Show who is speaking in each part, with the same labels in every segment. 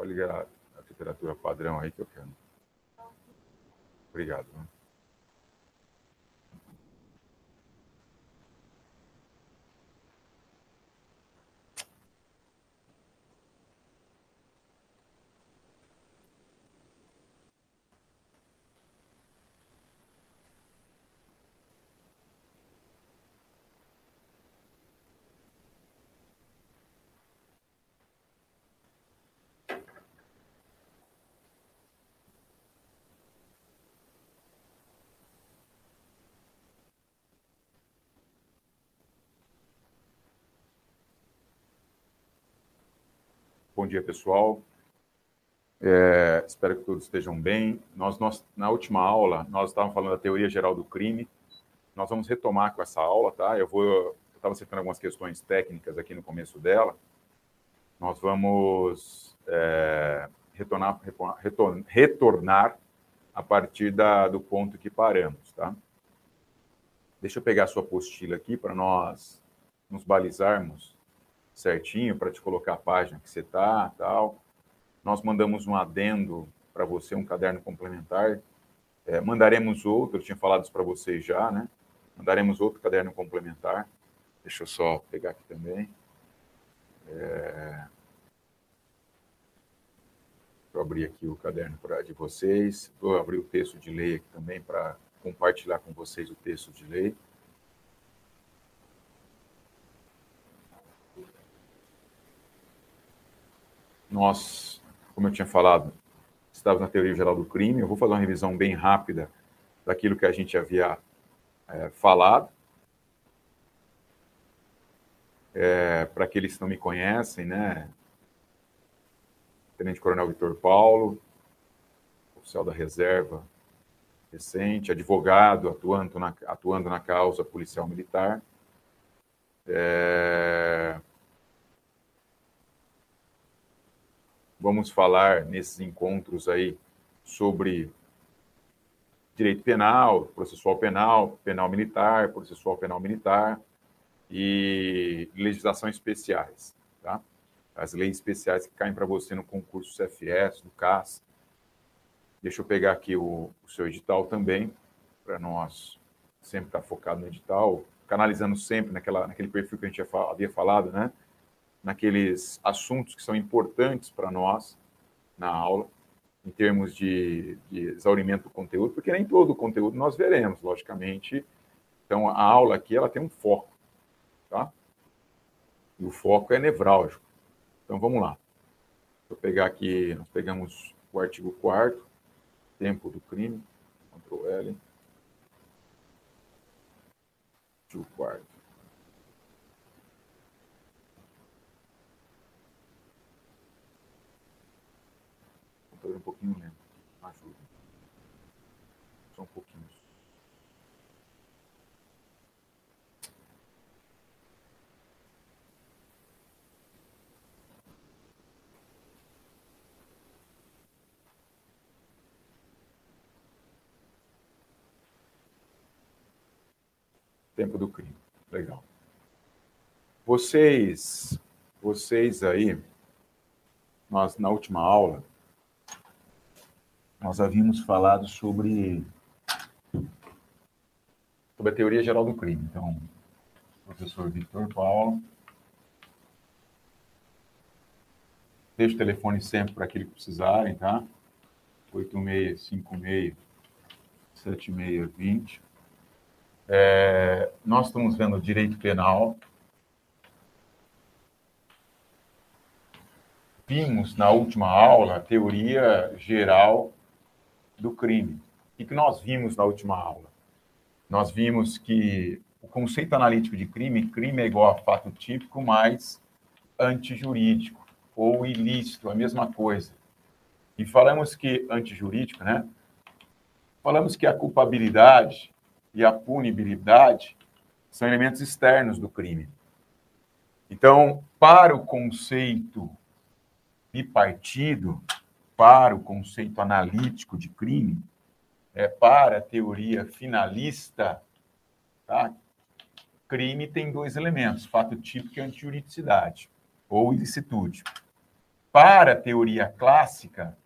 Speaker 1: Pode ligar a temperatura padrão aí que eu quero. Obrigado. Né? Bom dia, pessoal. É, espero que todos estejam bem. Nós, nós, na última aula, nós estávamos falando da teoria geral do crime. Nós vamos retomar com essa aula, tá? Eu vou, estava citando algumas questões técnicas aqui no começo dela. Nós vamos é, retornar, retornar, retornar a partir da, do ponto que paramos, tá? Deixa eu pegar a sua apostila aqui para nós nos balizarmos certinho para te colocar a página que você está, tal. Nós mandamos um adendo para você, um caderno complementar. É, mandaremos outro, eu tinha falado isso para vocês já, né? Mandaremos outro caderno complementar. Deixa eu só pegar aqui também. É... Vou abrir aqui o caderno pra, de vocês. Vou abrir o texto de lei aqui também para compartilhar com vocês o texto de lei. Nós, como eu tinha falado, estávamos na teoria geral do crime. Eu vou fazer uma revisão bem rápida daquilo que a gente havia é, falado. É, Para aqueles que não me conhecem, né? Tenente Coronel Vitor Paulo, oficial da reserva recente, advogado atuando na, atuando na causa policial militar. É, Vamos falar nesses encontros aí sobre direito penal, processual penal, penal militar, processual penal militar e legislação especiais, tá? As leis especiais que caem para você no concurso CFS, do CAS. Deixa eu pegar aqui o, o seu edital também, para nós sempre estar tá focado no edital, canalizando sempre naquela, naquele perfil que a gente havia falado, né? Naqueles assuntos que são importantes para nós na aula, em termos de, de exaurimento do conteúdo, porque nem todo o conteúdo nós veremos, logicamente. Então, a aula aqui ela tem um foco, tá? E o foco é nevrálgico. Então, vamos lá. Vou pegar aqui, nós pegamos o artigo 4 tempo do crime, Ctrl L. Artigo 4 computador um pouquinho lento. Ajuda. Só um pouquinho. Tempo do crime. Legal. Vocês, vocês aí, nós na última aula, nós havíamos falado sobre, sobre a teoria geral do crime. Então, professor Victor Paulo. Deixe o telefone sempre para aquele que precisarem, tá? 8656-7620. É, nós estamos vendo direito penal. Vimos na última aula a teoria geral do crime. O que nós vimos na última aula? Nós vimos que o conceito analítico de crime, crime é igual a fato típico mais antijurídico ou ilícito, a mesma coisa. E falamos que antijurídico, né? Falamos que a culpabilidade e a punibilidade são elementos externos do crime. Então, para o conceito bipartido, para o conceito analítico de crime, é, para a teoria finalista, tá? crime tem dois elementos, fato típico e antijuridicidade, ou ilicitude. para a teoria clássica,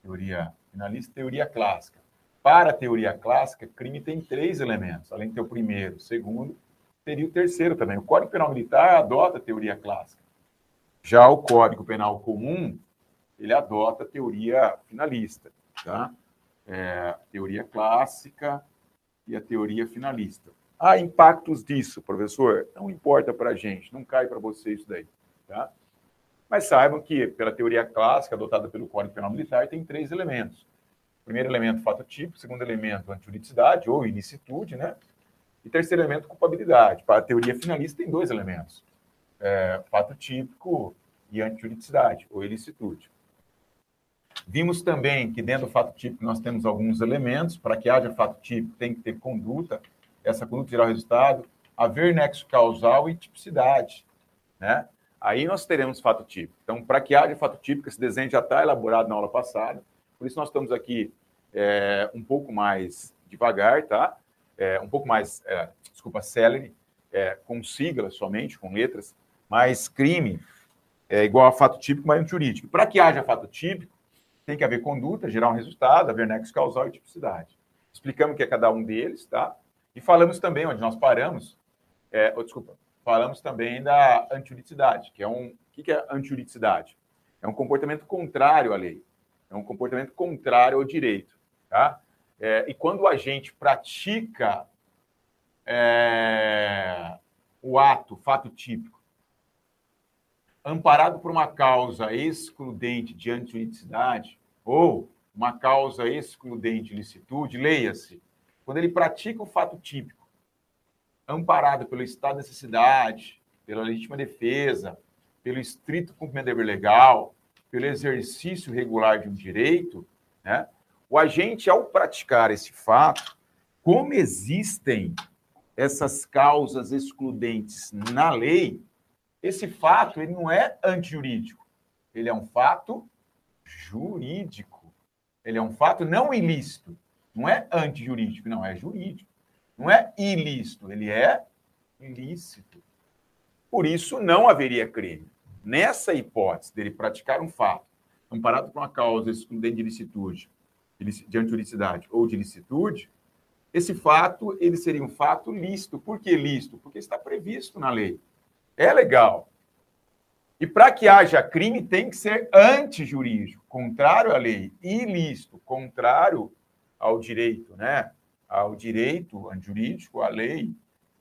Speaker 1: teoria finalista, teoria clássica. Para a teoria clássica, crime tem três elementos, além de ter o primeiro, o segundo, teria o terceiro também. O Código Penal Militar adota a teoria clássica. Já o Código Penal Comum, ele adota a teoria finalista, tá? É, teoria clássica e a teoria finalista. Há impactos disso, professor? Não importa para a gente, não cai para você isso daí, tá? Mas saibam que, pela teoria clássica adotada pelo Código Penal Militar, tem três elementos. Primeiro elemento, fato típico. Segundo elemento, antijuridicidade ou ilicitude, né? E terceiro elemento, culpabilidade. Para a teoria finalista, tem dois elementos: é, fato típico e antijuridicidade ou ilicitude. Vimos também que dentro do fato típico nós temos alguns elementos. Para que haja fato típico, tem que ter conduta. Essa conduta gerar resultado, haver nexo causal e tipicidade. Né? Aí nós teremos fato típico. Então, para que haja fato típico, esse desenho já está elaborado na aula passada. Por isso nós estamos aqui é, um pouco mais devagar, tá? É, um pouco mais, é, desculpa, celery, é, com siglas somente, com letras, mas crime é igual a fato típico, mas jurídico. Para que haja fato típico, tem que haver conduta, gerar um resultado, haver nexo causal e tipicidade. Explicamos o que é cada um deles, tá? E falamos também, onde nós paramos, é, oh, desculpa, falamos também da antijuridicidade, que é um. O que é antijuridicidade? É um comportamento contrário à lei. É um comportamento contrário ao direito. Tá? É, e quando a gente pratica é, o ato, fato típico, amparado por uma causa excludente de antijuridicidade ou uma causa excludente de licitude, leia-se, quando ele pratica o fato típico, amparado pelo estado de necessidade, pela legítima defesa, pelo estrito cumprimento do dever legal, pelo exercício regular de um direito, né? O agente, ao praticar esse fato, como existem essas causas excludentes na lei, esse fato ele não é antijurídico, ele é um fato jurídico. Ele é um fato não ilícito, não é antijurídico, não, é jurídico. Não é ilícito, ele é ilícito. Por isso, não haveria crime. Nessa hipótese dele praticar um fato amparado por uma causa excludente de licitude, de antijuridicidade ou de licitude, esse fato ele seria um fato lícito. Por que lícito? Porque está previsto na lei. É legal. E para que haja crime, tem que ser antijurídico, contrário à lei, ilícito, contrário ao direito, né? Ao direito antijurídico, à lei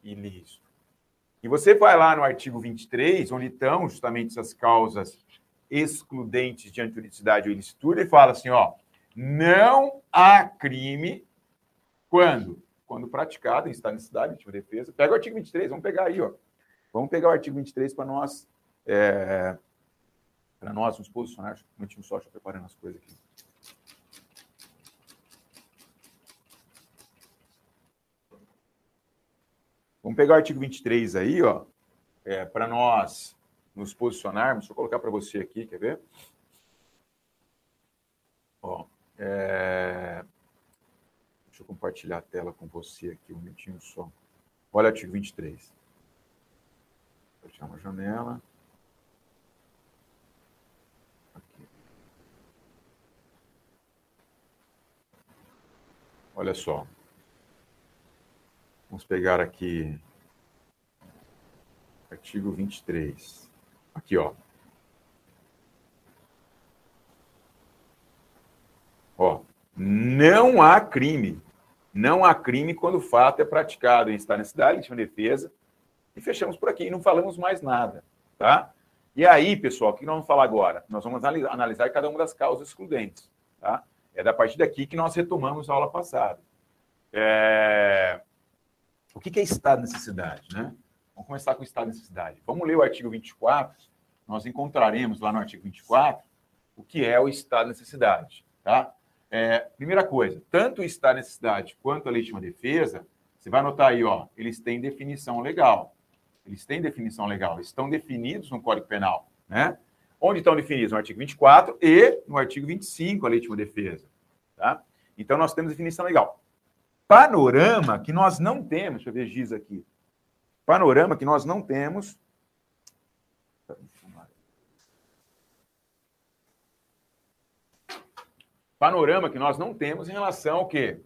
Speaker 1: ilícito. E você vai lá no artigo 23, onde estão justamente essas causas excludentes de antijuridicidade ou ilicitude, e fala assim, ó, não há crime quando? Quando praticado em estado de necessidade, de defesa. Pega o artigo 23, vamos pegar aí, ó. Vamos pegar o artigo 23 para nós, é, para nós nos posicionar. Um minutinho só, eu preparando as coisas aqui. Vamos pegar o artigo 23 aí, ó, é, para nós nos posicionarmos. Deixa eu colocar para você aqui, quer ver? Ó, é... Deixa eu compartilhar a tela com você aqui um minutinho só. Olha o artigo 23. Fechar uma janela. Aqui. Olha só. Vamos pegar aqui artigo 23. Aqui, ó. Ó, não há crime. Não há crime quando o fato é praticado em estado de necessidade, legítima defesa. E fechamos por aqui, e não falamos mais nada, tá? E aí, pessoal, o que nós vamos falar agora? Nós vamos analisar cada uma das causas excludentes, tá? É da partir daqui que nós retomamos a aula passada. É... O que é estado de necessidade, né? Vamos começar com o estado de necessidade. Vamos ler o artigo 24. Nós encontraremos lá no artigo 24 o que é o estado de necessidade, tá? É, primeira coisa, tanto o estado de necessidade quanto a legítima defesa, você vai anotar aí, ó, eles têm definição legal. Eles têm definição legal, estão definidos no Código Penal, né? Onde estão definidos? No artigo 24 e no artigo 25, a legítima defesa, tá? Então, nós temos definição legal. Panorama que nós não temos, deixa eu ver Giz aqui. Panorama que nós não temos. Panorama que nós não temos em relação ao quê?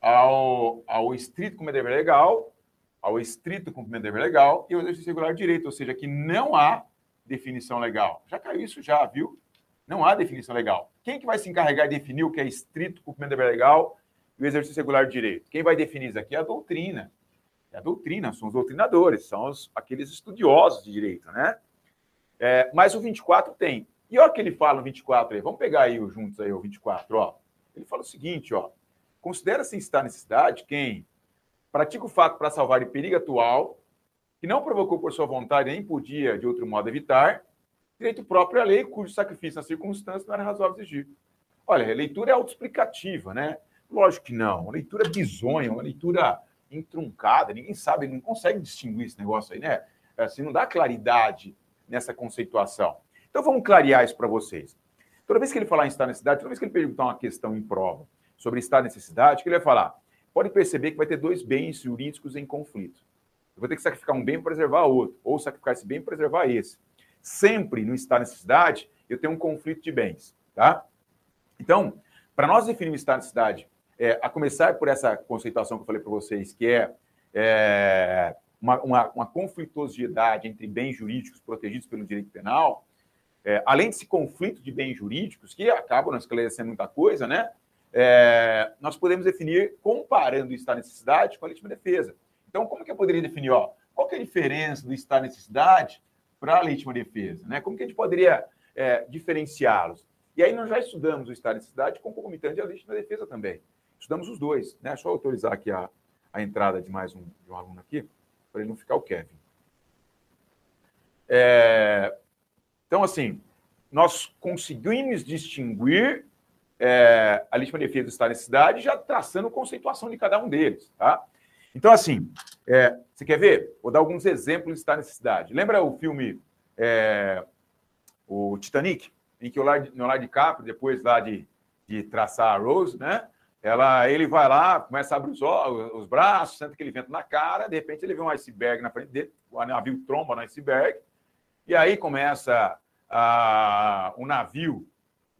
Speaker 1: Ao, ao estrito como dever legal ao estrito cumprimento dever legal e ao exercício regular de direito, ou seja, que não há definição legal. Já caiu isso já, viu? Não há definição legal. Quem que vai se encarregar de definir o que é estrito cumprimento dever legal e o exercício regular de direito? Quem vai definir isso aqui é a doutrina. É a doutrina, são os doutrinadores, são os, aqueles estudiosos de direito, né? É, mas o 24 tem. E olha o que ele fala no 24 aí. Vamos pegar aí juntos aí o 24, ó. Ele fala o seguinte, ó. Considera-se estar necessidade quem pratica o fato para salvar de perigo atual, que não provocou por sua vontade nem podia de outro modo evitar, direito próprio à lei, cujo sacrifício nas circunstâncias não era razoável exigir. Olha, a leitura é autoexplicativa, né? Lógico que não. Uma leitura bizonha, uma leitura entruncada, ninguém sabe, não consegue distinguir esse negócio aí, né? Assim, não dá claridade nessa conceituação. Então vamos clarear isso para vocês. Toda vez que ele falar em estar necessidade, toda vez que ele perguntar uma questão em prova sobre estar necessidade, que ele vai falar? Pode perceber que vai ter dois bens jurídicos em conflito. Eu vou ter que sacrificar um bem para preservar outro, ou sacrificar esse bem para preservar esse. Sempre no estar necessidade, eu tenho um conflito de bens, tá? Então, para nós definir o estar necessidade, é, a começar por essa conceituação que eu falei para vocês, que é, é uma, uma, uma conflituosidade entre bens jurídicos protegidos pelo direito penal, é, além desse conflito de bens jurídicos, que acabam não esclarecendo muita coisa, né? É, nós podemos definir comparando o estado de necessidade com a legítima defesa. Então, como que eu poderia definir? Ó, qual que é a diferença do estado de necessidade para a legítima defesa? Né? Como que a gente poderia é, diferenciá-los? E aí nós já estudamos o estado de necessidade concomitante à legítima defesa também. Estudamos os dois. Né? Eu autorizar aqui a, a entrada de mais um, de um aluno aqui, para ele não ficar o Kevin. É, então, assim, nós conseguimos distinguir é, a legítima defesa do Estado de cidade, já traçando conceituação de cada um deles, tá? Então, assim, é, você quer ver? Vou dar alguns exemplos de Estado de cidade. Lembra o filme é, o Titanic, em que o Leonardo DiCaprio, depois lá de, de traçar a Rose, né? Ela, ele vai lá, começa a abrir os, os braços, sente aquele vento na cara, de repente ele vê um iceberg na frente dele, o navio tromba no iceberg, e aí começa ah, um navio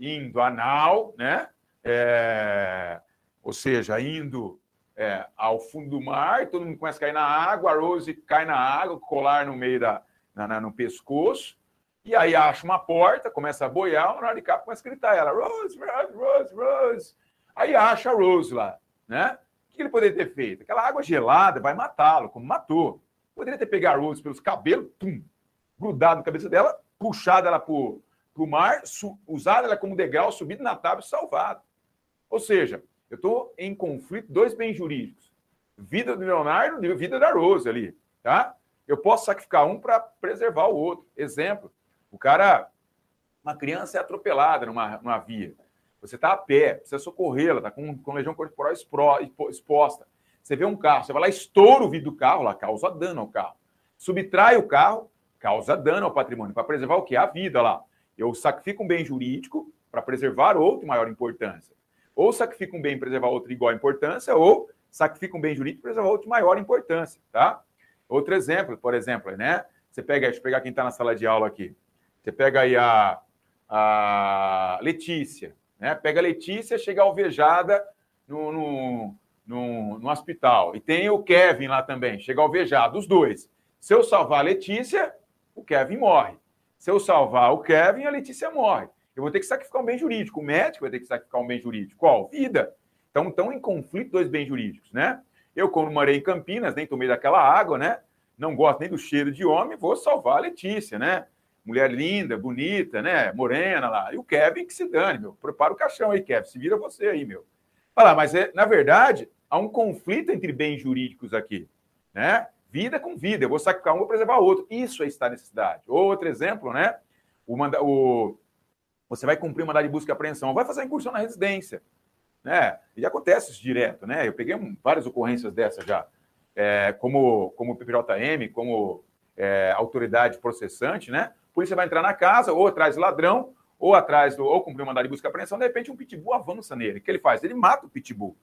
Speaker 1: indo a nau, né? É, ou seja, indo é, ao fundo do mar, todo mundo começa a cair na água, a Rose cai na água, colar no meio da, na, na, no pescoço, e aí acha uma porta, começa a boiar, o DiCaprio começa a gritar ela, Rose, Rose, Rose, Rose. Aí acha a Rose lá, né? O que ele poderia ter feito? Aquela água gelada vai matá-lo, como matou. Poderia ter pegado a Rose pelos cabelos, pum, grudado na cabeça dela, puxado ela para o mar, usado ela como degrau, subido na tábua e salvado. Ou seja, eu estou em conflito, dois bens jurídicos. Vida do Leonardo e vida da Rose ali, tá? Eu posso sacrificar um para preservar o outro. Exemplo, o cara, uma criança é atropelada numa, numa via. Você está a pé, precisa socorrê-la, está com, com legião corporal exposta. Você vê um carro, você vai lá, estoura o vidro do carro, lá causa dano ao carro. Subtrai o carro, causa dano ao patrimônio, para preservar o que? A vida lá. Eu sacrifico um bem jurídico para preservar outro maior importância. Ou sacrifico um bem para preservar outro igual importância, ou sacrifico um bem jurídico para preservar outro maior importância, tá? Outro exemplo, por exemplo, né? Você pega, deixa eu pegar quem está na sala de aula aqui. Você pega aí a, a Letícia, né? Pega a Letícia, chega alvejada no, no, no, no hospital. E tem o Kevin lá também, chega alvejado, os dois. Se eu salvar a Letícia, o Kevin morre. Se eu salvar o Kevin, a Letícia morre. Eu vou ter que sacrificar um bem jurídico. O médico vai ter que sacrificar um bem jurídico. Qual? Vida. Então, estão em conflito dois bens jurídicos, né? Eu, quando morei em Campinas, nem tomei daquela água, né? Não gosto nem do cheiro de homem, vou salvar a Letícia, né? Mulher linda, bonita, né? Morena lá. E o Kevin que se dane, meu. Prepara o caixão aí, Kevin. Se vira você aí, meu. Olha lá, mas é, na verdade, há um conflito entre bens jurídicos aqui, né? Vida com vida. Eu vou sacrificar um, vou preservar o outro. Isso é estar necessidade. Outro exemplo, né? O, manda, o, você vai cumprir o mandado de busca e apreensão, vai fazer incursão na residência. Né? E acontece isso direto, né? Eu peguei várias ocorrências dessas já. É, como, como PPJM, como é, autoridade processante, né? A polícia vai entrar na casa, ou atrás do ladrão, ou atrás do. ou cumprir o mandado de busca e apreensão, de repente um pitbull avança nele. O que ele faz? Ele mata o pitbull.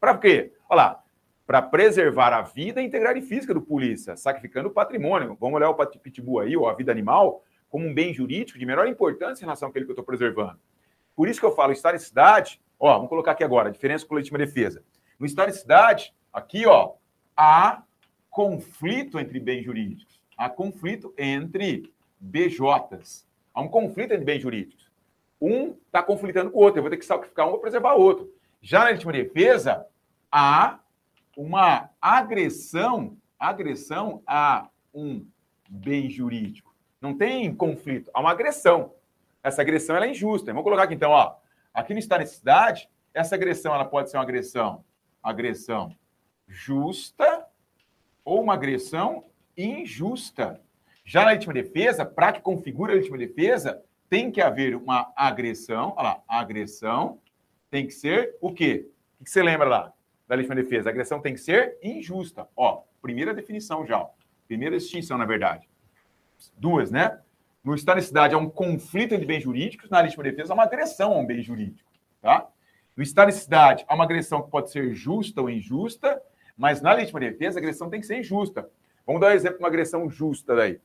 Speaker 1: Para quê? Olha lá, para preservar a vida e a integridade física do polícia, sacrificando o patrimônio. Vamos olhar o pitbull aí, ou a vida animal, como um bem jurídico de menor importância em relação àquele que eu estou preservando. Por isso que eu falo, estar em cidade Ó, vamos colocar aqui agora, a diferença com legítima defesa. No estado de cidade, aqui, ó, há conflito entre bens jurídicos. Há conflito entre BJs. Há um conflito entre bens jurídicos. Um está conflitando com o outro. Eu vou ter que sacrificar um para preservar o outro. Já na legítima defesa, há uma agressão, agressão a um bem jurídico. Não tem conflito, há uma agressão. Essa agressão é injusta. Vamos colocar aqui então, ó, aqui no estado de necessidade, essa agressão ela pode ser uma agressão, agressão justa ou uma agressão injusta. Já na legítima defesa, para que configure a legítima defesa, tem que haver uma agressão, olha lá, agressão tem que ser o quê? O que você lembra lá da legítima defesa? A agressão tem que ser injusta. Ó, primeira definição já, ó. primeira distinção, na verdade. Duas, né? No estado de necessidade há um conflito entre bens jurídicos, na legítima defesa há uma agressão a um bem jurídico, tá? No estado de necessidade há uma agressão que pode ser justa ou injusta, mas na legítima defesa a agressão tem que ser injusta. Vamos dar um exemplo de uma agressão justa daí.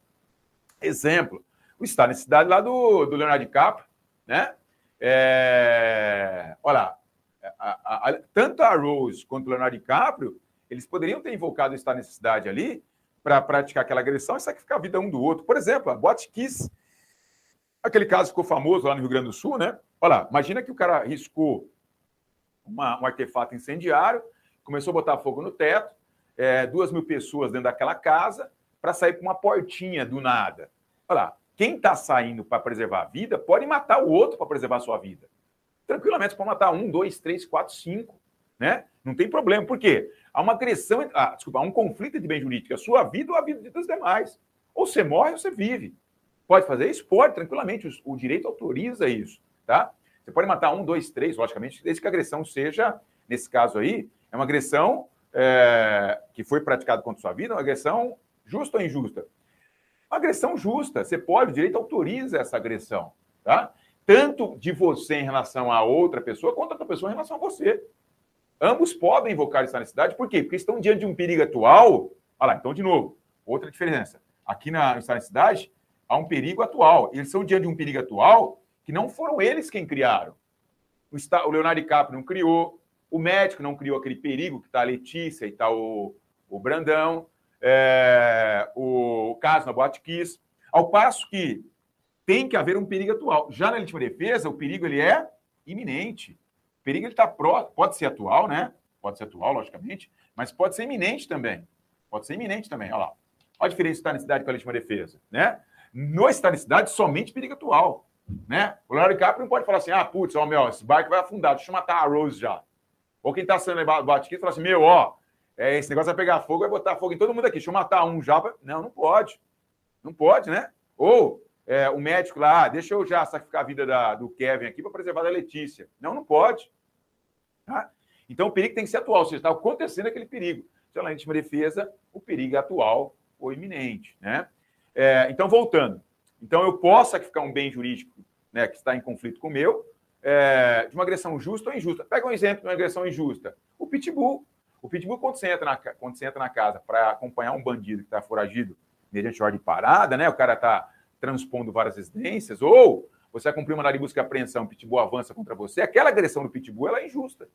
Speaker 1: Exemplo, o estado de necessidade lá do, do Leonardo DiCaprio, né? É, olha, a, a, a, tanto a Rose quanto o Leonardo DiCaprio, eles poderiam ter invocado de necessidade ali para praticar aquela agressão e sacrificar a vida um do outro. Por exemplo, a Botkiss, aquele caso ficou famoso lá no Rio Grande do Sul, né? Olha lá, imagina que o cara riscou uma, um artefato incendiário, começou a botar fogo no teto, é, duas mil pessoas dentro daquela casa, para sair por uma portinha do nada. Olha lá, quem está saindo para preservar a vida pode matar o outro para preservar a sua vida. Tranquilamente, pode matar um, dois, três, quatro, cinco. Né? Não tem problema. Por quê? Há uma agressão, ah, desculpa, há um conflito de bem jurídico, a sua vida ou a vida dos demais. Ou você morre ou você vive. Pode fazer isso? Pode, tranquilamente. O, o direito autoriza isso. Tá? Você pode matar um, dois, três, logicamente, desde que a agressão seja, nesse caso aí, é uma agressão é, que foi praticada contra sua vida, uma agressão justa ou injusta? Uma agressão justa. Você pode, o direito autoriza essa agressão, tá? Tanto de você em relação a outra pessoa, quanto a outra pessoa em relação a você. Ambos podem invocar essa necessidade, por quê? Porque estão diante de um perigo atual. Olha lá, então, de novo, outra diferença. Aqui na necessidade, há um perigo atual. Eles são diante de um perigo atual que não foram eles quem criaram. O Leonardo DiCaprio não criou, o médico não criou aquele perigo que está a Letícia e está o, o Brandão é, o caso na Boate Kiss, ao passo que tem que haver um perigo atual. Já na legítima defesa, o perigo ele é iminente. O perigo ele está próximo, pode ser atual, né? Pode ser atual, logicamente, mas pode ser iminente também. Pode ser iminente também. Olha lá. Olha a diferença de estanicidade com a legítima defesa, né? No estanicidade, somente perigo atual, né? O Leonardo DiCaprio não pode falar assim, ah, putz, ó, meu, esse barco vai afundar, deixa eu matar a Rose já. Ou quem está sendo levado do aqui fala assim, meu, ó, é, esse negócio vai pegar fogo, vai botar fogo em todo mundo aqui. Deixa eu matar um já. Não, não pode. Não pode, né? Ou é, o médico lá, ah, deixa eu já sacrificar a vida da, do Kevin aqui para preservar da Letícia. Não, não pode. Tá? Então o perigo tem que ser atual, ou seja, está acontecendo aquele perigo. Se ela é legítima defesa, o perigo é atual ou iminente. Né? É, então, voltando. Então, eu posso sacrificar um bem jurídico né, que está em conflito com o meu, é, de uma agressão justa ou injusta. Pega um exemplo de uma agressão injusta. O pitbull. O pitbull, quando você entra na, quando você entra na casa para acompanhar um bandido que está foragido mediante ordem de parada, né? O cara está transpondo várias residências, ou você vai cumprir uma de busca e apreensão, o pitbull avança contra você, aquela agressão do pitbull ela é injusta.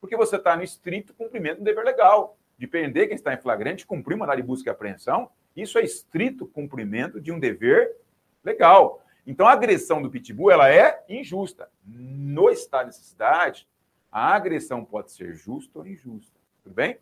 Speaker 1: Porque você está no estrito cumprimento do dever legal. De prender quem está em flagrante, cumprir uma de busca e apreensão, isso é estrito cumprimento de um dever legal. Então, a agressão do pitbull ela é injusta. No estado de necessidade, a agressão pode ser justa ou injusta. Tudo bem?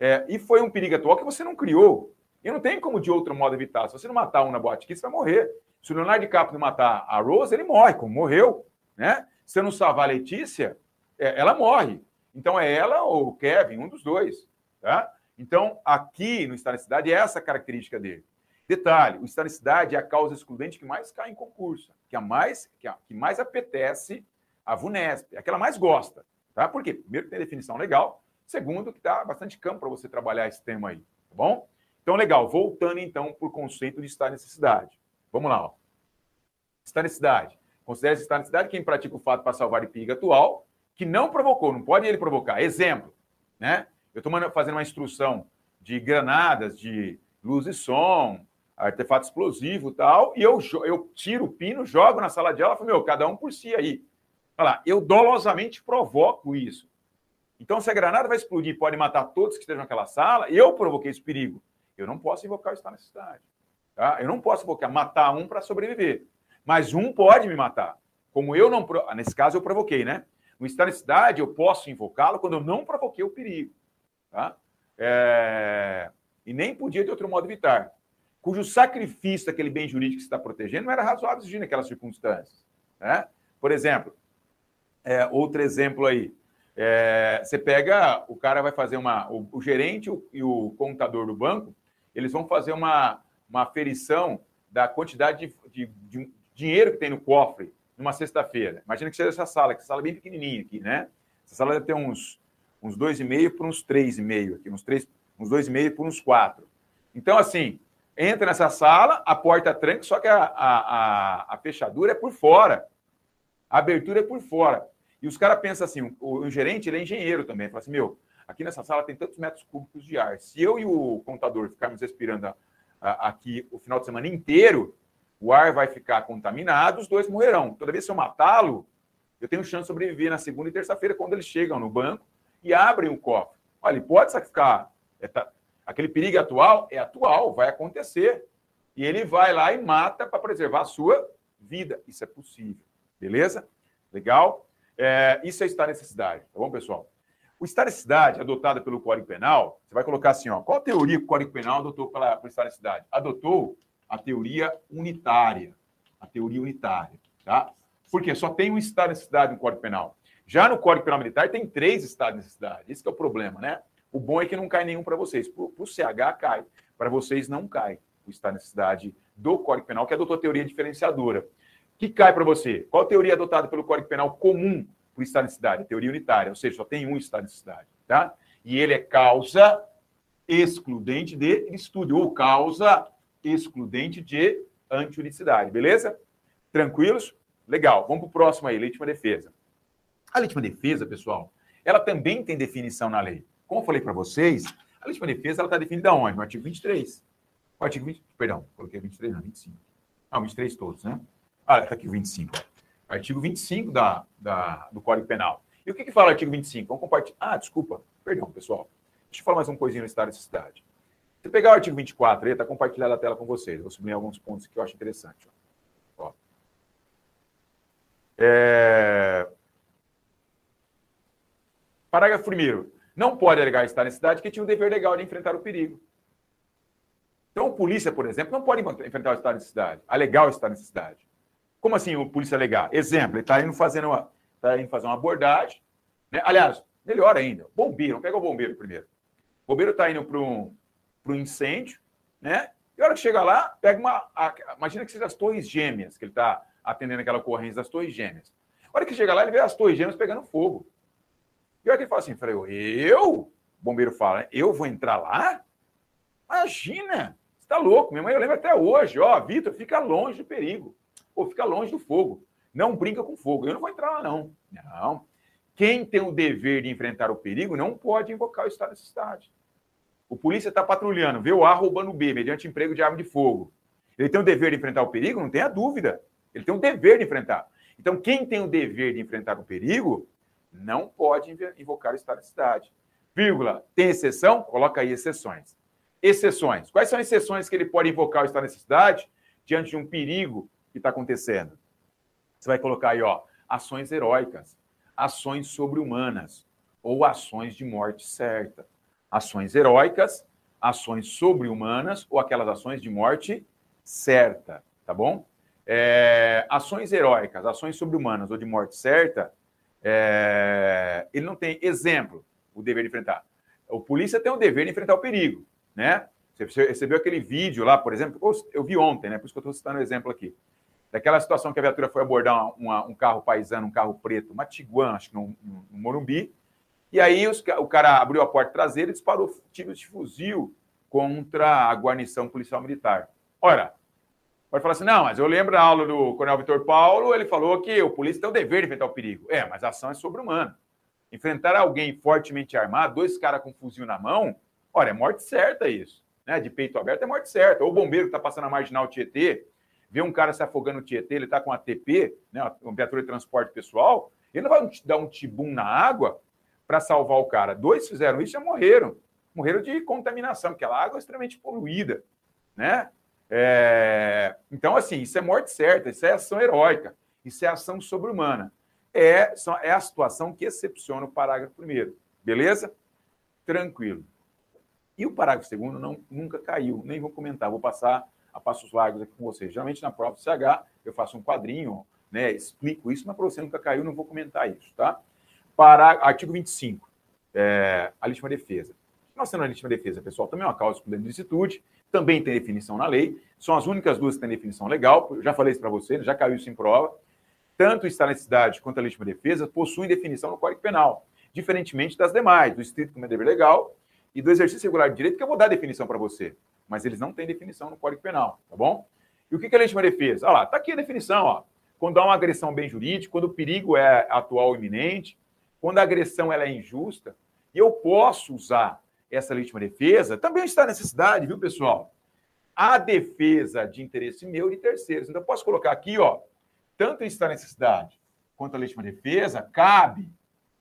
Speaker 1: É, e foi um perigo atual que você não criou. E não tem como de outro modo evitar. Se você não matar um na boate aqui, você vai morrer. Se o Leonardo DiCaprio matar a Rose, ele morre, como morreu. Né? Se você não salvar a Letícia, é, ela morre. Então é ela ou o Kevin, um dos dois. Tá? Então, aqui no Estado da Cidade, é essa característica dele. Detalhe, o Estado da Cidade é a causa excludente que mais cai em concurso, que, a mais, que, a, que mais apetece a VUNESP, é a que ela mais gosta. Tá? Por quê? Primeiro, tem definição legal. Segundo, que dá bastante campo para você trabalhar esse tema aí, tá bom? Então, legal. Voltando, então, para o conceito de estar necessidade. Vamos lá. Ó. Estar necessidade. Considera estar necessidade quem pratica o fato para salvar o perigo atual, que não provocou, não pode ele provocar. Exemplo, né? Eu estou fazendo uma instrução de granadas, de luz e som, artefato explosivo e tal, e eu, eu tiro o pino, jogo na sala de aula e falo, meu, cada um por si aí. Olha lá, eu dolosamente provoco isso. Então, se a granada vai explodir pode matar todos que estejam naquela sala, eu provoquei esse perigo. Eu não posso invocar o estado de necessidade. Tá? Eu não posso invocar matar um para sobreviver. Mas um pode me matar. Como eu não. Nesse caso, eu provoquei, né? No estado de necessidade, eu posso invocá-lo quando eu não provoquei o perigo. Tá? É... E nem podia de outro modo evitar. Cujo sacrifício daquele bem jurídico que está protegendo não era razoável exigir naquelas circunstâncias. Né? Por exemplo, é, outro exemplo aí. É, você pega, o cara vai fazer uma. O, o gerente e o contador do banco, eles vão fazer uma, uma aferição da quantidade de, de, de dinheiro que tem no cofre numa sexta-feira. Imagina que seja essa sala, que sala é bem pequenininha aqui, né? Essa sala deve ter uns, uns 2,5 por uns 3,5 aqui, uns, 3, uns 2,5 por uns 4. Então, assim, entra nessa sala, a porta tranca, só que a, a, a, a fechadura é por fora. A abertura é por fora. E os caras pensam assim, o, o, gerente ele é engenheiro também. Fala assim, meu, aqui nessa sala tem tantos metros cúbicos de ar. Se eu e o contador ficarmos respirando a, a, aqui o final de semana inteiro, o ar vai ficar contaminado, os dois morrerão. Toda vez que eu matá-lo, eu tenho chance de sobreviver na segunda e terça-feira, quando eles chegam no banco e abrem o cofre. Olha, ele pode sacrificar. É, tá, aquele perigo atual é atual, vai acontecer. E ele vai lá e mata para preservar a sua vida. Isso é possível. Beleza? Legal? É, isso é estar necessidade, tá bom, pessoal? O estar necessidade adotado pelo Código Penal, você vai colocar assim, ó, qual teoria que o Código Penal adotou para o estar necessidade? Adotou a teoria unitária, a teoria unitária, tá? Porque só tem um estado de necessidade no Código Penal. Já no Código Penal Militar tem três estados de necessidade. Esse é o problema, né? O bom é que não cai nenhum para vocês. Para o CH cai, para vocês não cai o estado de necessidade do Código Penal, que adotou a teoria diferenciadora que cai para você? Qual teoria adotada pelo Código Penal comum o estado de cidade? Teoria unitária, ou seja, só tem um estado de cidade, tá? E ele é causa excludente de estúdio, ou causa excludente de antiunicidade, beleza? Tranquilos? Legal. Vamos para o próximo aí, legítima defesa. A legítima defesa, pessoal, ela também tem definição na lei. Como eu falei para vocês, a legítima defesa está definida onde? No artigo 23. O artigo 20, perdão, coloquei 23, não, 25. Não, 23 todos, né? Ah, está aqui o 25. Artigo 25 da, da, do Código Penal. E o que, que fala o artigo 25? Vamos compartilhar. Ah, desculpa. Perdão, pessoal. Deixa eu falar mais uma coisinha no estado de necessidade. Se pegar o artigo 24, ele está compartilhado a tela com vocês. Vou sublinhar alguns pontos que eu acho interessante. Ó. É... Parágrafo 1 Não pode alegar estado de necessidade que tinha o dever legal de enfrentar o perigo. Então, o polícia, por exemplo, não pode enfrentar o estado de necessidade, alegar o estado de necessidade. Como assim o polícia legal? Exemplo, ele está indo fazendo uma, tá indo fazer uma abordagem. Né? Aliás, melhor ainda, bombeiro, pega o bombeiro primeiro. O bombeiro está indo para um, incêndio, né? E a hora que chega lá, pega uma. A, imagina que seja as torres gêmeas, que ele está atendendo aquela ocorrência das torres gêmeas. A hora que chega lá, ele vê as torres gêmeas pegando fogo. E a hora que ele fala assim, falei, eu? O bombeiro fala, eu vou entrar lá? Imagina! Você está louco, minha mãe eu lembro até hoje, ó, Vitor, fica longe do perigo ou fica longe do fogo. Não brinca com fogo. Eu não vou entrar lá, não. Não. Quem tem o dever de enfrentar o perigo não pode invocar o estado de necessidade. O polícia está patrulhando, vê o A roubando o B, mediante emprego de arma de fogo. Ele tem o dever de enfrentar o perigo? Não tenha dúvida. Ele tem o dever de enfrentar. Então, quem tem o dever de enfrentar o perigo não pode invocar o estado de necessidade. Vírgula, tem exceção? Coloca aí exceções. Exceções. Quais são as exceções que ele pode invocar o estado de necessidade diante de um perigo que está acontecendo. Você vai colocar aí, ó, ações heróicas, ações sobre-humanas ou ações de morte certa. Ações heróicas, ações sobre-humanas ou aquelas ações de morte certa, tá bom? É, ações heróicas, ações sobre-humanas ou de morte certa, é, ele não tem exemplo, o dever de enfrentar. O polícia tem o dever de enfrentar o perigo, né? Você recebeu aquele vídeo lá, por exemplo, eu vi ontem, né? Por isso que eu estou citando o exemplo aqui daquela situação que a viatura foi abordar uma, um carro paisano, um carro preto, uma Tiguan, acho que no, no, no Morumbi, e aí os, o cara abriu a porta traseira e disparou tiros de fuzil contra a guarnição policial militar. Ora, pode falar assim, não, mas eu lembro da aula do Coronel Vitor Paulo, ele falou que o polícia tem o dever de enfrentar o perigo. É, mas a ação é sobre-humana. Enfrentar alguém fortemente armado, dois caras com fuzil na mão, olha, é morte certa isso. Né? De peito aberto é morte certa. Ou o bombeiro que está passando a marginal Tietê, vê um cara se afogando no Tietê, ele está com a TP, né, viatura de transporte pessoal, Ele não vai dar um tibum na água para salvar o cara. Dois fizeram isso e morreram. Morreram de contaminação, porque aquela água é extremamente poluída, né? É... Então, assim, isso é morte certa, isso é ação heróica, isso é ação sobre-humana. É, é a situação que excepciona o parágrafo primeiro. Beleza? Tranquilo. E o parágrafo segundo não, nunca caiu, nem vou comentar, vou passar a passos largos aqui com vocês. Geralmente na prova do CH eu faço um quadrinho, né, explico isso, mas para você nunca caiu, não vou comentar isso, tá? Para artigo 25, é, a legítima defesa. Nós temos a legítima defesa, pessoal, também é uma causa de licitude, também tem definição na lei, são as únicas duas que têm definição legal, eu já falei isso para você, já caiu isso em prova. Tanto o estar na cidade quanto a legítima defesa possuem definição no Código Penal, diferentemente das demais, do estrito como é dever legal e do exercício regular de direito, que eu vou dar definição para você, mas eles não têm definição no Código Penal, tá bom? E o que é a legítima defesa? Olha lá, está aqui a definição, ó. Quando há uma agressão bem jurídica, quando o perigo é atual ou iminente, quando a agressão ela é injusta, e eu posso usar essa legítima defesa, também está necessidade, viu, pessoal? A defesa de interesse meu e de terceiros. Então, eu posso colocar aqui, ó, tanto está necessidade quanto a legítima defesa, cabe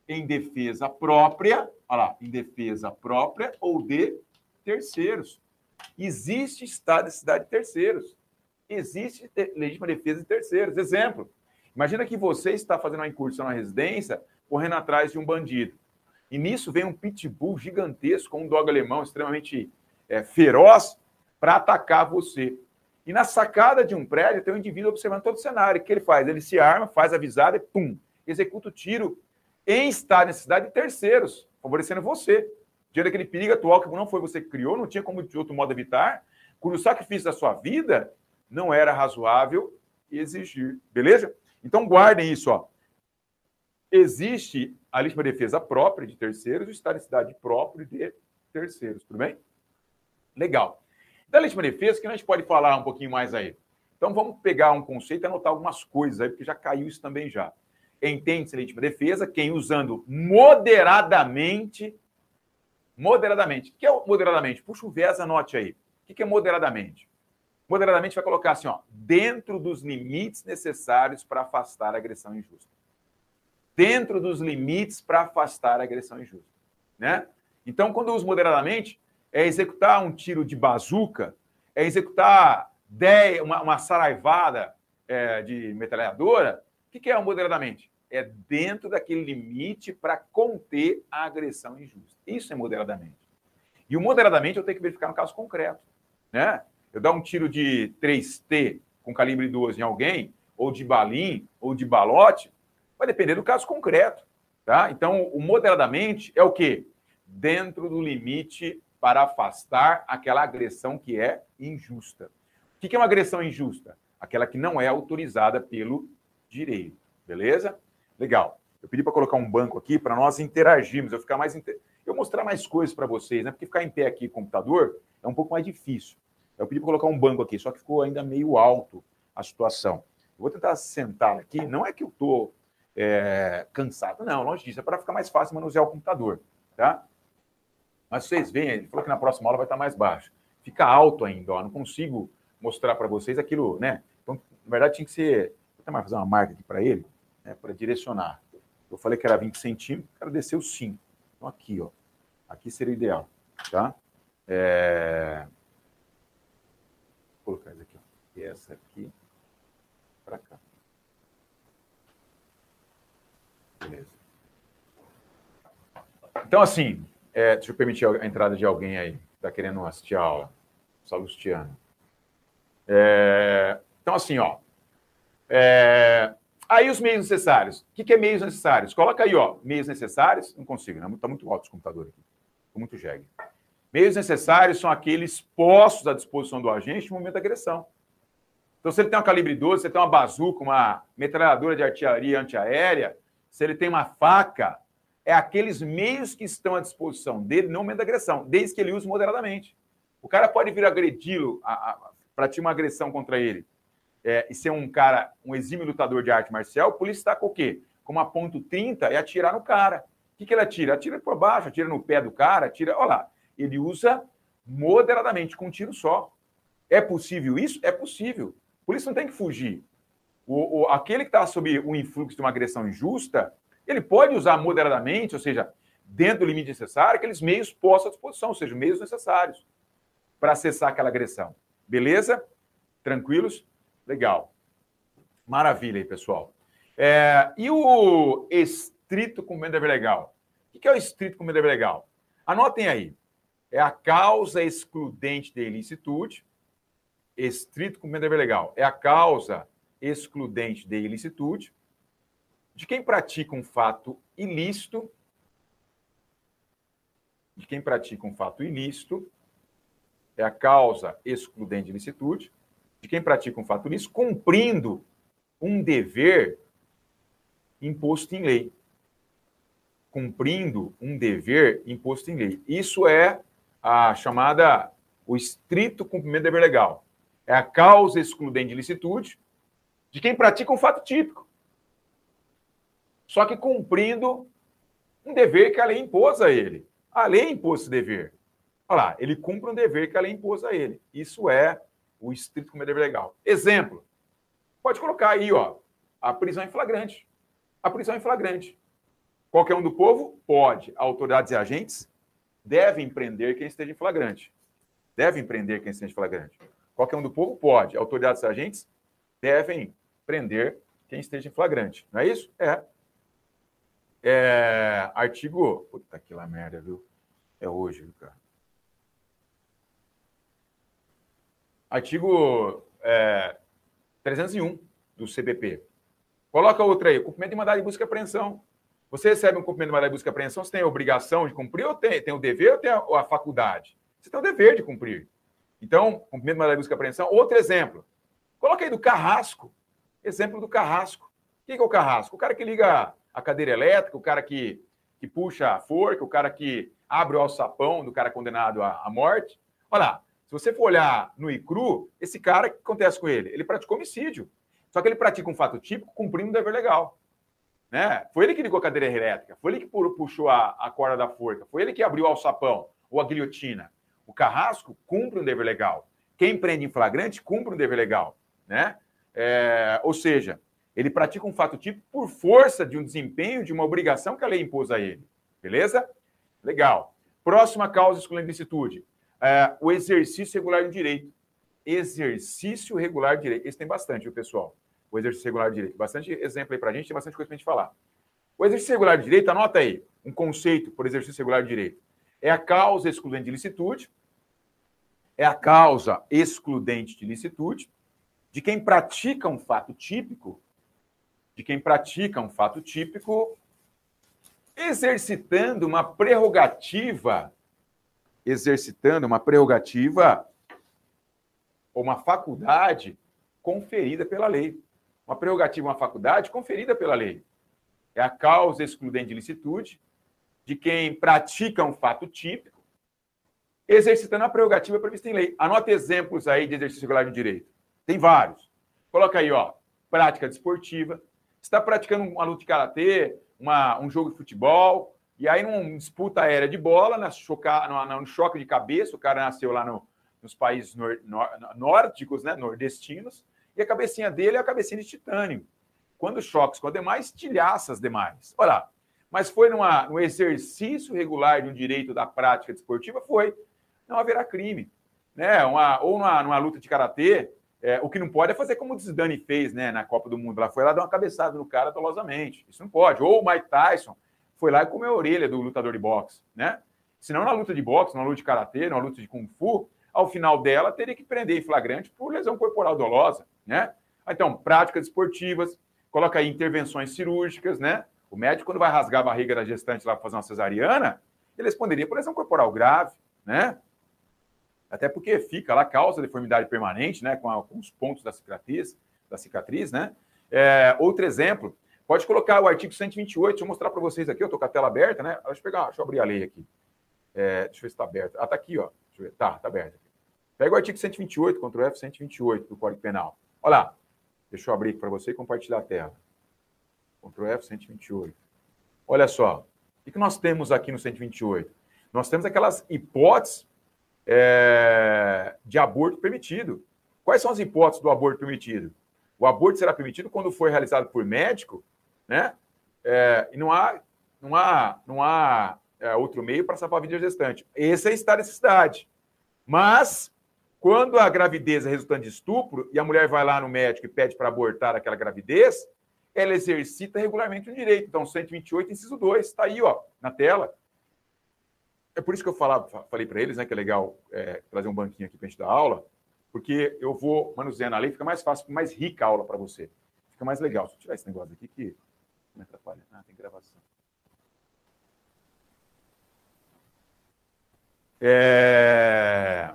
Speaker 1: em defesa própria, olha lá, em defesa própria ou de terceiros. Existe estado de cidade de terceiros existe legítima defesa de terceiros. Exemplo, imagina que você está fazendo uma incursão na residência, correndo atrás de um bandido. E nisso vem um pitbull gigantesco, um dog alemão extremamente é, feroz, para atacar você. E na sacada de um prédio tem um indivíduo observando todo o cenário. O que ele faz? Ele se arma, faz a visada e pum, executa o tiro em estado de necessidade de terceiros, favorecendo você. Diante daquele perigo atual que não foi você que criou, não tinha como de outro modo evitar, cujo sacrifício da sua vida não era razoável exigir. Beleza? Então guardem isso, ó. Existe a legítima defesa própria de terceiros o estado de cidade próprio de terceiros, tudo bem? Legal. Da legítima defesa, que a gente pode falar um pouquinho mais aí. Então vamos pegar um conceito e anotar algumas coisas aí, porque já caiu isso também já. Entende-se legítima defesa quem usando moderadamente, moderadamente. O que é moderadamente? Puxa o viés, anote aí. O que é moderadamente? moderadamente vai colocar assim, ó, dentro dos limites necessários para afastar a agressão injusta. Dentro dos limites para afastar a agressão injusta, né? Então, quando eu uso moderadamente, é executar um tiro de bazuca, é executar uma, uma saraivada é, de metralhadora. O que é moderadamente? É dentro daquele limite para conter a agressão injusta. Isso é moderadamente. E o moderadamente eu tenho que verificar no caso concreto, né? eu dar um tiro de 3T com calibre 12 em alguém, ou de balim, ou de balote, vai depender do caso concreto. Tá? Então, o moderadamente é o quê? Dentro do limite para afastar aquela agressão que é injusta. O que é uma agressão injusta? Aquela que não é autorizada pelo direito. Beleza? Legal. Eu pedi para colocar um banco aqui para nós interagirmos, eu ficar mais inter... eu mostrar mais coisas para vocês, né? Porque ficar em pé aqui computador é um pouco mais difícil. Eu pedi para colocar um banco aqui, só que ficou ainda meio alto a situação. Eu vou tentar sentar aqui. Não é que eu estou é, cansado, não, longe disso. É para ficar mais fácil manusear o computador, tá? Mas vocês veem, ele falou que na próxima aula vai estar mais baixo. Fica alto ainda, ó. Não consigo mostrar para vocês aquilo, né? Então, na verdade, tinha que ser. Vou até mais fazer uma marca aqui para ele, né, para direcionar. Eu falei que era 20 centímetros, o cara desceu 5. Então, aqui, ó. Aqui seria ideal, tá? É colocar isso aqui. Ó. E essa aqui para cá. Beleza. Então, assim, é, deixa eu permitir a entrada de alguém aí que está querendo assistir a aula. Salustiano. É, então, assim, ó. É, aí os meios necessários. O que, que é meios necessários? Coloca aí, ó. Meios necessários. Não consigo, né? Está muito alto esse computador aqui. Estou muito jegue. Meios necessários são aqueles postos à disposição do agente no momento da agressão. Então, se ele tem uma calibre 12, se ele tem uma bazuca, uma metralhadora de artilharia antiaérea, se ele tem uma faca, é aqueles meios que estão à disposição dele no momento da agressão, desde que ele use moderadamente. O cara pode vir agredi-lo, para ter uma agressão contra ele, é, e ser um cara, um exímio lutador de arte marcial, o polícia está com o quê? Com uma ponto 30 e atirar no cara. O que, que ele atira? Atira por baixo, atira no pé do cara, atira. Olha lá, ele usa moderadamente, com um tiro só. É possível isso? É possível. Por isso não tem que fugir. O, o aquele que está sob o influxo de uma agressão injusta, Ele pode usar moderadamente, ou seja, dentro do limite necessário, aqueles meios postos à disposição, ou seja, meios necessários para acessar aquela agressão. Beleza? Tranquilos? Legal. Maravilha aí, pessoal. É, e o estrito cumprimento dever legal? O que é o estrito cumprimento dever legal? Anotem aí. É a causa excludente de ilicitude. Estrito cumprimento dever legal. É a causa excludente de ilicitude de quem pratica um fato ilícito, de quem pratica um fato ilícito, é a causa excludente de ilicitude, de quem pratica um fato ilícito, cumprindo um dever imposto em lei. Cumprindo um dever imposto em lei. Isso é a chamada, o estrito cumprimento do dever legal. É a causa excludente de ilicitude de quem pratica um fato típico só que cumprindo um dever que a lei impôs a ele. A lei impôs esse dever. Olha lá, ele cumpre um dever que a lei impôs a ele. Isso é o estrito como dever legal. Exemplo. Pode colocar aí, ó, a prisão em flagrante. A prisão em flagrante. Qualquer um do povo pode. Autoridades e agentes devem prender quem esteja em flagrante. Devem prender quem esteja em flagrante. Qualquer um do povo pode. Autoridades e agentes devem prender quem esteja em flagrante. Não é isso? É. É, artigo. Puta que lá merda, viu? É hoje, cara. Artigo é, 301 do CBP. Coloca outra aí. Cumprimento de mandado de busca e apreensão. Você recebe um cumprimento de mandado de busca e apreensão, você tem a obrigação de cumprir ou tem, tem o dever ou tem a, ou a faculdade? Você tem o dever de cumprir. Então, cumprimento de mandado de busca e apreensão. Outro exemplo. Coloca aí do carrasco. Exemplo do carrasco. O que é o carrasco? O cara que liga a cadeira elétrica, o cara que, que puxa a forca, o cara que abre o alçapão do cara condenado à, à morte. Olha lá, se você for olhar no ICRU, esse cara, o que acontece com ele? Ele praticou homicídio. Só que ele pratica um fato típico cumprindo um dever legal. Né? Foi ele que ligou a cadeira elétrica, foi ele que puxou a, a corda da forca, foi ele que abriu o alçapão ou a guilhotina. O carrasco cumpre um dever legal. Quem prende em flagrante cumpre um dever legal. Né? É, ou seja, ele pratica um fato típico por força de um desempenho, de uma obrigação que a lei impôs a ele. Beleza? Legal. Próxima causa excluindo licitude. É, o exercício regular de direito. Exercício regular de direito. Esse tem bastante, viu, pessoal? O exercício regular de direito. Bastante exemplo aí para a gente, tem bastante coisa para a gente falar. O exercício regular de direito, anota aí, um conceito por exercício regular de direito. É a causa excludente de licitude, é a causa excludente de licitude de quem pratica um fato típico de quem pratica um fato típico, exercitando uma prerrogativa, exercitando uma prerrogativa ou uma faculdade conferida pela lei. Uma prerrogativa, uma faculdade conferida pela lei. É a causa excludente de licitude de quem pratica um fato típico, exercitando a prerrogativa prevista em lei. Anota exemplos aí de exercício regular de direito. Tem vários. Coloca aí, ó, prática desportiva, está praticando uma luta de karatê, uma, um jogo de futebol, e aí numa disputa aérea de bola, choca, no, choque de cabeça, o cara nasceu lá no, nos países nor, nor, nórdicos, né, nordestinos, e a cabecinha dele é a cabecinha de titânio. Quando choques com demais, estilhaça as demais. Olha lá, mas foi numa, no exercício regular de um direito da prática desportiva, foi. Não haverá crime. Né? Uma, ou numa, numa luta de karatê, é, o que não pode é fazer como o Zidane fez né, na Copa do Mundo. Ela foi lá dar uma cabeçada no cara dolosamente. Isso não pode. Ou o Mike Tyson foi lá e comeu a orelha do lutador de boxe. Né? Senão, na luta de boxe, na luta de karatê, na luta de kung fu, ao final dela teria que prender em flagrante por lesão corporal dolosa. Né? Então, práticas esportivas, coloca aí intervenções cirúrgicas, né? O médico, quando vai rasgar a barriga da gestante lá para fazer uma cesariana, ele responderia por lesão corporal grave, né? até porque fica lá, causa deformidade permanente, né, com, a, com os pontos da cicatriz, da cicatriz, né? É, outro exemplo, pode colocar o artigo 128, deixa eu mostrar para vocês aqui, eu estou com a tela aberta, né? Deixa eu pegar, deixa eu abrir a lei aqui. É, deixa eu ver se está aberta. Ah, está aqui, ó. Deixa eu ver. Tá, está aberta. Pega o artigo 128, Ctrl F 128 do Código Penal. Olha lá. Deixa eu abrir aqui para você e compartilhar a tela. Ctrl F 128. Olha só. O que nós temos aqui no 128? Nós temos aquelas hipóteses é, de aborto permitido. Quais são as hipóteses do aborto permitido? O aborto será permitido quando for realizado por médico, né? é, e não há, não há, não há é, outro meio para salvar a vida gestante. Esse é estar necessidade. Mas, quando a gravidez é resultante de estupro e a mulher vai lá no médico e pede para abortar aquela gravidez, ela exercita regularmente o direito. Então, 128, inciso 2, está aí, ó, na tela. É por isso que eu falava, falei para eles, né, que é legal é, trazer um banquinho aqui para a gente dar aula, porque eu vou manuseando a lei, fica mais fácil, mais rica a aula para você. Fica mais legal. Deixa eu tirar esse negócio aqui que me atrapalha. Ah, tem gravação. É...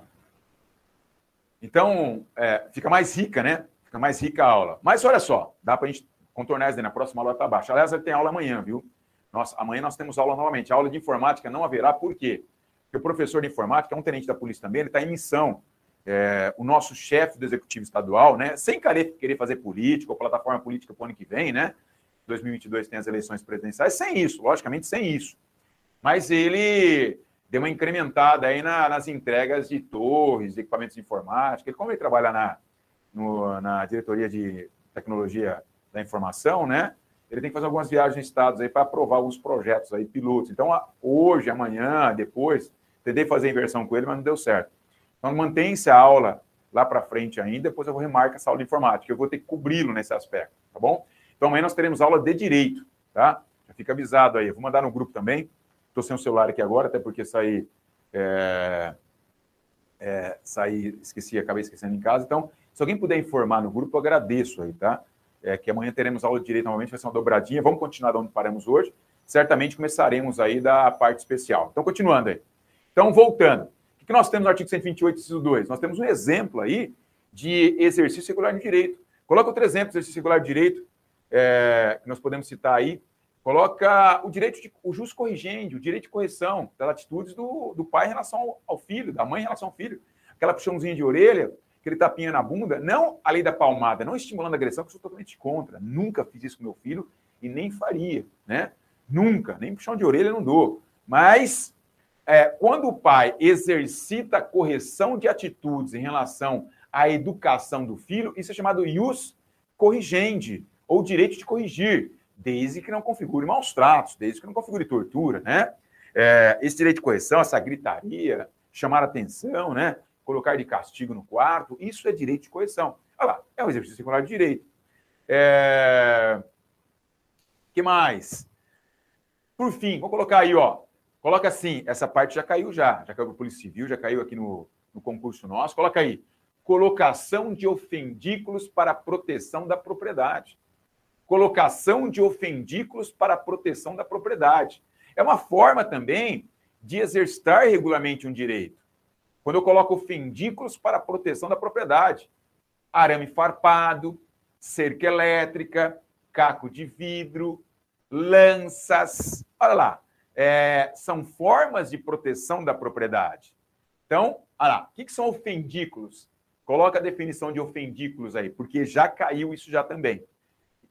Speaker 1: Então, é, fica mais rica, né? Fica mais rica a aula. Mas olha só, dá para a gente contornar isso na próxima aula está abaixo. Aliás, ele tem aula amanhã, viu? Nossa, amanhã nós temos aula novamente. A aula de informática não haverá, por quê? Porque o professor de informática é um tenente da polícia também, ele está em missão. É, o nosso chefe do executivo estadual, né? Sem querer, querer fazer política ou plataforma política para o ano que vem, né? 2022 tem as eleições presidenciais, sem isso, logicamente sem isso. Mas ele deu uma incrementada aí na, nas entregas de torres, de equipamentos de informática. Ele, como ele trabalha na, no, na diretoria de tecnologia da informação, né? ele tem que fazer algumas viagens em estados aí para aprovar alguns projetos aí, pilotos. Então, hoje, amanhã, depois, tentei fazer inversão com ele, mas não deu certo. Então, mantém-se a aula lá para frente ainda, depois eu vou remarcar essa aula de informática, eu vou ter que cobri-lo nesse aspecto, tá bom? Então, amanhã nós teremos aula de direito, tá? Já fica avisado aí, vou mandar no grupo também. Estou sem o celular aqui agora, até porque saí, é, é, saí, esqueci, acabei esquecendo em casa. Então, se alguém puder informar no grupo, eu agradeço aí, tá? é, que amanhã teremos aula de direito novamente, vai ser uma dobradinha. Vamos continuar de onde paramos hoje. Certamente começaremos aí da parte especial. Então, continuando aí. Então, voltando. O que nós temos no artigo 128, inciso 2? Nós temos um exemplo aí de exercício regular de direito. Coloca outro exemplo de exercício regular de direito, é, que nós podemos citar aí. Coloca o direito de o jus corrigende, o direito de correção das atitudes do, do pai em relação ao, ao filho, da mãe em relação ao filho. Aquela puxãozinha de orelha, aquele tapinha na bunda, não a lei da palmada, não estimulando a agressão, que eu sou totalmente contra. Nunca fiz isso com meu filho e nem faria, né? Nunca, nem puxão de orelha não dou. Mas é, quando o pai exercita correção de atitudes em relação à educação do filho, isso é chamado ius corrigendi, ou direito de corrigir, desde que não configure maus tratos, desde que não configure tortura, né? É, esse direito de correção, essa gritaria, chamar atenção, né? colocar de castigo no quarto, isso é direito de coerção. Olha lá, é um exercício secular de direito. É... que mais? Por fim, vou colocar aí, ó. Coloca assim, essa parte já caiu já, já caiu para Polícia Civil, já caiu aqui no, no concurso nosso. Coloca aí, colocação de ofendículos para proteção da propriedade. Colocação de ofendículos para proteção da propriedade. É uma forma também de exercitar regularmente um direito. Quando eu coloco fendículos para proteção da propriedade, arame farpado, cerca elétrica, caco de vidro, lanças. Olha lá, é, são formas de proteção da propriedade. Então, olha lá, o que, que são ofendículos? Coloca a definição de ofendículos aí, porque já caiu isso já também.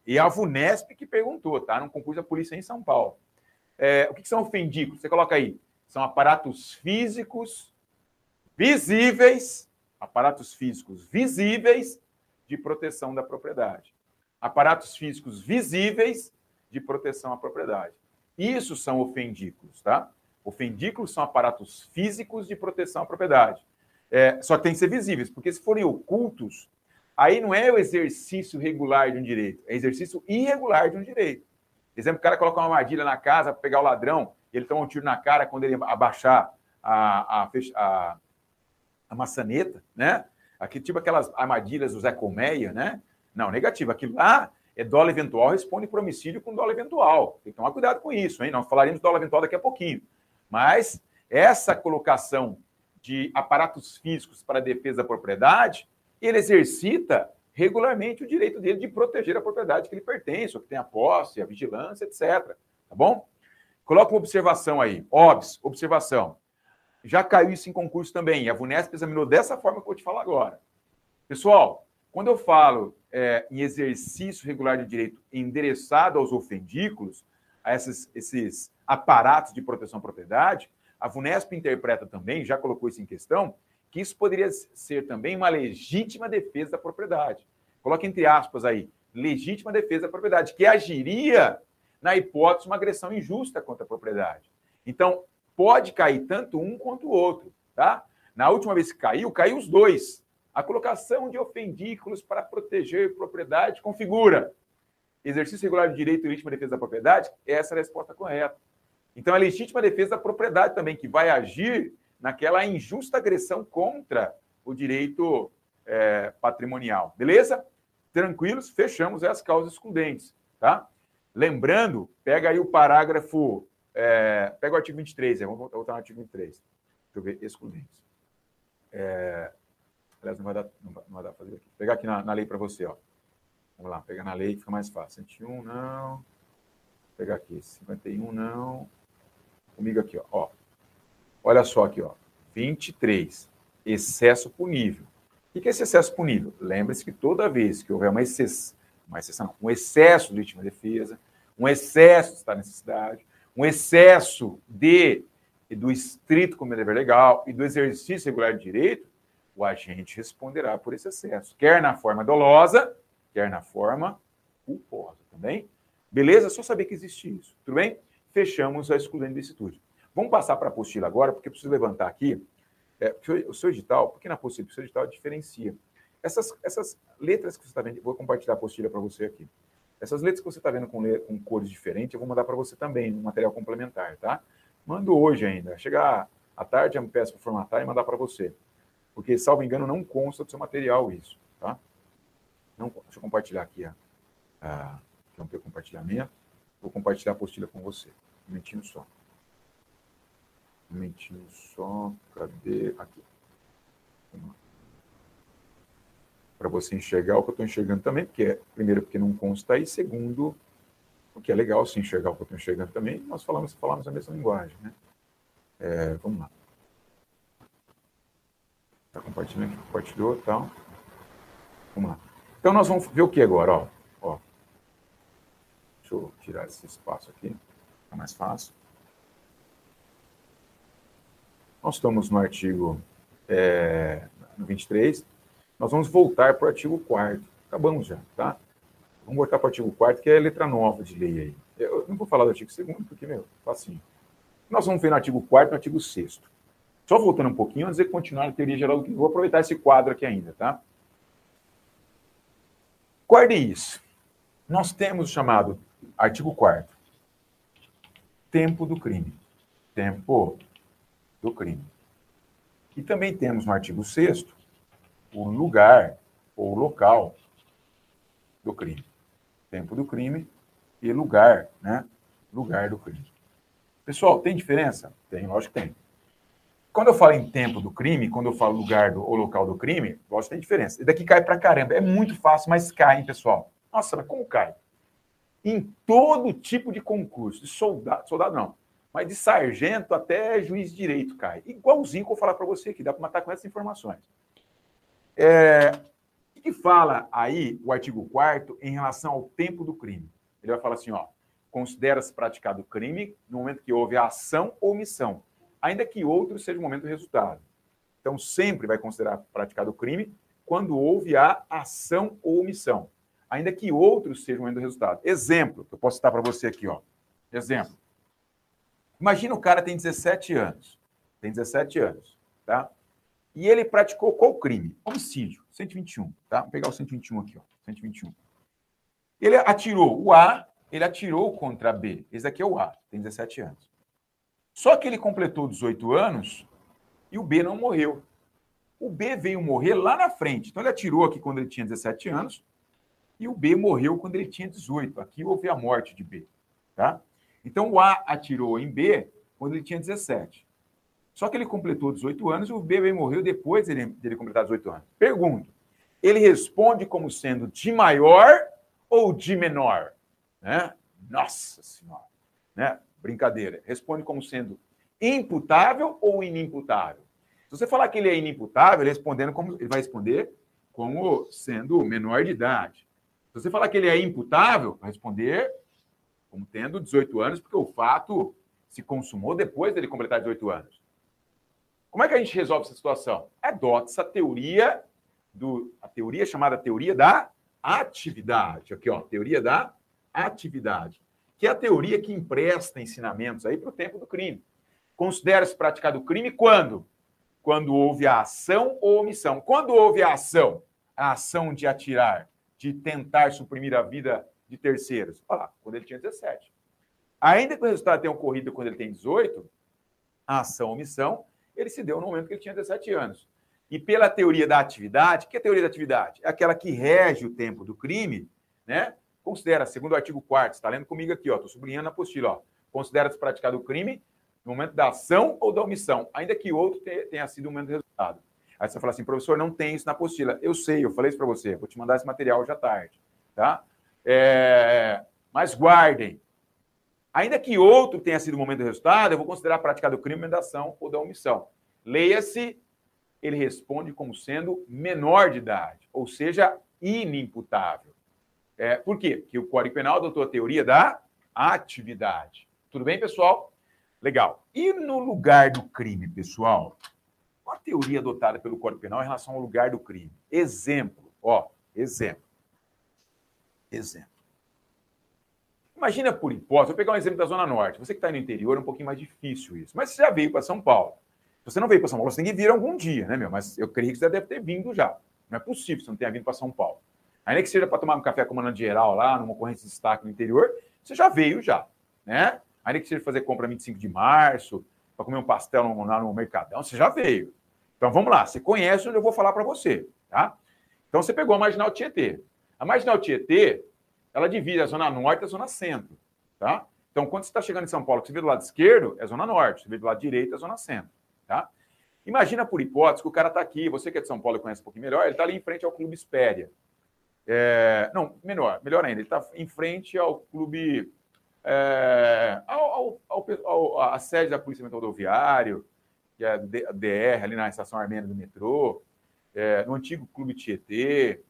Speaker 1: E a VUNESP que perguntou, tá? No concurso da polícia em São Paulo. É, o que, que são ofendículos? Você coloca aí. São aparatos físicos visíveis, aparatos físicos visíveis de proteção da propriedade. Aparatos físicos visíveis de proteção à propriedade. Isso são ofendículos, tá? Ofendículos são aparatos físicos de proteção à propriedade. É, só tem que ser visíveis, porque se forem ocultos, aí não é o exercício regular de um direito, é exercício irregular de um direito. Por exemplo, o cara coloca uma armadilha na casa para pegar o ladrão, ele toma um tiro na cara quando ele abaixar a, a, a, a maçaneta, né? Aqui, tipo aquelas armadilhas do Zé Colmeia, né? Não, negativo. Aquilo lá é dólar eventual, responde por homicídio com dólar eventual. Tem que tomar cuidado com isso, hein? Nós falaremos dólar eventual daqui a pouquinho. Mas essa colocação de aparatos físicos para defesa da propriedade, ele exercita regularmente o direito dele de proteger a propriedade que lhe pertence, ou que tem a posse, a vigilância, etc. Tá bom? Coloca uma observação aí. Obs, observação já caiu isso em concurso também. A VUNESP examinou dessa forma que eu vou te falar agora. Pessoal, quando eu falo é, em exercício regular de direito endereçado aos ofendículos, a esses, esses aparatos de proteção à propriedade, a VUNESP interpreta também, já colocou isso em questão, que isso poderia ser também uma legítima defesa da propriedade. Coloque entre aspas aí, legítima defesa da propriedade, que agiria na hipótese de uma agressão injusta contra a propriedade. Então, pode cair tanto um quanto o outro, tá? Na última vez que caiu, caiu os dois. A colocação de ofendículos para proteger propriedade configura exercício regular de direito e legítima defesa da propriedade? Essa é a resposta correta. Então, é legítima defesa da propriedade também, que vai agir naquela injusta agressão contra o direito é, patrimonial. Beleza? Tranquilos? Fechamos as causas excludentes, tá? Lembrando, pega aí o parágrafo, é, pega o artigo 23, vamos voltar no artigo 23. Deixa eu ver, excludentes. É, aliás, não vai dar, não vai, não vai dar fazer aqui. Vou pegar aqui na, na lei para você, ó. Vamos lá, pegar na lei fica mais fácil. 101, não. Vou pegar aqui, 51, não. Comigo aqui, ó. ó. Olha só aqui, ó. 23. Excesso punível. O que é esse excesso punível? Lembre-se que toda vez que houver uma exceção, uma exceção, um excesso de legítima defesa, um excesso de estado de necessidade, um excesso de do estrito como dever legal e do exercício regular de direito, o agente responderá por esse excesso, quer na forma dolosa, quer na forma culposa também. Beleza? Só saber que existe isso. Tudo bem? Fechamos a excludente de licitude. Vamos passar para a apostila agora, porque preciso levantar aqui é, o seu edital, porque na apostila, o seu edital diferencia. Essas, essas letras que você está vendo, vou compartilhar a apostila para você aqui. Essas letras que você está vendo com, com, cores diferentes, eu vou mandar para você também, no material complementar, tá? Mando hoje ainda. Chegar à tarde, eu me peço para formatar e mandar para você. Porque, salvo engano, não consta do seu material isso, tá? Não, deixa eu compartilhar aqui, ó. Ah, o compartilhamento. Vou compartilhar a apostila com você. Um momentinho só. Um momentinho só. Cadê? Aqui. Para você enxergar o que eu estou enxergando também, porque é, primeiro, porque não consta aí, segundo, porque é legal se enxergar o que eu estou enxergando também, nós falamos, falamos a mesma linguagem, né? É, vamos lá. Está compartilhando compartilhou tal. Vamos lá. Então, nós vamos ver o que agora? Ó, ó. Deixa eu tirar esse espaço aqui, fica mais fácil. Nós estamos no artigo é, no 23. Nós vamos voltar para o artigo 4 Acabamos já, tá? Vamos voltar para o artigo 4 que é a letra nova de lei aí. Eu não vou falar do artigo 2 porque, meu, facinho. Nós vamos ver no artigo 4 e no artigo 6 Só voltando um pouquinho, antes de continuar a teoria geral vou aproveitar esse quadro aqui ainda, tá? Guarde isso. Nós temos o chamado artigo 4 tempo do crime. Tempo do crime. E também temos no artigo 6 o lugar ou local do crime. Tempo do crime e lugar, né? Lugar do crime. Pessoal, tem diferença? Tem, lógico que tem. Quando eu falo em tempo do crime, quando eu falo lugar do, ou local do crime, lógico que tem diferença. E daqui cai pra caramba. É muito fácil, mas cai, hein, pessoal? Nossa, mas como cai? Em todo tipo de concurso, de soldado, soldado não, mas de sargento até juiz de direito cai. Igualzinho que eu vou falar para você aqui, dá para matar com essas informações. É, o que fala aí o artigo 4 em relação ao tempo do crime? Ele vai falar assim, ó, considera-se praticado o crime no momento que houve a ação ou omissão, ainda que outro seja o momento do resultado. Então, sempre vai considerar praticado o crime quando houve a ação ou omissão, ainda que outro seja o momento do resultado. Exemplo, eu posso citar para você aqui, ó. Exemplo. Imagina o cara tem 17 anos. Tem 17 anos, tá? E ele praticou qual crime? Homicídio, 121, tá? Vou pegar o 121 aqui, ó. 121. Ele atirou o A, ele atirou contra B. Esse aqui é o A, tem 17 anos. Só que ele completou 18 anos e o B não morreu. O B veio morrer lá na frente. Então ele atirou aqui quando ele tinha 17 anos e o B morreu quando ele tinha 18. Aqui houve a morte de B, tá? Então, o A atirou em B quando ele tinha 17. Só que ele completou 18 anos e o B morreu depois dele, dele completar 18 anos. Pergunto: ele responde como sendo de maior ou de menor? Né? Nossa Senhora! Né? Brincadeira. Responde como sendo imputável ou inimputável? Se você falar que ele é inimputável, ele, respondendo como, ele vai responder como sendo menor de idade. Se você falar que ele é imputável, vai responder como tendo 18 anos, porque o fato se consumou depois dele completar 18 anos. Como é que a gente resolve essa situação? Adota essa teoria do a teoria chamada teoria da atividade. Aqui, ó, teoria da atividade. que é a teoria que empresta ensinamentos aí para o tempo do crime. Considera-se praticado o crime quando? Quando houve a ação ou omissão. Quando houve a ação, a ação de atirar, de tentar suprimir a vida de terceiros. Olha lá, quando ele tinha 17. Ainda que o resultado tenha ocorrido quando ele tem 18, a ação omissão, ele se deu no momento que ele tinha 17 anos. E pela teoria da atividade, que é a teoria da atividade? É aquela que rege o tempo do crime, né? Considera, segundo o artigo 4 está lendo comigo aqui, ó, estou sublinhando a apostila, ó. Considera-se praticado o crime no momento da ação ou da omissão, ainda que outro tenha sido o momento do resultado. Aí você fala assim, professor, não tem isso na apostila. Eu sei, eu falei isso para você, vou te mandar esse material à tarde, tá? É... Mas guardem. Ainda que outro tenha sido o momento do resultado, eu vou considerar praticado o crime da ação ou da omissão. Leia-se, ele responde como sendo menor de idade, ou seja, inimputável. É, por quê? Porque o Código Penal adotou a teoria da atividade. Tudo bem, pessoal? Legal. E no lugar do crime, pessoal? Qual a teoria adotada pelo Código Penal em relação ao lugar do crime? Exemplo, ó, exemplo. Exemplo. Imagina por hipótese, vou pegar um exemplo da Zona Norte. Você que está no interior, é um pouquinho mais difícil isso. Mas você já veio para São Paulo. Se você não veio para São Paulo, você tem que vir algum dia, né, meu? Mas eu creio que você deve ter vindo já. Não é possível que você não tenha vindo para São Paulo. Ainda que seja para tomar um café comandante geral lá, numa ocorrência de destaque no interior, você já veio já, né? Ainda que seja fazer compra 25 de março, para comer um pastel lá no Mercadão, você já veio. Então vamos lá, você conhece onde eu vou falar para você, tá? Então você pegou a Marginal Tietê. A Marginal Tietê, ela divide a Zona Norte e a Zona Centro, tá? Então quando você está chegando em São Paulo, você vê do lado esquerdo, é Zona Norte, você vê do lado direito, é Zona Centro, tá? Imagina por hipótese que o cara está aqui, você que é de São Paulo e conhece um pouquinho melhor, ele está ali em frente ao Clube Espéria. É, não, melhor, melhor ainda, ele está em frente ao clube, é, ao, ao, ao, à sede da Polícia Rodoviário, que é a DR, ali na estação armênia do metrô, é, no antigo Clube Tietê.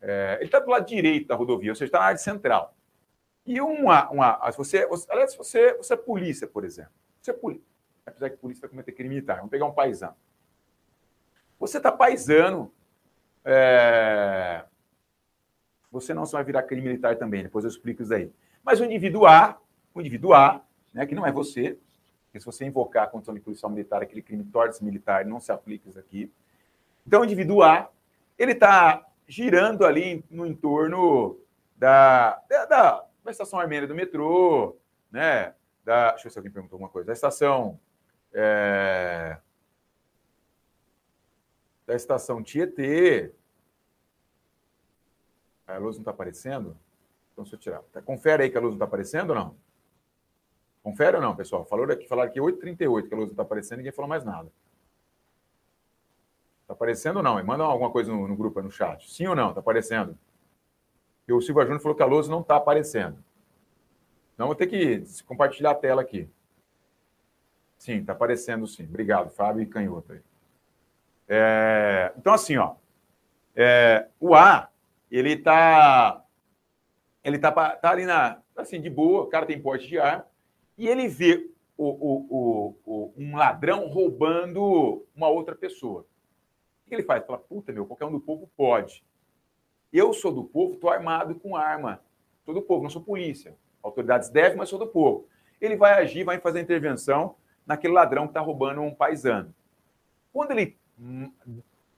Speaker 1: É, ele está do lado direito da rodovia, ou seja, está na área central. E uma. uma se você, você, aliás, você, você é polícia, por exemplo. Você é polícia. Apesar que polícia vai cometer crime militar. Vamos pegar um paisano. Você está paisano. É, você não só vai virar crime militar também, depois eu explico isso aí. Mas o indivíduo A, o indivíduo A, né, que não é você, porque se você invocar a condição de policial militar, aquele crime torna-se militar, não se aplica isso aqui. Então, o indivíduo A, ele está girando ali no entorno da, da, da, da estação armênia do metrô, né? Da, deixa eu ver se alguém perguntou alguma coisa. Da estação. É, da estação Tietê, a luz não está aparecendo? Então, se eu tirar. Tá, confere aí que a luz não está aparecendo ou não? Confere ou não, pessoal? Falou aqui, falaram aqui 8h38 que a luz não está aparecendo, ninguém falou mais nada. Aparecendo ou não? Manda alguma coisa no, no grupo, no chat. Sim ou não? Está aparecendo? E o Silva Júnior falou que a luz não está aparecendo. Então, vou ter que compartilhar a tela aqui. Sim, está aparecendo sim. Obrigado, Fábio e Canhoto aí. É, então, assim, ó. É, o A ele está ele tá, tá ali na, assim, de boa, o cara tem porte de arma, e ele vê o, o, o, um ladrão roubando uma outra pessoa. O que ele faz? Fala, puta, meu, qualquer um do povo pode. Eu sou do povo, estou armado com arma. Sou do povo, não sou polícia. Autoridades devem, mas sou do povo. Ele vai agir, vai fazer a intervenção naquele ladrão que está roubando um paisano. Quando ele hum,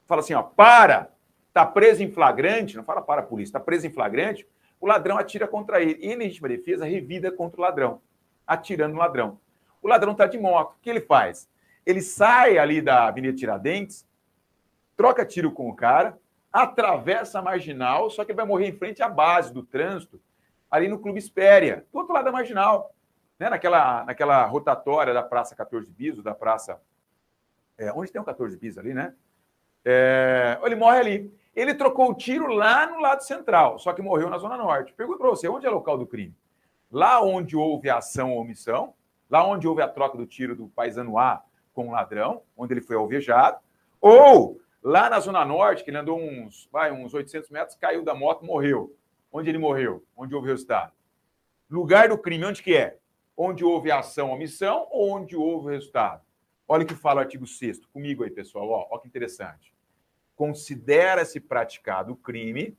Speaker 1: fala assim, ó, para, está preso em flagrante, não fala para a polícia, está preso em flagrante, o ladrão atira contra ele. E em legítima defesa, revida contra o ladrão, atirando no ladrão. O ladrão está de moto. O que ele faz? Ele sai ali da Avenida Tiradentes, troca tiro com o cara, atravessa a marginal, só que vai morrer em frente à base do trânsito, ali no Clube Espéria, do outro lado da marginal, né? naquela, naquela rotatória da Praça 14 Bis, da Praça. É, onde tem um 14 Bis ali, né? É, ele morre ali. Ele trocou o tiro lá no lado central, só que morreu na Zona Norte. Pergunto para você, onde é o local do crime? Lá onde houve ação ou omissão, lá onde houve a troca do tiro do paisano A com o ladrão, onde ele foi alvejado, ou lá na Zona Norte, que ele andou uns, vai, uns 800 metros, caiu da moto, morreu. Onde ele morreu? Onde houve resultado? Lugar do crime, onde que é? Onde houve ação omissão ou onde houve o resultado? Olha o que fala o artigo 6 comigo aí, pessoal. Ó que interessante. Considera-se praticado o crime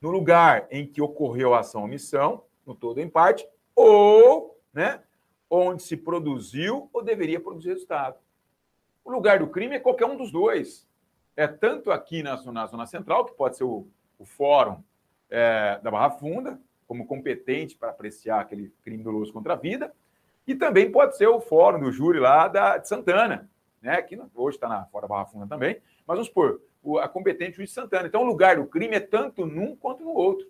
Speaker 1: no lugar em que ocorreu a ação omissão no todo ou em parte, ou né, onde se produziu ou deveria produzir resultado. O lugar do crime é qualquer um dos dois. É tanto aqui na, na Zona Central, que pode ser o, o fórum é, da Barra Funda, como competente para apreciar aquele crime doloso contra a vida, e também pode ser o fórum do júri lá da, de Santana, né, que hoje está na fora da Barra Funda também, mas vamos supor, o, a competente juiz de Santana. Então, o lugar do crime é tanto num quanto no outro.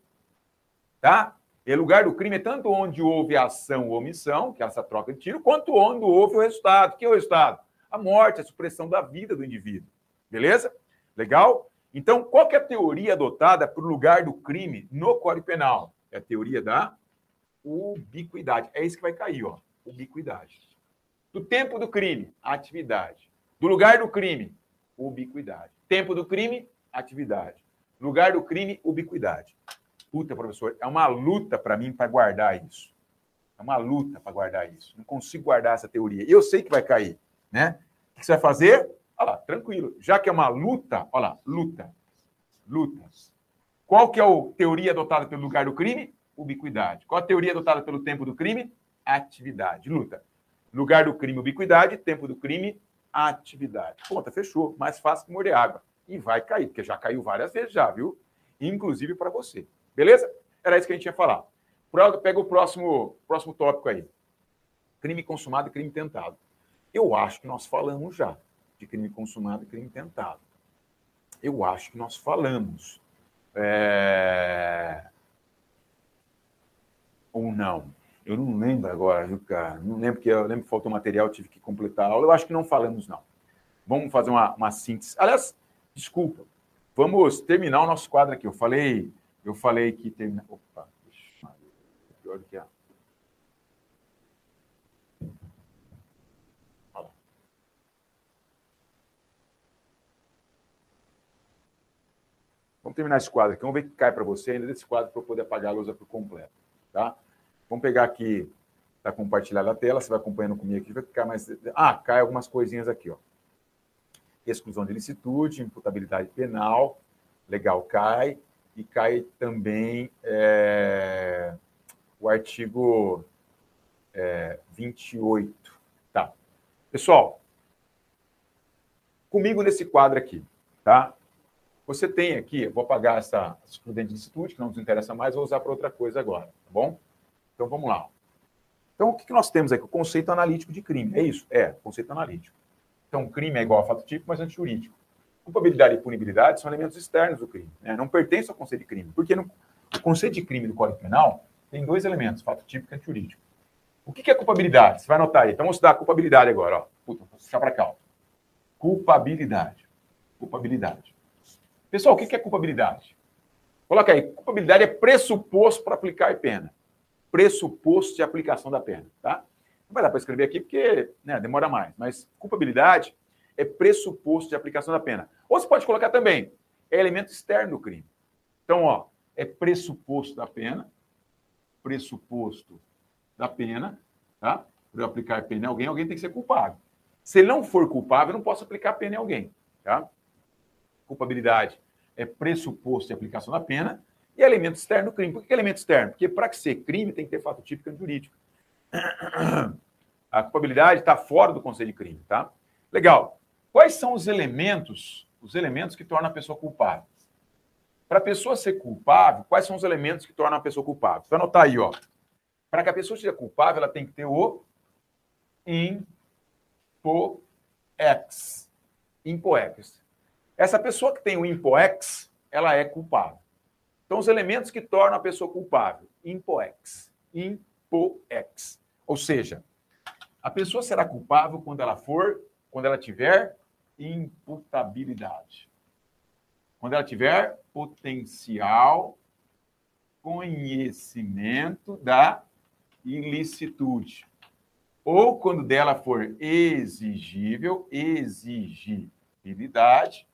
Speaker 1: Tá? E o lugar do crime é tanto onde houve ação ou omissão, que é essa troca de tiro, quanto onde houve o resultado. Que é o resultado? A morte, a supressão da vida do indivíduo. Beleza? Legal? Então, qual é a teoria adotada para o lugar do crime no Código Penal? É a teoria da ubiquidade. É isso que vai cair, ó. Ubiquidade. Do tempo do crime, atividade. Do lugar do crime, ubiquidade. Tempo do crime, atividade. Lugar do crime, ubiquidade. Puta, professor, é uma luta para mim para guardar isso. É uma luta para guardar isso. Não consigo guardar essa teoria. Eu sei que vai cair, né? O que você vai fazer? Olha lá, tranquilo. Já que é uma luta, olha lá, luta. Lutas. Qual que é a teoria adotada pelo lugar do crime? Ubiquidade. Qual a teoria adotada pelo tempo do crime? Atividade. Luta. Lugar do crime, ubiquidade. Tempo do crime, atividade. Ponta, fechou. Mais fácil que morrer água. E vai cair, porque já caiu várias vezes já, viu? Inclusive para você. Beleza? Era isso que a gente ia falar. Pega o próximo, próximo tópico aí. Crime consumado e crime tentado. Eu acho que nós falamos já de crime consumado e crime tentado. Eu acho que nós falamos. É... Ou não. Eu não lembro agora, viu, cara? Não lembro que eu lembro que faltou material, tive que completar a aula. Eu acho que não falamos, não. Vamos fazer uma, uma síntese. Aliás, desculpa. Vamos terminar o nosso quadro aqui. Eu falei, eu falei que termina. Opa, pior que a. Vamos terminar esse quadro aqui. Vamos ver o que cai para você ainda desse quadro para eu poder apagar a luz por completo. Tá? Vamos pegar aqui, está compartilhada a tela, você vai acompanhando comigo aqui, vai ficar mais. Ah, cai algumas coisinhas aqui, ó. Exclusão de licitude, imputabilidade penal, legal, cai. E cai também é, o artigo é, 28. Tá. Pessoal, comigo nesse quadro aqui, tá? Você tem aqui, vou apagar essa excludente de licitude, que não nos interessa mais, vou usar para outra coisa agora, tá bom? Então vamos lá. Então, o que nós temos aqui? O conceito analítico de crime. É isso? É, conceito analítico. Então, crime é igual a fato típico, mas antijurídico. Culpabilidade e punibilidade são elementos externos do crime. Né? Não pertencem ao conceito de crime. Porque no, o conceito de crime do Código Penal tem dois elementos, fato típico e antijurídico. O que é culpabilidade? Você vai anotar aí. Então, vamos estudar a culpabilidade agora. Ó. Puta, vou puxar para cá. Ó. Culpabilidade. Culpabilidade. Pessoal, o que é culpabilidade? Coloca aí. Culpabilidade é pressuposto para aplicar pena pressuposto de aplicação da pena, tá? Não vai dar para escrever aqui porque né, demora mais, mas culpabilidade é pressuposto de aplicação da pena. Ou você pode colocar também, é elemento externo do crime. Então, ó, é pressuposto da pena, pressuposto da pena, tá? Para eu aplicar pena em alguém, alguém tem que ser culpado. Se ele não for culpável, eu não posso aplicar pena em alguém, tá? Culpabilidade é pressuposto de aplicação da pena e elemento externo do crime. Por que elemento externo? Porque para ser crime tem que ter fato típico jurídico. A culpabilidade está fora do conceito de crime, tá? Legal. Quais são os elementos, os elementos que tornam a pessoa culpável? Para a pessoa ser culpável, quais são os elementos que tornam a pessoa culpável? Vai anotar aí, ó. Para que a pessoa seja culpável, ela tem que ter o impoex. Impoex. Essa pessoa que tem o impoex, ela é culpável. Então, os elementos que tornam a pessoa culpável. Impoex. Impoex. Ou seja, a pessoa será culpável quando ela for, quando ela tiver imputabilidade. Quando ela tiver potencial conhecimento da ilicitude. Ou quando dela for exigível, exigibilidade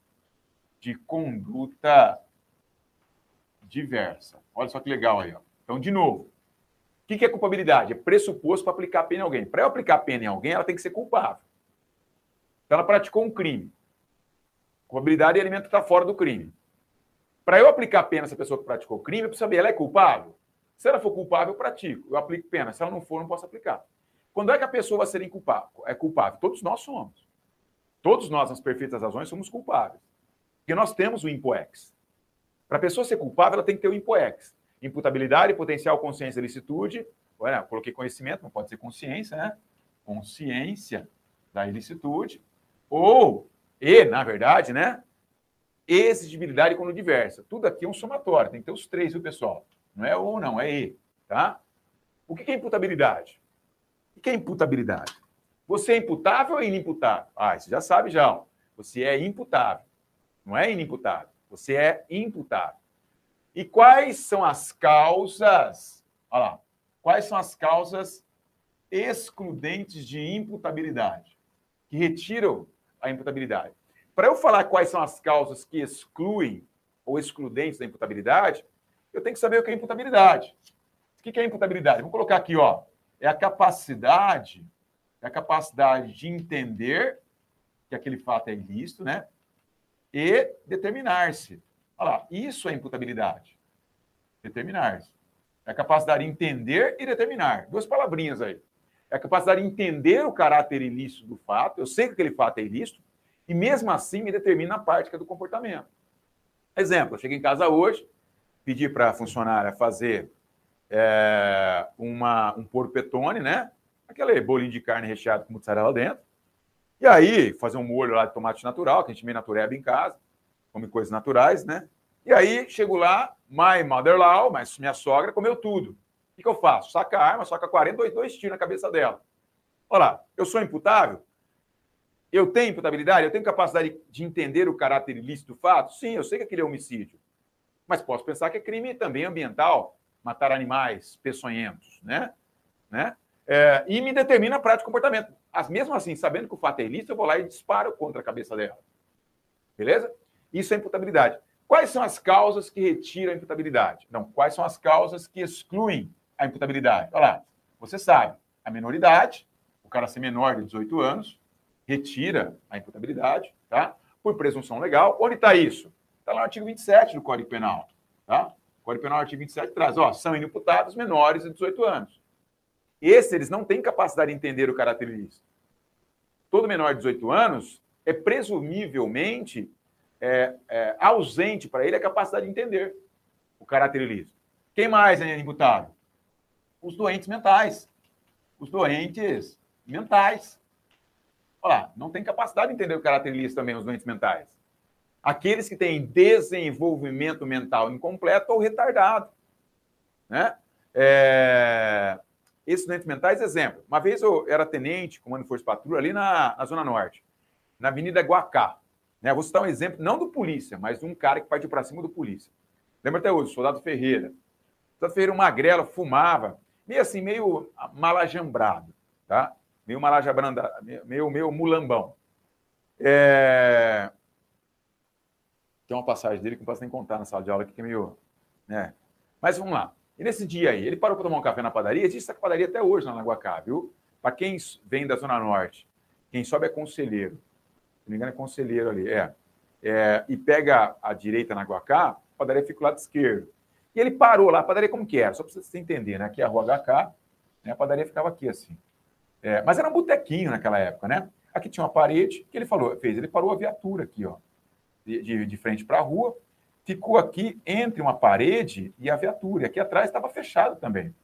Speaker 1: de conduta diversa. Olha só que legal aí. Ó. Então, de novo, o que é culpabilidade? É pressuposto para aplicar pena em alguém. Para eu aplicar pena em alguém, ela tem que ser culpável. Então, ela praticou um crime. Culpabilidade é elemento que está fora do crime. Para eu aplicar pena essa pessoa que praticou o crime, eu preciso saber, ela é culpável? Se ela for culpável, eu pratico, eu aplico pena. Se ela não for, não posso aplicar. Quando é que a pessoa vai ser inculpável? É culpável? Todos nós somos. Todos nós, nas perfeitas razões, somos culpáveis. Porque nós temos o impoex. Para a pessoa ser culpável, ela tem que ter o impoex. Imputabilidade, potencial, consciência, ilicitude. Olha, coloquei conhecimento, não pode ser consciência, né? Consciência da ilicitude. Ou, e, na verdade, né? Exigibilidade quando diversa. Tudo aqui é um somatório, tem que ter os três, viu, pessoal? Não é ou, não, é e, tá? O que é imputabilidade? O que é imputabilidade? Você é imputável ou inimputável? Ah, você já sabe já. Você é imputável. Não é inimputável. Você é imputável. E quais são as causas? Olha lá. Quais são as causas excludentes de imputabilidade? Que retiram a imputabilidade. Para eu falar quais são as causas que excluem ou excludentes da imputabilidade, eu tenho que saber o que é imputabilidade. O que é imputabilidade? Vamos colocar aqui, ó. É a capacidade, é a capacidade de entender que aquele fato é ilícito, né? E determinar-se. Olha lá, isso é imputabilidade. Determinar-se. É a capacidade de entender e determinar. Duas palavrinhas aí. É a capacidade de entender o caráter ilícito do fato. Eu sei que aquele fato é ilícito, e mesmo assim me determina a prática do comportamento. Exemplo, eu cheguei em casa hoje, pedi para a funcionária fazer é, uma, um porpetone, né? Aquele bolinho de carne recheado com mussarela dentro. E aí, fazer um molho lá de tomate natural, que a gente meio natureba em casa, come coisas naturais, né? E aí, chego lá, my mother-in-law, mas minha sogra, comeu tudo. O que, que eu faço? Saca a arma, saca 42 dois tiros na cabeça dela. Olha lá, eu sou imputável? Eu tenho imputabilidade? Eu tenho capacidade de entender o caráter ilícito do fato? Sim, eu sei que aquele é homicídio. Mas posso pensar que é crime também ambiental, matar animais peçonhentos, né? né? É, e me determina a prática de comportamento. As, mesmo assim, sabendo que o fato é ilícito, eu vou lá e disparo contra a cabeça dela. Beleza? Isso é imputabilidade. Quais são as causas que retiram a imputabilidade? Não, quais são as causas que excluem a imputabilidade? Olha lá, você sabe, a menoridade, o cara ser menor de 18 anos, retira a imputabilidade, tá? Por presunção legal. Onde está isso? Está lá no artigo 27 do Código Penal. Tá? O Código Penal, artigo 27, traz, ó, são inimputados menores de 18 anos. Esses, eles não têm capacidade de entender o caráter ilícito. Todo menor de 18 anos é presumivelmente é, é, ausente para ele a capacidade de entender o caráter ilícito. Quem mais é inimputável? Os doentes mentais. Os doentes mentais. Olha lá, não tem capacidade de entender o caráter ilícito também, os doentes mentais aqueles que têm desenvolvimento mental incompleto ou retardado. Né? É... Esses doentes mentais, exemplo. Uma vez eu era tenente, comando força patrulha, ali na, na Zona Norte, na Avenida Guacá. Né? Vou citar um exemplo, não do polícia, mas de um cara que partiu para cima do polícia. Lembra até hoje, o soldado Ferreira. O soldado Ferreira, magrelo, fumava, meio assim, meio malajambrado, tá? Meio malajabranda, meio, meio mulambão. É... Tem uma passagem dele que não posso nem contar na sala de aula, que é meio. Né? Mas vamos lá. E nesse dia aí, ele parou para tomar um café na padaria, existe essa padaria até hoje na Lagoacá, viu? Para quem vem da Zona Norte, quem sobe é conselheiro. Se não me engano, é conselheiro ali, é. é e pega a direita na Guacá, a padaria fica do lado esquerdo. E ele parou lá, a padaria como que era? Só para você entender, né? Aqui é a rua HK, né? a padaria ficava aqui assim. É, mas era um botequinho naquela época, né? Aqui tinha uma parede, que ele falou, fez, ele parou a viatura aqui, ó de, de, de frente para a rua, ficou aqui entre uma parede e a viatura. Aqui atrás estava fechado também.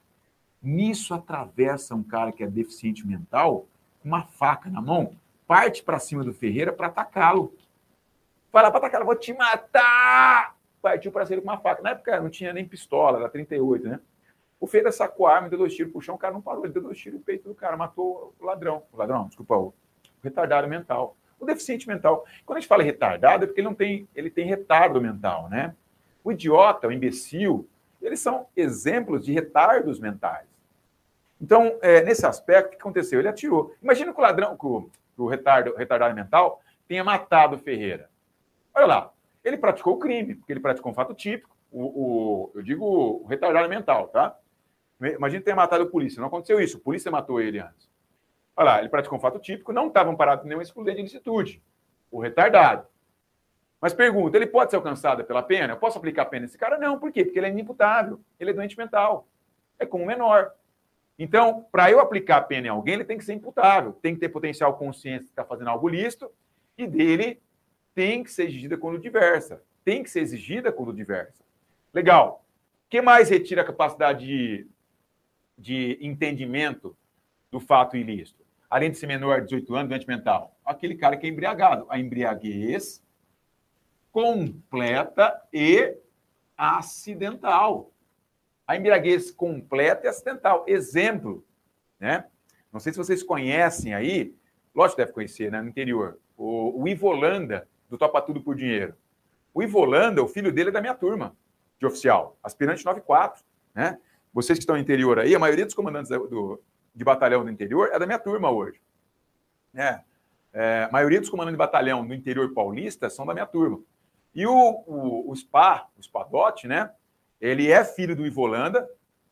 Speaker 1: Nisso atravessa um cara que é deficiente mental, uma faca na mão, parte para cima do Ferreira para atacá-lo. Fala para atacá-lo, vou te matar! Partiu para cima com uma faca. Na época não tinha nem pistola, era 38, né? O Ferreira sacou a arma, deu dois tiros chão, o cara não parou, ele deu dois tiros no peito do cara, matou o ladrão. O ladrão, desculpa, o retardado mental o deficiente mental. Quando a gente fala retardado, é porque ele não tem, ele tem retardo mental, né? O idiota, o imbecil, eles são exemplos de retardos mentais. Então, é, nesse aspecto, o que aconteceu? Ele atirou. Imagina que o ladrão, que o, que o retardo, retardado mental, tenha matado o Ferreira. Olha lá, ele praticou o crime, porque ele praticou um fato típico, o, o eu digo o retardado mental, tá? Imagina ter matado o polícia. Não aconteceu isso, o polícia matou ele antes. Olha lá, ele praticou um fato típico, não estava amparado por nenhuma excludente de ilicitude. O retardado. Mas pergunta, ele pode ser alcançado pela pena? Eu posso aplicar a pena nesse cara? Não, por quê? Porque ele é inimputável, ele é doente mental. é como menor. Então, para eu aplicar a pena em alguém, ele tem que ser imputável, tem que ter potencial consciência de estar tá fazendo algo lícito e dele tem que ser exigida quando diversa. Tem que ser exigida quando diversa. Legal. O que mais retira a capacidade de, de entendimento do fato ilícito? Além de ser menor de 18 anos, doente mental. Aquele cara que é embriagado. A embriaguez completa e acidental. A embriaguez completa e acidental. Exemplo, né? Não sei se vocês conhecem aí, lógico que deve conhecer, né? No interior. O, o Ivolanda, do Topa Tudo por Dinheiro. O Ivolanda, o filho dele é da minha turma de oficial, aspirante 94, né? Vocês que estão no interior aí, a maioria dos comandantes do, de batalhão do interior é da minha turma hoje. É, é, a maioria dos comandantes de batalhão do interior paulista são da minha turma. E o, o, o SPA, o Spadote, né? Ele é filho do Ivolanda,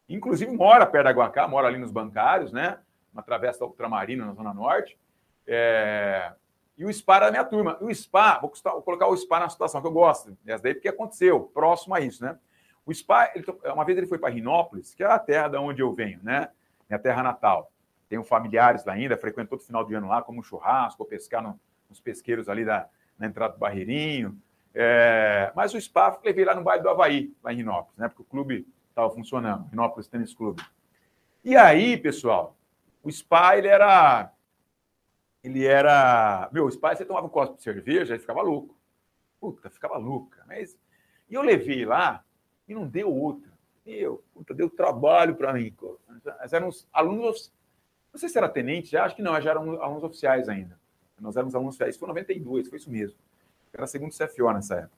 Speaker 1: inclusive mora perto da Guacá, mora ali nos bancários, né? Uma travessa ultramarina na Zona Norte. É, e o SPA era da minha turma. O SPA, vou, colocar o SPA na situação que eu gosto, essa daí porque aconteceu, próximo a isso, né? O SPA, ele, uma vez ele foi para Rinópolis, que é a terra de onde eu venho, né? Minha terra natal. Tenho familiares lá ainda, frequento todo final de ano lá, como um churrasco, ou pescar no, nos pesqueiros ali da, na entrada do Barreirinho. É, mas o SPA levei lá no bairro do Havaí, lá em Rinópolis, né? Porque o clube estava funcionando, Rinópolis Tênis Clube. E aí, pessoal, o SPA, ele era ele era. Meu, os pais, você tomava um copo de cerveja e ficava louco. Puta, ficava louca. Mas... E eu levei lá e não deu outra. Meu, puta, deu trabalho para mim. Nós éramos alunos. Não sei se era tenente, já acho que não, já eram alunos oficiais ainda. Nós éramos alunos oficiais. Foi 92, foi isso mesmo. Era segundo CFO nessa época.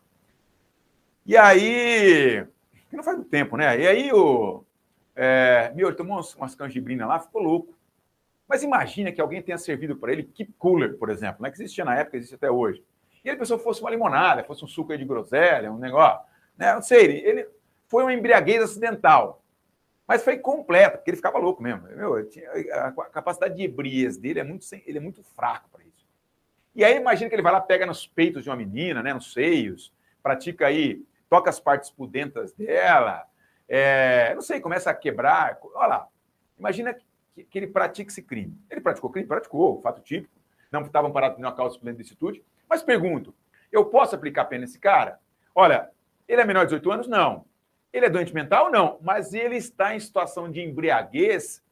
Speaker 1: E aí. Que não faz muito tempo, né? E aí o. É, meu, ele tomou umas, umas canjibrinas lá, ficou louco. Mas imagina que alguém tenha servido para ele Keep Cooler, por exemplo, né, que existia na época, existe até hoje. E a pessoa fosse uma limonada, fosse um suco de groselha, um negócio, né? Não sei, ele foi uma embriaguez acidental. Mas foi completa, porque ele ficava louco mesmo. Meu, tinha, a capacidade de ebriez dele é muito, ele é muito fraco para isso. E aí imagina que ele vai lá, pega nos peitos de uma menina, né, nos seios, pratica aí, toca as partes pudentas dela, é, não sei, começa a quebrar. Olha lá, imagina que, que ele pratique esse crime. Ele praticou crime? Praticou, fato típico. Não estavam parados numa causa de licitude. Mas pergunto, eu posso aplicar pena nesse cara? Olha, ele é menor de 18 anos? Não. Ele é doente mental? Não. Mas ele está em situação de embriaguez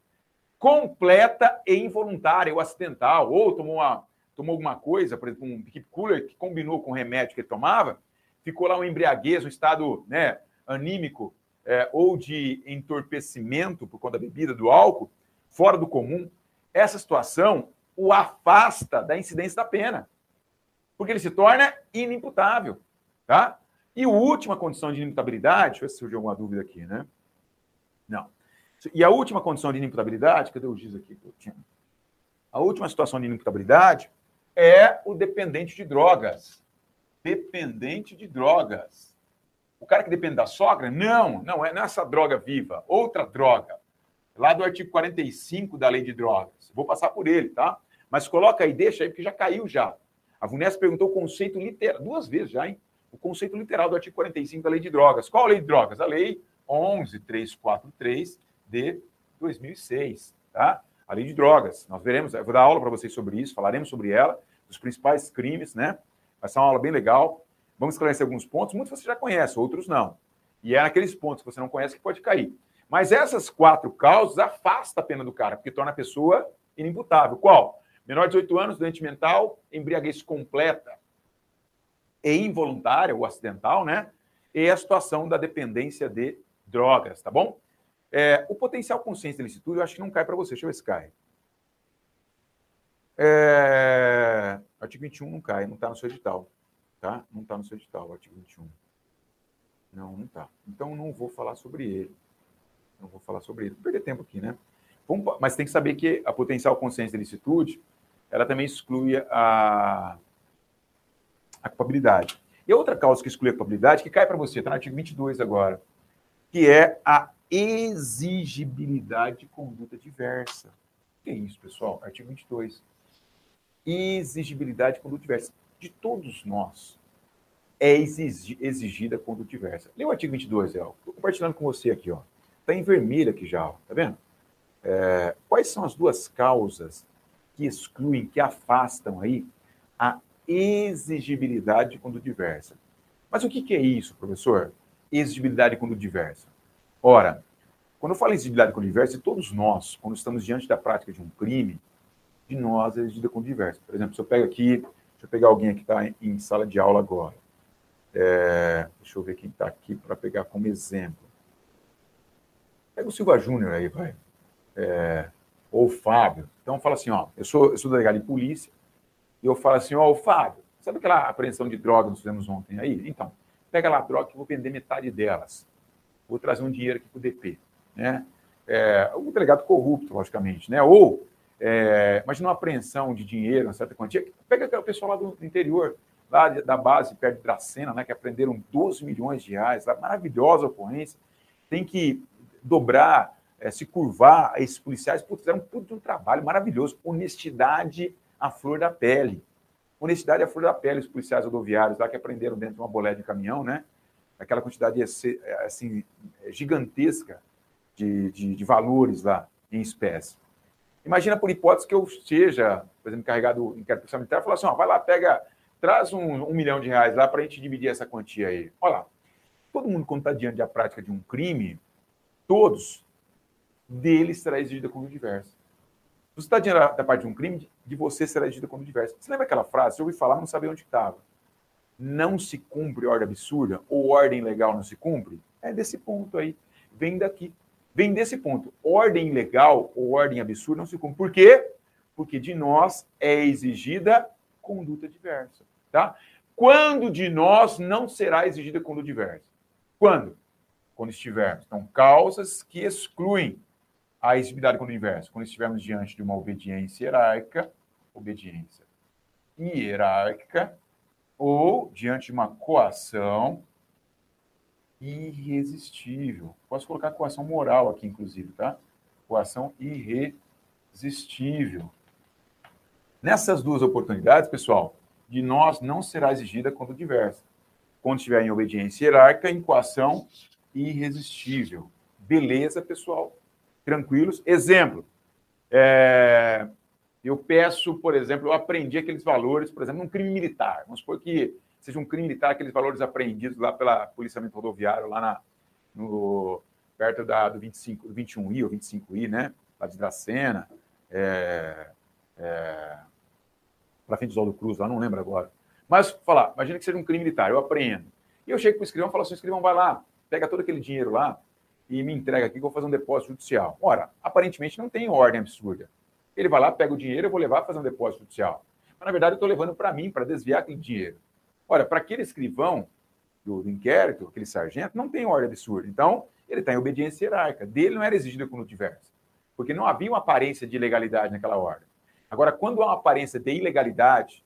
Speaker 1: completa e involuntária ou acidental, ou tomou, uma, tomou alguma coisa, por exemplo, um keep cooler que combinou com o remédio que ele tomava, ficou lá um embriaguez, um estado né, anímico é, ou de entorpecimento por conta da bebida, do álcool, fora do comum, essa situação o afasta da incidência da pena, porque ele se torna inimputável, tá? E a última condição de inimputabilidade, deixa eu ver se surgiu alguma dúvida aqui, né? Não. E a última condição de inimputabilidade, cadê o giz aqui? A última situação de inimputabilidade é o dependente de drogas. Dependente de drogas. O cara que depende da sogra? Não, não é, não é droga viva, outra droga lá do artigo 45 da lei de drogas. Vou passar por ele, tá? Mas coloca aí, deixa aí, porque já caiu já. A VUNES perguntou o conceito literal, duas vezes já, hein? O conceito literal do artigo 45 da lei de drogas. Qual a lei de drogas? A lei 11343 de 2006, tá? A lei de drogas. Nós veremos, eu vou dar aula para vocês sobre isso, falaremos sobre ela, os principais crimes, né? Vai ser uma aula bem legal. Vamos esclarecer alguns pontos, muitos você já conhece, outros não. E é naqueles pontos que você não conhece que pode cair. Mas essas quatro causas afastam a pena do cara, porque torna a pessoa inimputável. Qual? Menor de 18 anos, doente mental, embriaguez completa e involuntária ou acidental, né? E a situação da dependência de drogas, tá bom? É, o potencial consciência de licitude, eu acho que não cai para você. Deixa eu ver se cai. É, artigo 21 não cai, não está no seu edital. Tá? Não está no seu edital, artigo 21. Não, não está. Então, não vou falar sobre ele. Não vou falar sobre isso. Vou perder tempo aqui, né? Mas tem que saber que a potencial consciência de licitude, ela também exclui a, a culpabilidade. E outra causa que exclui a culpabilidade, que cai para você, está no artigo 22 agora, que é a exigibilidade de conduta diversa. O que é isso, pessoal? Artigo 22. Exigibilidade de conduta diversa. De todos nós, é exigida conduta diversa. Lê o artigo 22, El. Estou compartilhando com você aqui, ó. Está em vermelho aqui já, tá vendo? É, quais são as duas causas que excluem, que afastam aí a exigibilidade de conduta diversa? Mas o que, é isso, professor? Exigibilidade de conduta diversa. Ora, quando eu falo exigibilidade de conduta diversa, todos nós, quando estamos diante da prática de um crime, de nós é exigida conduta diversa. Por exemplo, se eu pego aqui, deixa eu pegar alguém que está em, em, sala de aula agora. É, deixa eu ver quem está aqui para pegar como exemplo. Pega o Silva Júnior aí, vai. É, ou o Fábio. Então fala assim, ó, eu sou, eu sou delegado de polícia, eu falo assim, ó, o Fábio, sabe aquela apreensão de droga que nós fizemos ontem aí? Então, pega lá a droga que eu vou vender metade delas. Vou trazer um dinheiro aqui para o DP. Né? É, um delegado corrupto, logicamente, né? Ou é, imagina uma apreensão de dinheiro, uma certa quantia. Pega o pessoal lá do interior, lá da base, perto de Dracena, né, que aprenderam 12 milhões de reais, lá, maravilhosa ocorrência. Tem que dobrar, é, se curvar a esses policiais, putz, fizeram um trabalho maravilhoso. Honestidade à flor da pele. Honestidade à flor da pele, os policiais rodoviários lá que aprenderam dentro de uma bolé de caminhão, né? Aquela quantidade assim, gigantesca de, de, de valores lá em espécie. Imagina por hipótese que eu seja, por exemplo, encarregado do inquérito policial militar, falar assim, ó, vai lá, pega, traz um, um milhão de reais lá para a gente dividir essa quantia aí. Olha lá, todo mundo quando está diante da prática de um crime, todos deles será exigida como diversa. Se você está diante da parte de um crime, de você será exigida como diversa. Você lembra aquela frase? Eu ouvi falar, não sabia onde estava. Não se cumpre ordem absurda ou ordem legal não se cumpre? É desse ponto aí. Vem daqui. Vem desse ponto. Ordem legal ou ordem absurda não se cumpre. Por quê? Porque de nós é exigida conduta diversa. Tá? Quando de nós não será exigida conduta diversa? Quando? quando estivermos. Então, causas que excluem a exigibilidade quando inverso. Quando estivermos diante de uma obediência hierárquica, obediência hierárquica, ou diante de uma coação irresistível. Posso colocar coação moral aqui, inclusive, tá? Coação irresistível. Nessas duas oportunidades, pessoal, de nós não será exigida quando diversa. Quando estiver em obediência hierárquica, em coação irresistível. Beleza, pessoal? Tranquilos? Exemplo. É, eu peço, por exemplo, eu aprendi aqueles valores, por exemplo, num crime militar. Vamos supor que seja um crime militar, aqueles valores apreendidos lá pela policiamento rodoviário, lá na, no, perto da, do 25, do 21I ou 25I, né? Lá de Dracena, é, é, para frente do Oswaldo Cruz, lá não lembro agora. Mas, falar, imagina que seja um crime militar, eu apreendo. E eu chego para o escrivão e falo assim, escrivão, vai lá, pega todo aquele dinheiro lá e me entrega aqui que eu vou fazer um depósito judicial. Ora, aparentemente não tem ordem absurda. Ele vai lá, pega o dinheiro, eu vou levar para fazer um depósito judicial. Mas, na verdade, eu estou levando para mim, para desviar aquele dinheiro. Ora, para aquele escrivão do, do, inquérito, aquele sargento, não tem ordem absurda. Então, ele está em obediência hierárquica. Dele não era exigido como diverso. Porque não havia uma aparência de ilegalidade naquela ordem. Agora, quando há uma aparência de ilegalidade,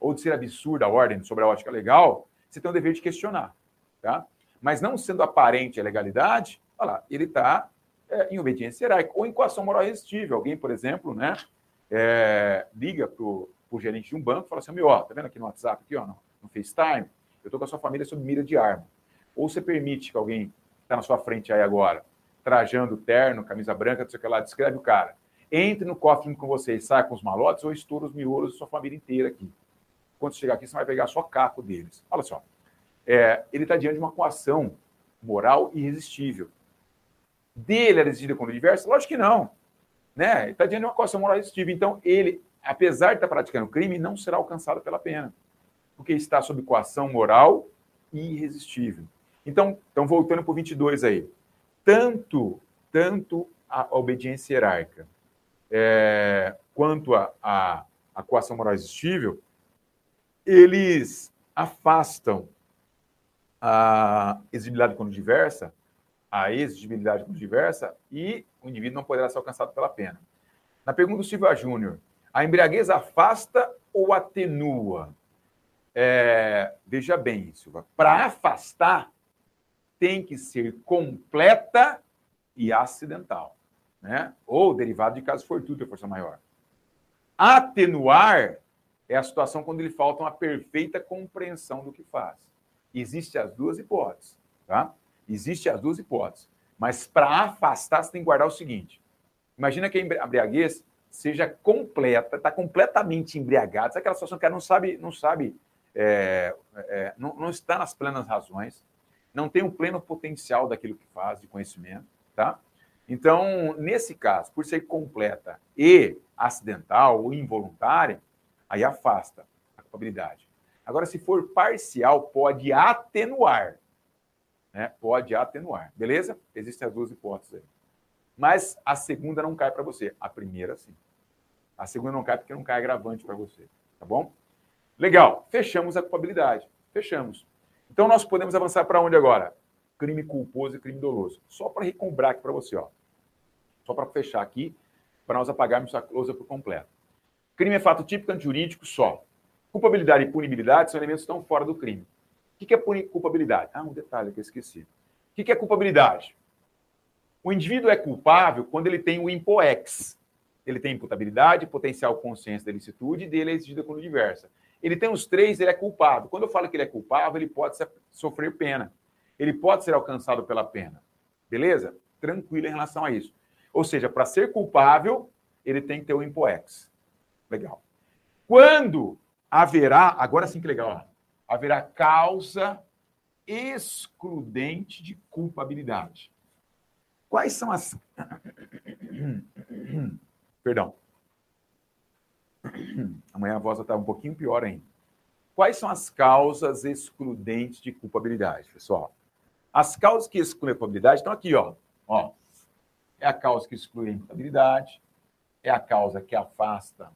Speaker 1: ou de ser absurda a ordem sobre a ótica legal, você tem o dever de questionar. Tá? Mas não sendo aparente a legalidade, olha lá, ele está é, em obediência hierárquica ou em coação moral irresistível. Alguém, por exemplo, né, é, liga para o gerente de um banco e fala assim: meu, ó, tá vendo aqui no WhatsApp, aqui, ó, no, no FaceTime, eu estou com a sua família sob mira de arma. Ou você permite que alguém está na sua frente aí agora, trajando terno, camisa branca, não sei o que lá, descreve o cara. Entre no cofre com você e saia com os malotes ou estoura os miolos da sua família inteira aqui. Quando chegar aqui, você vai pegar só caco deles. Olha só é, ele está diante de uma coação moral irresistível. Dele era exigida quando diversa? Lógico que não. Né? Ele está diante de uma coação moral irresistível. Então, ele, apesar de estar tá praticando crime, não será alcançado pela pena, porque está sob coação moral irresistível. Então, então voltando para o 22 aí. Tanto, tanto a obediência hierárquica é, quanto a, a, a coação moral irresistível, eles afastam a exigibilidade quando diversa, a exigibilidade quando diversa, e o indivíduo não poderá ser alcançado pela pena. Na pergunta do Silva Júnior, a embriaguez afasta ou atenua? É, veja bem, Silva, para afastar tem que ser completa e acidental, né? ou derivado de caso fortuito, força maior. Atenuar é a situação quando lhe falta uma perfeita compreensão do que faz. Existem as duas hipóteses, tá? Existem as duas hipóteses. Mas para afastar, você tem que guardar o seguinte: imagina que a embriaguez seja completa, está completamente embriagado. Sabe aquela situação que ela não sabe, não sabe, é, é, não, não está nas plenas razões, não tem o pleno potencial daquilo que faz, de conhecimento, tá? Então, nesse caso, por ser completa e acidental ou involuntária, aí afasta a culpabilidade. Agora, se for parcial, pode atenuar. Né? Pode atenuar. Beleza? Existem as duas hipóteses aí. Mas a segunda não cai para você. A primeira, sim. A segunda não cai porque não cai agravante para você. Tá bom? Legal. Fechamos a culpabilidade. Fechamos. Então, nós podemos avançar para onde agora? Crime culposo e crime doloso. Só para recombrar aqui para você, ó. Só para fechar aqui, para nós apagarmos a closa por completo. Crime é fato típico antijurídico só. Culpabilidade e punibilidade são elementos estão fora do crime. O que é culpabilidade? Ah, um detalhe que eu esqueci. O que é culpabilidade? O indivíduo é culpável quando ele tem o impoex. Ele tem imputabilidade, potencial consciência da licitude e dele é exigida quando diversa. Ele tem os três, ele é culpado. Quando eu falo que ele é culpável, ele pode sofrer pena. Ele pode ser alcançado pela pena. Beleza? Tranquilo em relação a isso. Ou seja, para ser culpável, ele tem que ter o impoex. Legal. Quando haverá, agora sim que legal, ó, haverá causa excludente de culpabilidade. Quais são as. Perdão. Amanhã a voz estar um pouquinho pior ainda. Quais são as causas excludentes de culpabilidade, pessoal? As causas que excluem a culpabilidade estão aqui, ó. ó. É a causa que exclui a imputabilidade, é a causa que afasta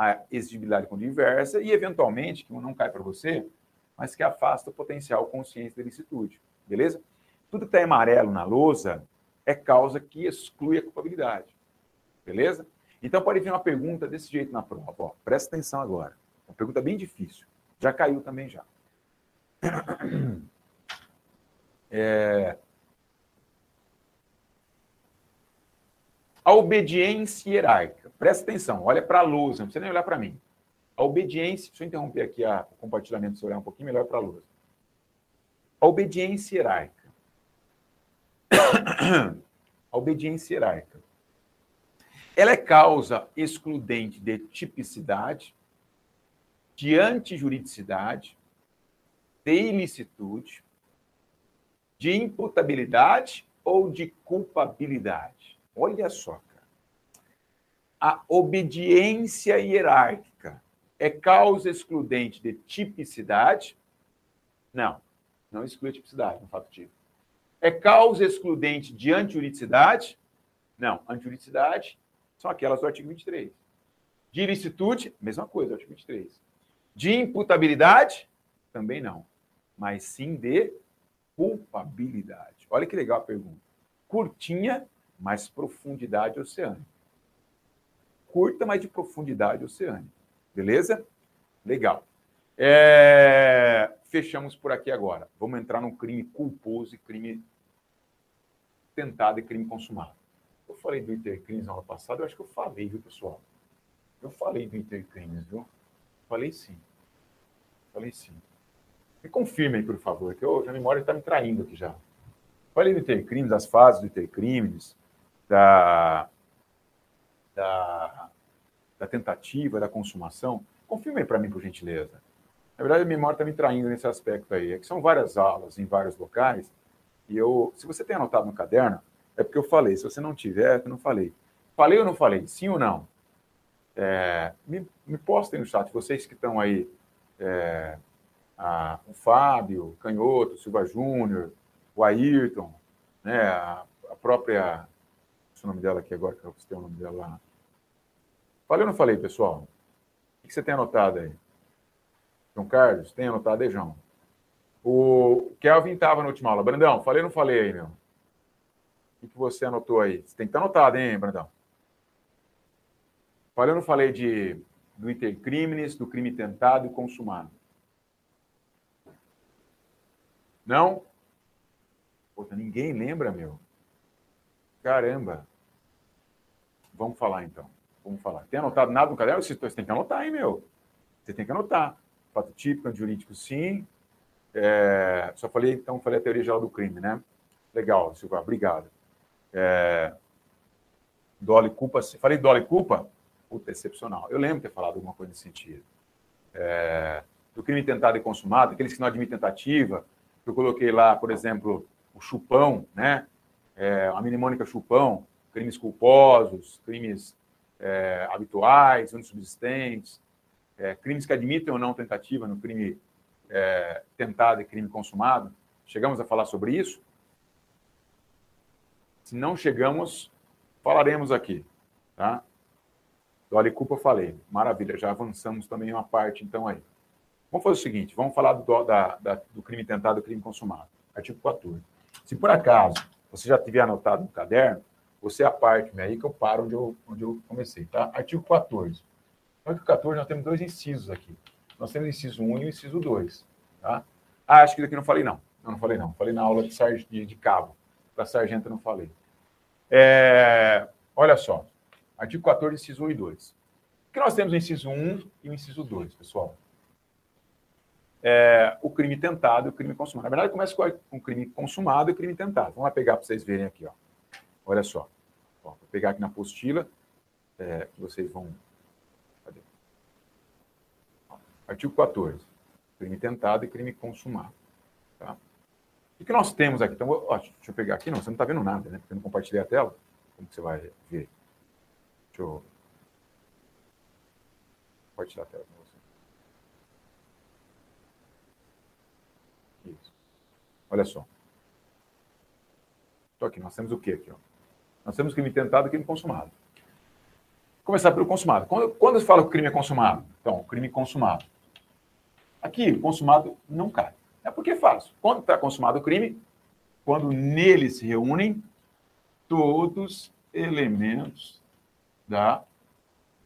Speaker 1: a exigibilidade com diversa e, eventualmente, que não cai para você, mas que afasta o potencial consciência da licitude. Beleza? Tudo que está amarelo na lousa é causa que exclui a culpabilidade. Beleza? Então pode vir uma pergunta desse jeito na prova. Ó, presta atenção agora. Uma pergunta bem difícil. Já caiu também já. É... A obediência hierárquica. Presta atenção, olha para a luz, não precisa nem olhar para mim. A obediência, deixa eu interromper aqui a, o compartilhamento, se olhar um pouquinho melhor para a luz. A obediência hierárquica. a obediência hierárquica. Ela é causa excludente de tipicidade, de antijuridicidade, de ilicitude, de imputabilidade ou de culpabilidade. Olha só. A obediência hierárquica é causa excludente de tipicidade? Não, não exclui tipicidade no fato típico. É causa excludente de antijuridicidade? Não, antijuridicidade são aquelas do artigo 23. De ilicitude, mesma coisa, artigo 23. De imputabilidade, também não. Mas sim de culpabilidade. Olha que legal a pergunta. Curtinha, mas profundidade oceânica. Curta, mas de profundidade oceânica. Beleza? Legal. É... Fechamos por aqui agora. Vamos entrar no crime culposo e crime tentado e crime consumado. Eu falei do intercrimes na aula passada, eu acho que eu falei, viu, pessoal? Eu falei do intercrimes, viu? Falei sim. Falei sim. Me confirme aí, por favor, que eu, a memória está me traindo aqui já. Falei do intercrimes, das fases do intercrimes, da, da, da tentativa, da consumação. Confirme para mim, por gentileza. Na verdade, a memória está me traindo nesse aspecto aí. É que são várias aulas em vários locais. E eu, se você tem anotado no caderno, é porque eu falei. Se você não tiver, eu não falei. Falei ou não falei? Sim ou não? É, me, me postem no chat, vocês que estão aí, é, a, o Fábio, Canhoto, Silva Júnior, o Ayrton, né, a, a própria. O nome dela aqui agora, que eu tem o nome dela lá. Falei ou não falei, pessoal? O que você tem anotado aí? João Carlos, tem anotado aí, João? O Kelvin estava na última aula. Brandão, falei ou não falei aí, meu? O que você anotou aí? Você tem que estar anotado, hein, Brandão? Falei ou não falei de, do intercrimes, do crime tentado e consumado? Não? Puta, ninguém lembra, meu. Caramba. Vamos falar, então. Vamos falar. Tem anotado nada no caderno? Você tem que anotar, hein, meu? Você tem que anotar. Fato típico, jurídico, sim. É, só falei, então, falei a teoria geral do crime, né? Legal, Silva, obrigado. É, dolo e culpa. Falei dolo e culpa? Puta, excepcional. Eu lembro de ter falado alguma coisa nesse sentido. É, do crime tentado e consumado, aqueles que não admitem tentativa. Eu coloquei lá, por exemplo, o chupão, né? É, a mnemônica chupão, crimes culposos, crimes é, habituais, subsistentes, é, crimes que admitem ou não tentativa no crime é, tentado e crime consumado. Chegamos a falar sobre isso? Se não chegamos, falaremos aqui, tá? Dole e culpa, falei. Maravilha, já avançamos também uma parte, então, aí. Vamos fazer o seguinte, vamos falar do, da, da, do crime tentado e crime consumado. Artigo 14. Se por acaso você já tiver anotado no caderno, você aparte-me aí que eu paro onde eu, onde eu comecei, tá? Artigo 14. No artigo 14 nós temos dois incisos aqui. Nós temos o inciso 1 e o inciso 2, tá? Ah, acho que daqui não falei não. Não, não falei não. Falei na aula de, sarg... de, de cabo. Para sargento não falei. É... Olha só. Artigo 14, inciso 1 e 2. O que nós temos o inciso 1 e o inciso 2, pessoal? É, o crime tentado e o crime consumado. Na verdade, começa com o crime consumado e o crime tentado. Vamos lá pegar para vocês verem aqui. Ó. Olha só. Ó, vou pegar aqui na apostila, é, vocês vão. Cadê? Artigo 14. Crime tentado e crime consumado. Tá? O que nós temos aqui? Então, ó, deixa eu pegar aqui. Não, você não está vendo nada, né? Porque eu não compartilhei a tela. Como você vai ver? Deixa eu compartilhar a tela com você. Isso. Olha só. Estou aqui. Nós temos o que aqui? Ó? Nós temos crime tentado e crime consumado. Vou começar pelo consumado. Quando, quando se fala que o crime é consumado? Então, crime consumado. Aqui, o consumado não cai. É porque é fácil. Quando está consumado o crime? Quando nele se reúnem todos elementos da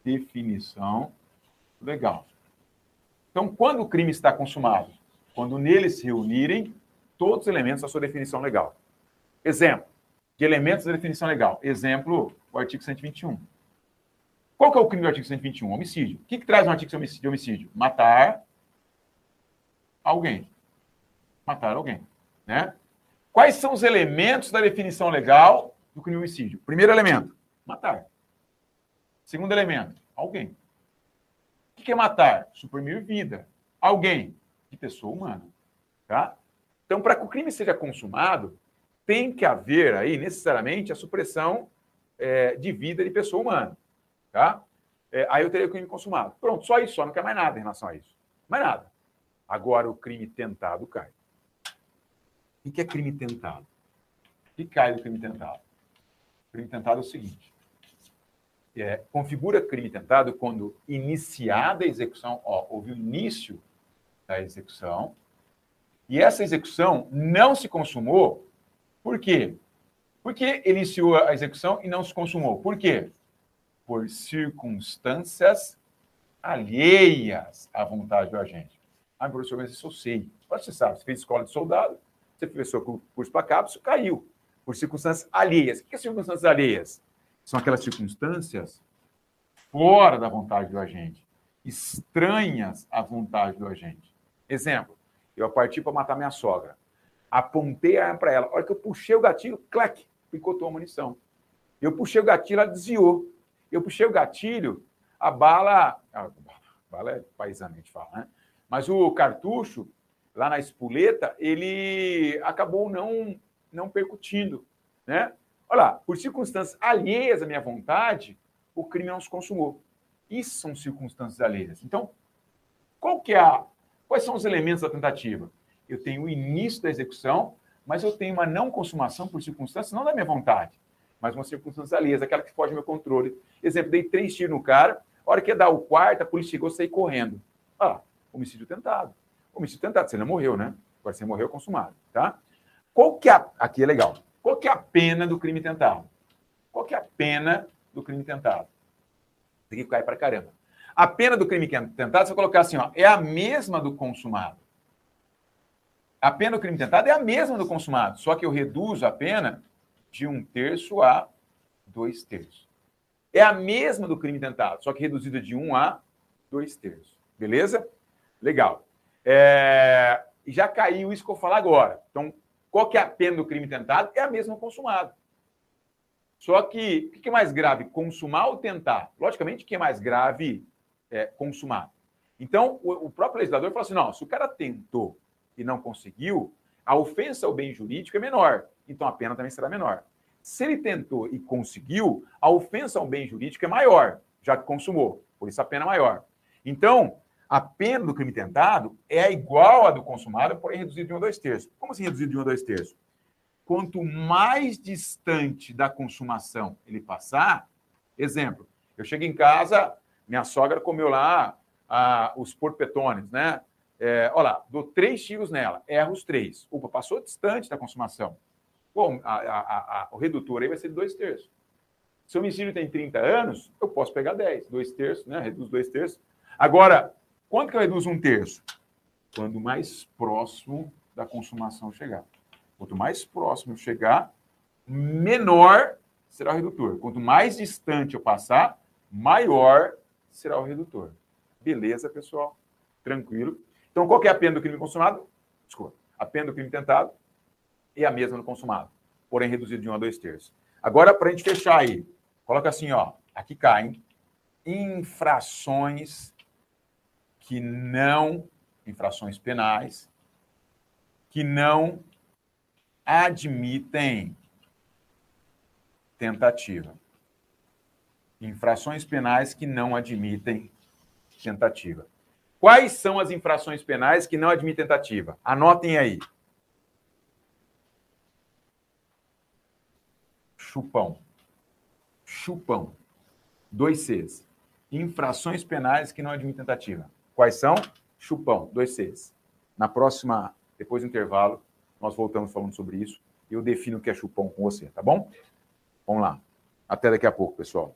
Speaker 1: definição legal. Então, quando o crime está consumado? Quando nele se reunirem todos os elementos da sua definição legal. Exemplo de elementos da definição legal. Exemplo, o artigo 121. Qual que é o crime do artigo 121? Homicídio. O que, que traz um artigo de homicídio? Matar alguém. Matar alguém. Né? Quais são os elementos da definição legal do crime de homicídio? Primeiro elemento, matar. Segundo elemento, alguém. O que é matar? Suprimir vida. Alguém. De pessoa humana. Tá? Então, para que o crime seja consumado, tem que haver aí, necessariamente, a supressão é, de vida de pessoa humana. Tá? É, aí eu teria o crime consumado. Pronto, só isso, só não quer mais nada em relação a isso. Mais nada. Agora o crime tentado cai. O que é crime tentado? O que cai do crime tentado? O crime tentado é o seguinte: é, configura crime tentado quando iniciada a execução, ó, houve o início da execução, e essa execução não se consumou, por quê? Porque ele iniciou a execução e não se consumou. Por quê? Por circunstâncias alheias à vontade do agente. Ah, professor, mas isso eu sei. Você sabe, você fez escola de soldado, você fez o curso para cabo, isso caiu. Por circunstâncias alheias. O que são circunstâncias alheias? São aquelas circunstâncias fora da vontade do agente, estranhas à vontade do agente. Exemplo, eu parti para matar minha sogra. Apontei a arma para ela. A hora que eu puxei o gatilho, clac, picotou a munição. Eu puxei o gatilho, ela desviou. Eu puxei o gatilho, a bala. A bala é paisamente fala, né? Mas o cartucho, lá na espoleta, ele acabou não, não percutindo, né? Olha lá, por circunstâncias alheias à minha vontade, o crime não se consumou. Isso são circunstâncias alheias. Então, qual que é a, quais são os elementos da tentativa? Eu tenho o início da execução, mas eu tenho uma não consumação por circunstâncias não da minha vontade, mas uma circunstância alheia, aquela que foge do meu controle. Exemplo, dei três tiros no cara, a hora que ia dar o quarto, a polícia chegou, saí correndo. Ah, homicídio tentado. Homicídio tentado, você não morreu, né? Agora você morreu consumado, tá? Qual que é a... Aqui é legal. Qual que é a pena do crime tentado? Qual que é a pena do crime tentado? Tem que cair para caramba. A pena do crime tentado, se eu colocar assim, ó, é a mesma do consumado. A pena do crime tentado é a mesma do consumado, só que eu reduzo a pena de um terço a dois terços. É a mesma do crime tentado, só que reduzida de um a dois terços. Beleza? Legal. É... Já caiu isso que eu vou falar agora. Então, qual que é a pena do crime tentado? É a mesma consumado. Só que o que é mais grave, consumar ou tentar? Logicamente, o que é mais grave é consumar. Então, o, próprio legislador falou assim: não, se o cara tentou e não conseguiu, a ofensa ao bem jurídico é menor, então a pena também será menor. Se ele tentou e conseguiu, a ofensa ao bem jurídico é maior, já que consumou, por isso a pena é maior. Então, a pena do crime tentado é igual à do consumado, porém reduzida de 1 a 2 terços. Como assim reduzida de 1 a 2 terços? Quanto mais distante da consumação ele passar, exemplo, eu chego em casa, minha sogra comeu lá ah, os porpetones, né? É, olha lá, dou três tiros nela, erro os três. Opa, passou distante da consumação. Bom, a, a, a, o redutor aí vai ser de dois terços. Se o homicídio tem 30 anos, eu posso pegar 10, dois terços, né? Reduz dois terços. Agora, quanto que eu reduzo um terço? Quando mais próximo da consumação chegar. Quanto mais próximo chegar, menor será o redutor. Quanto mais distante eu passar, maior será o redutor. Beleza, pessoal? Tranquilo. Então, qual é a pena do crime consumado? Desculpa. A pena do crime tentado é a mesma no consumado, porém reduzido de 1 a 2 terços. Agora, para a gente fechar aí, coloca assim, ó, aqui caem infrações que não, infrações penais, que não admitem tentativa. Infrações penais que não admitem tentativa. Quais são as infrações penais que não admitem tentativa? Anotem aí. Chupão. Chupão. Dois Cs. Infrações penais que não admitem tentativa. Quais são? Chupão. Dois Cs. Na próxima, depois do intervalo, nós voltamos falando sobre isso. Eu defino o que é chupão com você, tá bom? Vamos lá. Até daqui a pouco, pessoal.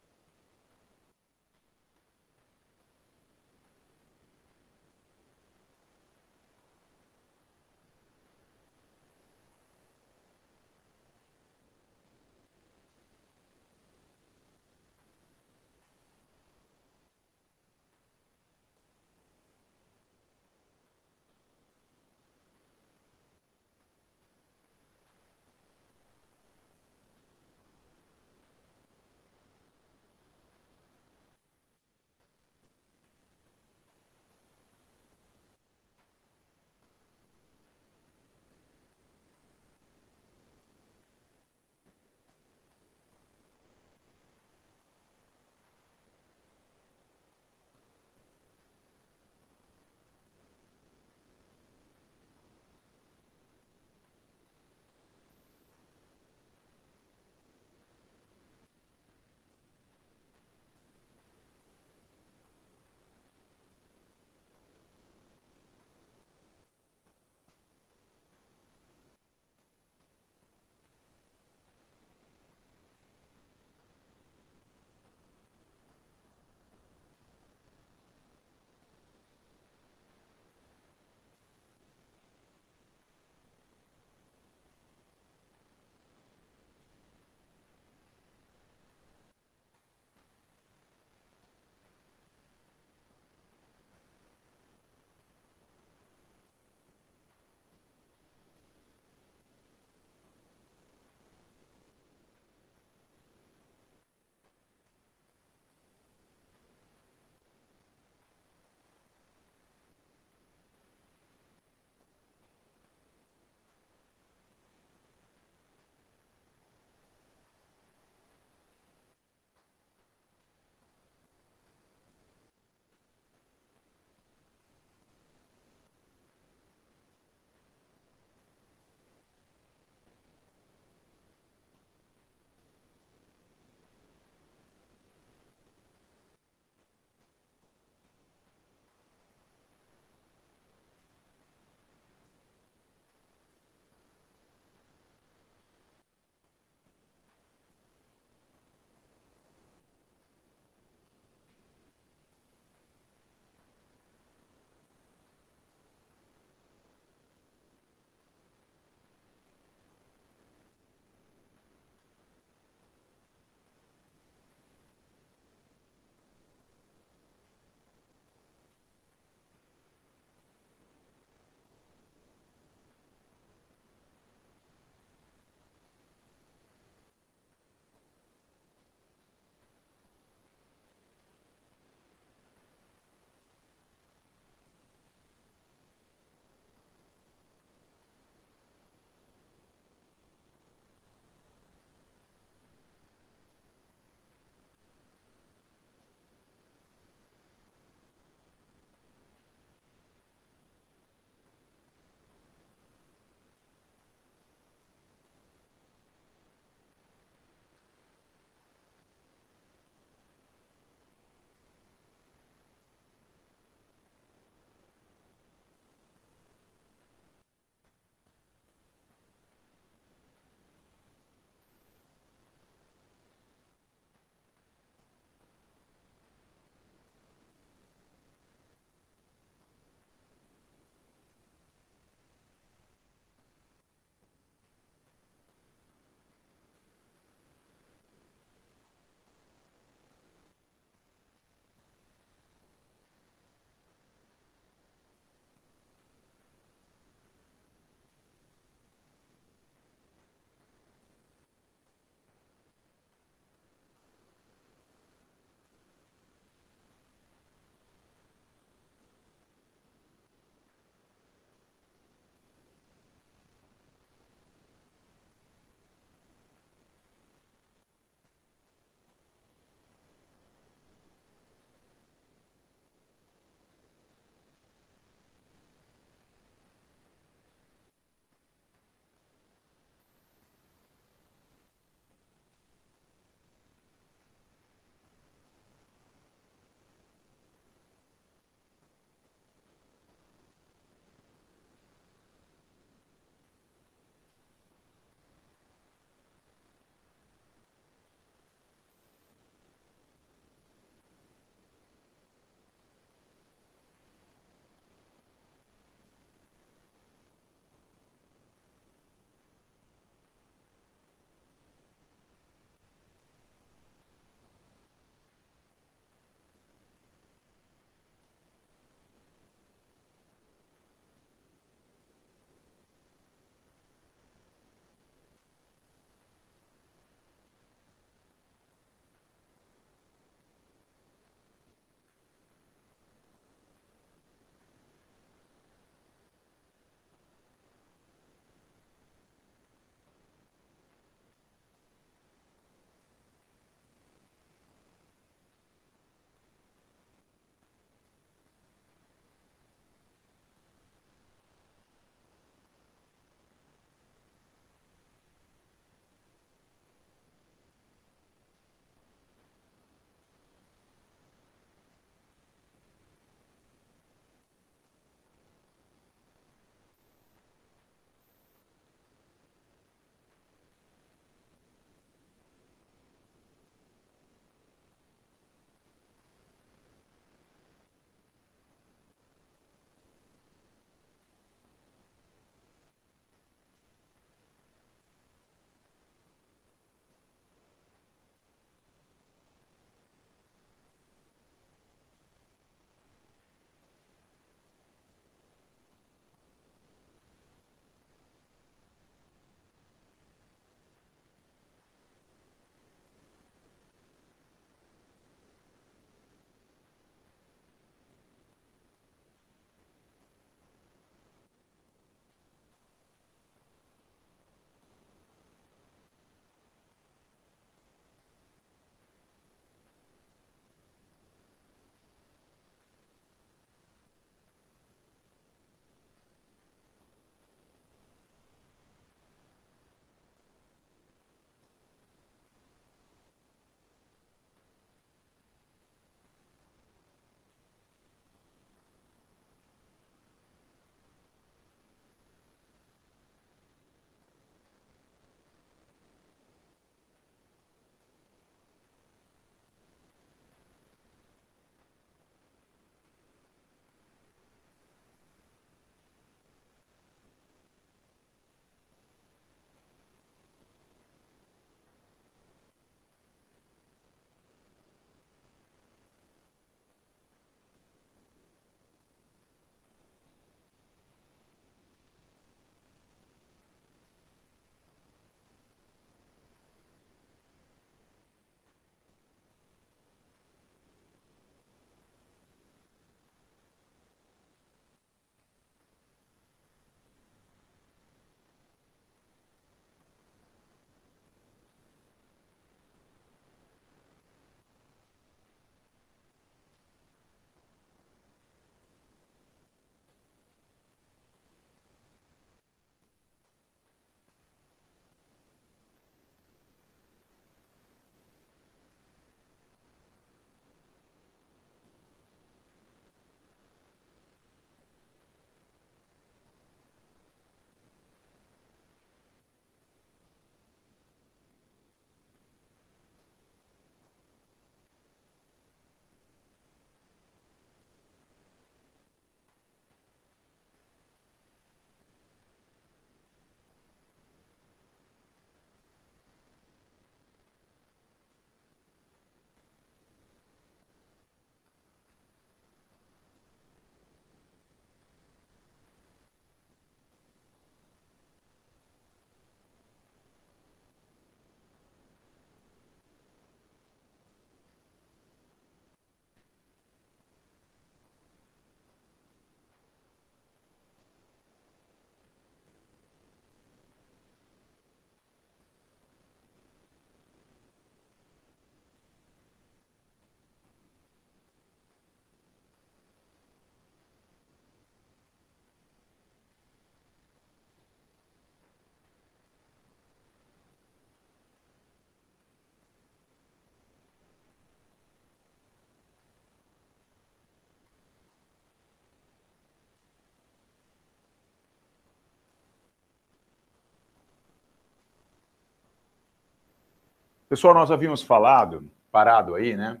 Speaker 1: Pessoal, nós havíamos falado, parado aí, né?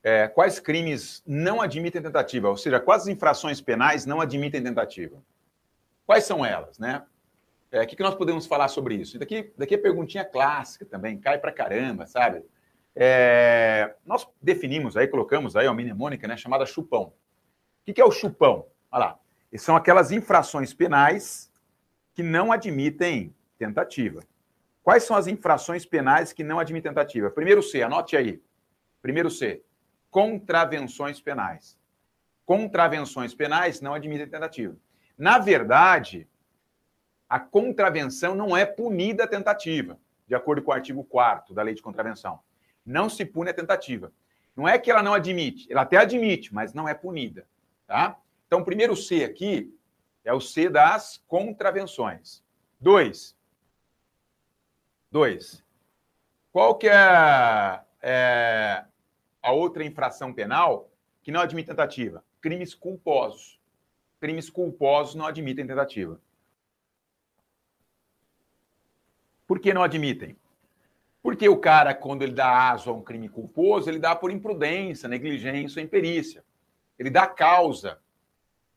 Speaker 1: É, quais crimes não admitem tentativa? Ou seja, quais infrações penais não admitem tentativa? Quais são elas, né? É, o que, que nós podemos falar sobre isso? E daqui, daqui a perguntinha clássica também, cai pra caramba, sabe? É, nós definimos aí, colocamos aí uma mnemônica né, chamada chupão. O que, que é o chupão? Olha lá. São aquelas infrações penais que não admitem tentativa. Quais são as infrações penais que não admitem tentativa? Primeiro C, anote aí. Primeiro C, contravenções penais. Contravenções penais não admitem tentativa. Na verdade, a contravenção não é punida a tentativa, de acordo com o artigo 4 da Lei de Contravenção. Não se pune a tentativa. Não é que ela não admite, ela até admite, mas não é punida, tá? Então, o primeiro C aqui é o C das contravenções. Dois. Dois. Qual que é, é a outra infração penal que não admite tentativa? Crimes culposos. Crimes culposos não admitem tentativa. Por que não admitem? Porque o cara, quando ele dá aso a um crime culposo, ele dá por imprudência, negligência ou imperícia. Ele dá causa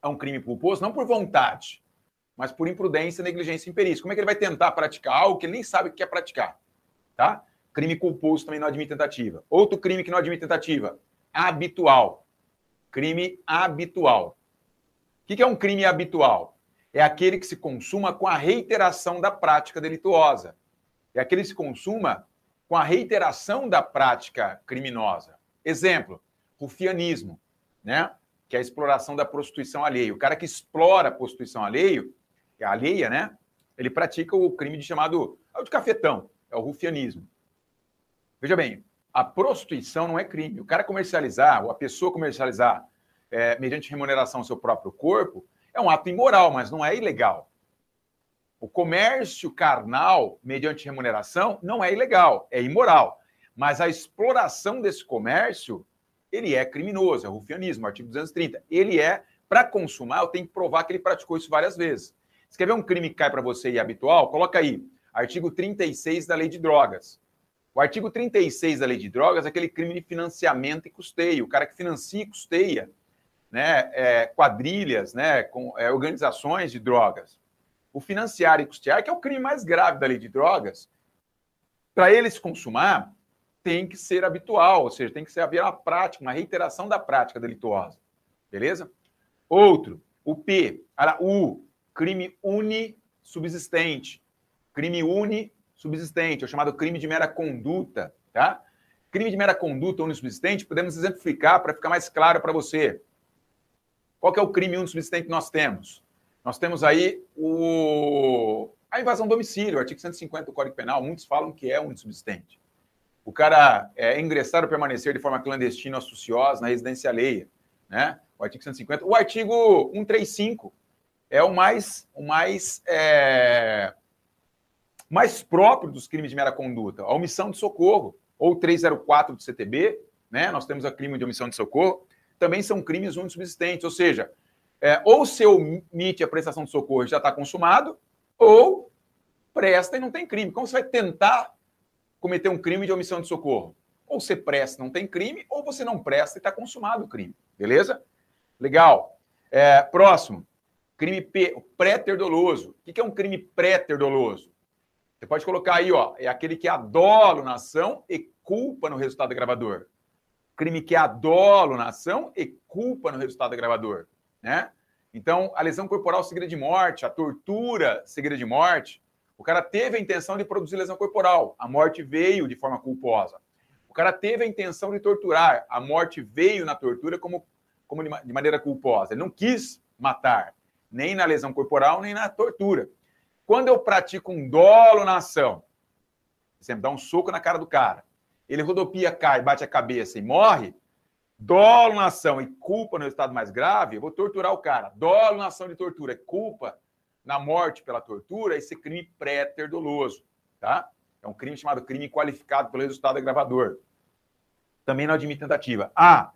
Speaker 1: a um crime culposo, não por vontade, mas por imprudência, negligência e imperícia. Como é que ele vai tentar praticar algo que ele nem sabe o que quer praticar? Tá? Crime culposo também não admite tentativa. Outro crime que não admite tentativa, habitual. Crime habitual. O que é um crime habitual? É aquele que se consuma com a reiteração da prática delituosa é aquele que se consuma com a reiteração da prática criminosa. Exemplo, rufianismo, né? Que é a exploração da prostituição alheia. O cara que explora a prostituição alheio, é alheia, né? Ele pratica o crime de chamado é o de cafetão, é o rufianismo. Veja bem, a prostituição não é crime. O cara comercializar, ou a pessoa comercializar é, mediante remuneração seu próprio corpo, é um ato imoral, mas não é ilegal. O comércio carnal, mediante remuneração, não é ilegal, é imoral. Mas a exploração desse comércio, ele é criminoso, é rufianismo, artigo 230. Ele é, para consumar, eu tenho que provar que ele praticou isso várias vezes. Você quer ver um crime que cai para você e é habitual? Coloca aí, artigo 36 da Lei de Drogas. O artigo 36 da Lei de Drogas é aquele crime de financiamento e custeio. O cara que financia e custeia né, é, quadrilhas, né, com, é, organizações de drogas o financiar e custear, que é o crime mais grave da lei de drogas, para eles consumar, tem que ser habitual, ou seja, tem que ser haver uma prática, uma reiteração da prática delituosa. Beleza? Outro, o P, o crime unissubsistente. Crime unissubsistente, é o chamado crime de mera conduta, tá? Crime de mera conduta unissubsistente, podemos exemplificar para ficar mais claro para você. Qual que é o crime unissubsistente que nós temos? Nós temos aí o... a invasão do domicílio, artigo 150 do Código Penal. Muitos falam que é insubsistente. O cara é ingressar ou permanecer de forma clandestina ou suciosa na residência alheia, né? O artigo 150. O artigo 135 é o mais, o mais, é... mais próprio dos crimes de mera conduta, a omissão de socorro, ou 304 do CTB, né? Nós temos o crime de omissão de socorro, também são crimes unissubsistentes, ou seja, é, ou seu omite a prestação de socorro já está consumado, ou presta e não tem crime. Como você vai tentar cometer um crime de omissão de socorro? Ou você presta e não tem crime, ou você não presta e está consumado o crime. Beleza? Legal. É, próximo. Crime pré-ter doloso. O que é um crime pré-ter doloso? Você pode colocar aí, ó, é aquele que adola na ação e culpa no resultado gravador. Crime que adola na ação e culpa no resultado gravador né? Então, a lesão corporal seguida de morte, a tortura seguida de morte, o cara teve a intenção de produzir lesão corporal, a morte veio de forma culposa. O cara teve a intenção de torturar, a morte veio na tortura como, como de maneira culposa. Ele não quis matar, nem na lesão corporal, nem na tortura. Quando eu pratico um dolo na ação, você dá um soco na cara do cara, ele rodopia, cai, bate a cabeça e morre, dolo na ação e culpa no estado mais grave, eu vou torturar o cara. Dolo na ação de tortura culpa na morte pela tortura, esse crime pré-ter doloso, tá? É um crime chamado crime qualificado pelo resultado agravador. Também não admite tentativa. A.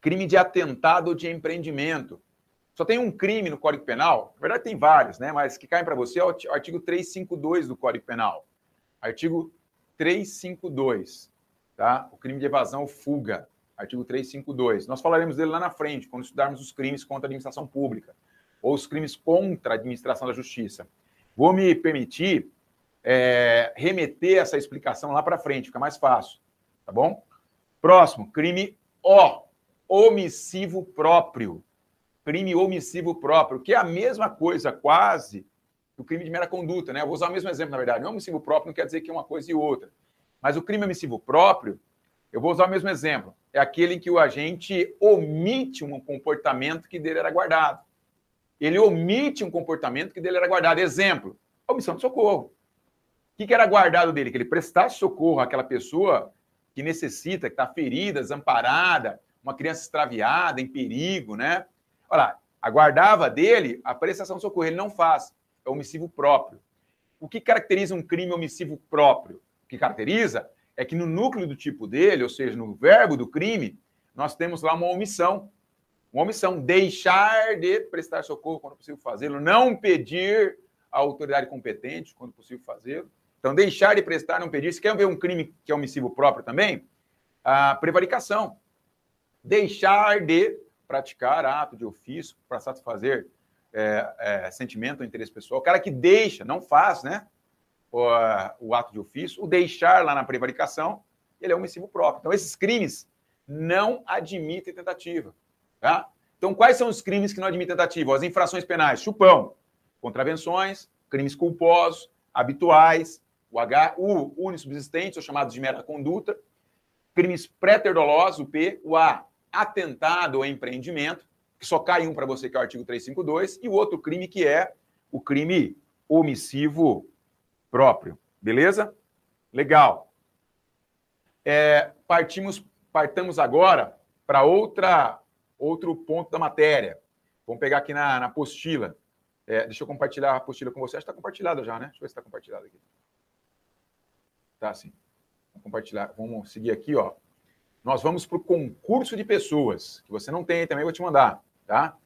Speaker 1: Crime de atentado ou de empreendimento. Só tem um crime no Código Penal, na verdade tem vários, né? Mas que caem para você é o artigo 352 do Código Penal. Artigo 352, tá? O crime de evasão fuga, artigo 352. Nós falaremos dele lá na frente, quando estudarmos os crimes contra a administração pública ou os crimes contra a administração da justiça. Vou me permitir é, remeter essa explicação lá para frente, fica mais fácil, tá bom? Próximo, crime O, omissivo próprio. Crime omissivo próprio, que é a mesma coisa, quase, do crime de mera conduta, né? Eu vou usar o mesmo exemplo, na verdade. O omissivo próprio não quer dizer que é uma coisa e outra. Mas o crime omissivo próprio, eu vou usar o mesmo exemplo. É aquele em que o agente omite um comportamento que dele era guardado. Ele omite um comportamento que dele era guardado. Exemplo, omissão de socorro. O que, que era guardado dele? Que ele prestasse socorro àquela pessoa que necessita, que está ferida, desamparada, uma criança extraviada, em perigo, né? Olha, aguardava dele a prestação de socorro. Ele não faz. É omissivo próprio. O que caracteriza um crime omissivo próprio? O que caracteriza é que no núcleo do tipo dele, ou seja, no verbo do crime, nós temos lá uma omissão. Uma omissão, deixar de prestar socorro quando possível fazê-lo, não pedir à autoridade competente quando possível fazê-lo. Então, deixar de prestar, não pedir. Se quer ver um crime que é omissivo próprio também? A prevaricação. Deixar de praticar ato de ofício para satisfazer é, é, sentimento ou interesse pessoal. O cara que deixa, não faz, né? O, o, ato de ofício, o deixar lá na prevaricação, ele é omissivo próprio. Então, esses crimes não admitem tentativa. Tá? Então, quais são os crimes que não admitem tentativa? As infrações penais, chupão, contravenções, crimes culposos, habituais, o H, o unissubsistente, chamados de mera conduta, crimes pré-terdolosos, o P, o A, atentado ou empreendimento, que só cai um para você, que é o artigo 352, e o outro crime que é o crime omissivo próprio. Beleza? Legal. É, partimos, partamos agora para outra outro ponto da matéria. Vamos pegar aqui na, na apostila. É, deixa eu compartilhar a apostila com você. Acho que está compartilhada já, né? Deixa eu ver se está compartilhada aqui. Tá, sim. Vamos compartilhar. Vamos seguir aqui, ó. Nós vamos para o concurso de pessoas, que você não tem também, vou te mandar, tá?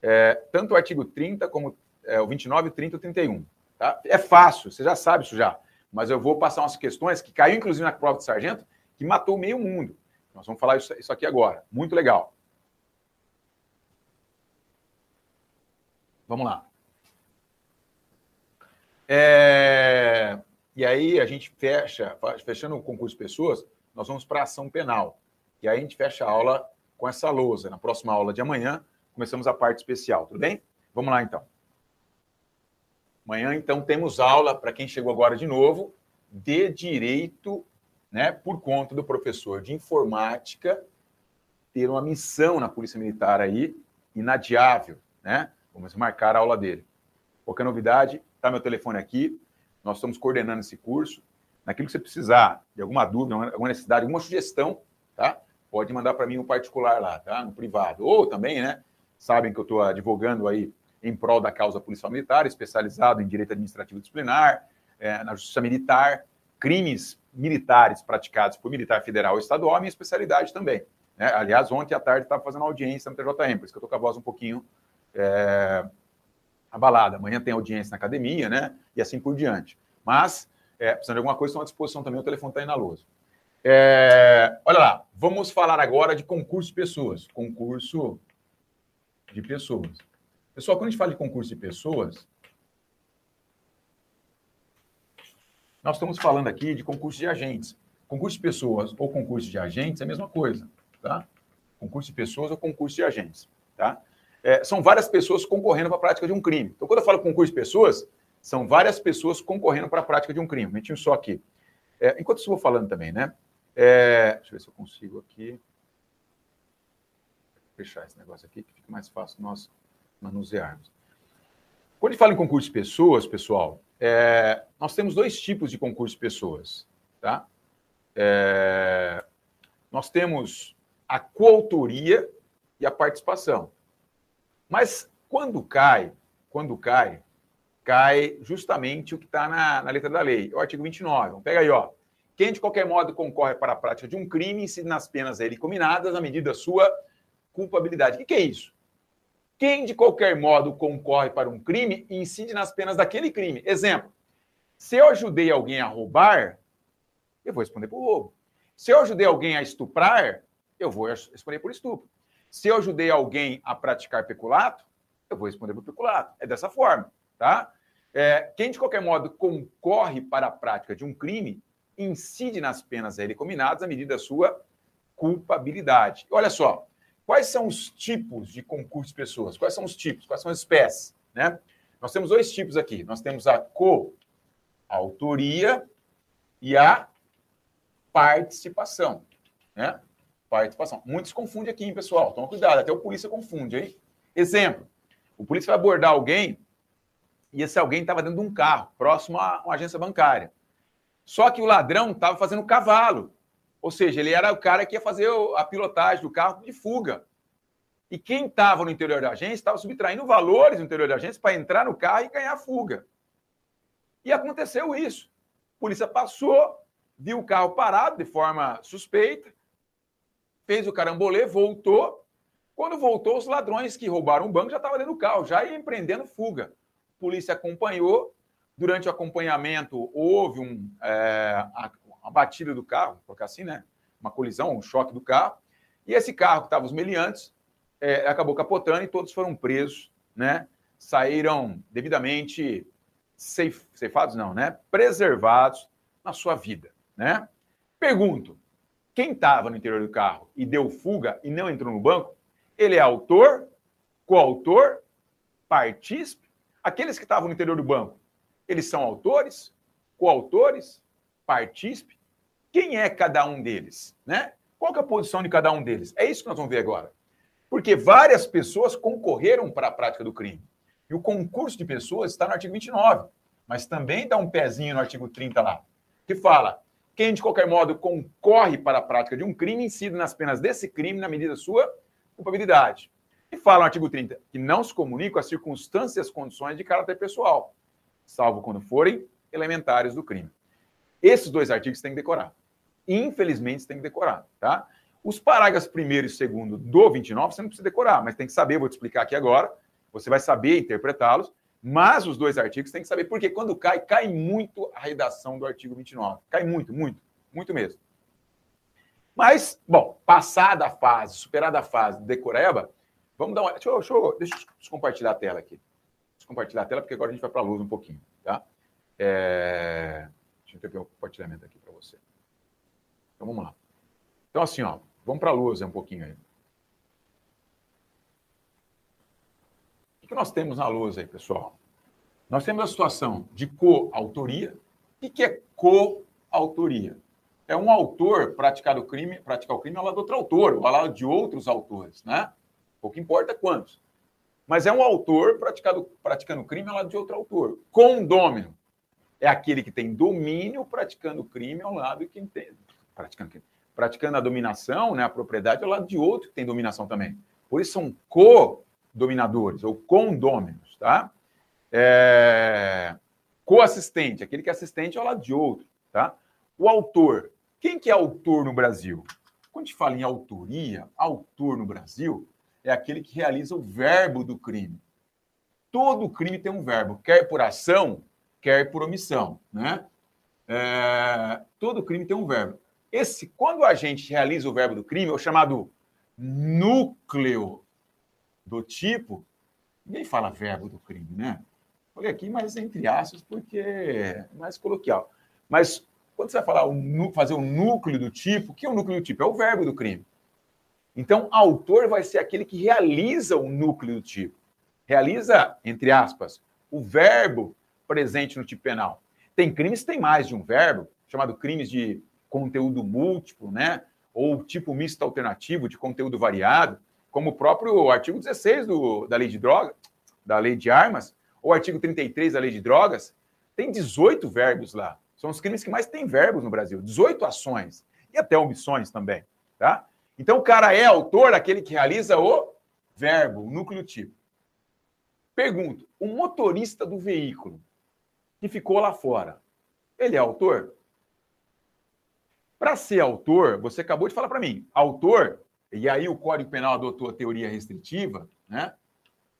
Speaker 1: É, tanto o artigo 30 como é, o 29, 30 e 31. Tá? É fácil, você já sabe isso já. Mas eu vou passar umas questões que caiu, inclusive, na prova de sargento, que matou meio mundo. Nós vamos falar isso, isso aqui agora. Muito legal. Vamos lá. É... E aí a gente fecha, fechando o concurso de pessoas, nós vamos para a ação penal. E aí a gente fecha a aula com essa lousa. Na próxima aula de amanhã, começamos a parte especial, tudo bem? Vamos lá então. Amanhã, então, temos aula, para quem chegou agora de novo, de direito, né, por conta do professor de informática ter uma missão na Polícia Militar aí, inadiável, né? Vamos marcar a aula dele. Qualquer novidade, tá meu telefone aqui, nós estamos coordenando esse curso. Naquilo que você precisar, de alguma dúvida, alguma necessidade, alguma sugestão, tá? Pode mandar para mim no particular lá, tá? No privado. Ou também, né? Sabem que eu estou advogando aí em prol da causa policial militar, especializado em direito administrativo disciplinar, é, na justiça militar, crimes militares praticados por militar federal ou estadual, a minha especialidade também. Né? Aliás, ontem à tarde estava fazendo audiência no TJM, por isso que eu estou com a voz um pouquinho é, abalada. Amanhã tem audiência na academia, né? E assim por diante. Mas, é, precisando de alguma coisa, estão à disposição também, o telefone está aí na lousa. É, olha lá, vamos falar agora de concurso de pessoas. Concurso de pessoas. Pessoal, quando a gente fala de concurso de pessoas, nós estamos falando aqui de concurso de agentes. Concurso de pessoas ou concurso de agentes é a mesma coisa, tá? Concurso de pessoas ou concurso de agentes, tá? é, são várias pessoas concorrendo para a prática de um crime. Então, quando eu falo concurso de pessoas, são várias pessoas concorrendo para a prática de um crime. Momentinho só aqui. É, enquanto eu vou falando também, né? É, deixa eu ver se eu consigo aqui. Fechar esse negócio aqui, que fica mais fácil nós manusearmos. Quando a gente fala em concurso de pessoas, pessoal, é, nós temos dois tipos de concurso de pessoas, tá? É, nós temos a coautoria e a participação. Mas quando cai, quando cai, cai justamente o que está na, na, letra da lei, o artigo 29. Vamos pegar aí, ó. Quem de qualquer modo concorre para a prática de um crime incide nas penas a ele combinadas à medida da sua culpabilidade. O que, que é isso? Quem de qualquer modo concorre para um crime incide nas penas daquele crime. Exemplo: se eu ajudei alguém a roubar, eu vou responder por roubo. Se eu ajudei alguém a estuprar, eu vou responder por estupro. Se eu ajudei alguém a praticar peculato, eu vou responder por peculato. É dessa forma, tá? É, quem, de qualquer modo, concorre para a prática de um crime, incide nas penas a ele combinadas à medida da sua culpabilidade. Olha só, quais são os tipos de concurso de pessoas? Quais são os tipos? Quais são as espécies? Né? Nós temos dois tipos aqui. Nós temos a coautoria e a participação. Né? Participação. Muitos confundem aqui, hein, pessoal? Toma cuidado, até o polícia confunde, hein? Exemplo: o polícia vai abordar alguém e esse alguém estava dentro de um carro, próximo a uma agência bancária. Só que o ladrão estava fazendo cavalo. Ou seja, ele era o cara que ia fazer a pilotagem do carro de fuga. E quem estava no interior da agência estava subtraindo valores no interior da agência para entrar no carro e ganhar fuga. E aconteceu isso. A polícia passou, viu o carro parado de forma suspeita, fez o carambolê, voltou. Quando voltou, os ladrões que roubaram o banco já estavam dentro do carro, já empreendendo fuga. Polícia acompanhou. Durante o acompanhamento, houve um, é, a, a, batida do carro, vou assim, né? Uma colisão, um choque do carro. E esse carro que estava os meliantes é, acabou capotando e todos foram presos, né? Saíram devidamente ceifados, não, né? Preservados na sua vida, né? Pergunto: quem estava no interior do carro e deu fuga e não entrou no banco, ele é autor, coautor, partícipe? Aqueles que estavam no interior do banco, eles são autores, coautores, partícipe? Quem é cada um deles, né? Qual é a posição de cada um deles? É isso que nós vamos ver agora. Porque várias pessoas concorreram para a prática do crime. E o concurso de pessoas está no artigo 29, mas também dá um pezinho no artigo 30 lá, que fala: quem de qualquer modo concorre para a prática de um crime incide nas penas desse crime na medida da sua culpabilidade. E fala no artigo 30 que não se comunicam as circunstâncias e as condições de caráter pessoal, salvo quando forem elementares do crime. Esses dois artigos tem que decorar. Infelizmente, você tem que decorar, tá? Os parágrafos primeiro e segundo do 29 você não precisa decorar, mas tem que saber, vou te explicar aqui agora. Você vai saber interpretá-los, mas os dois artigos tem que saber, porque quando cai, cai muito a redação do artigo 29. Cai muito, muito, muito mesmo. Mas, bom, passada a fase, superada a fase decoreba, vamos dar uma. Deixa eu, deixa deixa eu compartilhar a tela aqui. Deixa eu compartilhar a tela, porque agora a gente vai para a luz um pouquinho, tá? É... Deixa eu ter um compartilhamento aqui para você. Então vamos lá. Então, assim, ó, Vamos para a luz um pouquinho aí. O que nós temos na luz aí, pessoal? Nós temos a situação de coautoria. O que é coautoria? É um autor praticar o crime, praticar o crime ao lado de outro autor, ao lado de outros autores, né? Pouco importa quantos. Mas é um autor praticado, praticando crime ao lado de outro autor. Condômino é aquele que tem domínio praticando crime ao lado de quem tem. Praticando praticando a dominação, né, a propriedade, ao lado de outro que tem dominação também. Por isso são co-dominadores ou condôminos, tá? É... Co-assistente, aquele que é assistente ao lado de outro, tá? O autor. Quem que é autor no Brasil? Quando a gente fala em autoria, autor no Brasil é aquele que realiza o verbo do crime. Todo crime tem um verbo, quer por ação, quer por omissão, né? É... Todo crime tem um verbo. Esse, quando a gente realiza o verbo do crime, o chamado núcleo do tipo, ninguém fala verbo do crime, né? Falei aqui, mas entre aspas, porque é mais coloquial. Mas quando você vai falar fazer o núcleo do tipo, o que é o núcleo do tipo? É o verbo do crime. Então, autor vai ser aquele que realiza o núcleo do tipo. Realiza, entre aspas, o verbo presente no tipo penal. Tem crimes que tem mais de um verbo, chamado crimes de conteúdo múltiplo, né? Ou tipo misto alternativo de conteúdo variado, como o próprio artigo 16 do, da lei de drogas, da lei de armas, ou artigo 33 da lei de drogas, tem 18 verbos lá. São os crimes que mais têm verbos no Brasil, 18 ações e até omissões também, tá? Então o cara é autor aquele que realiza o verbo, o núcleo tipo. Pergunto, o motorista do veículo que ficou lá fora, ele é autor? Para ser autor, você acabou de falar para mim, autor, e aí o Código Penal adotou a teoria restritiva, né?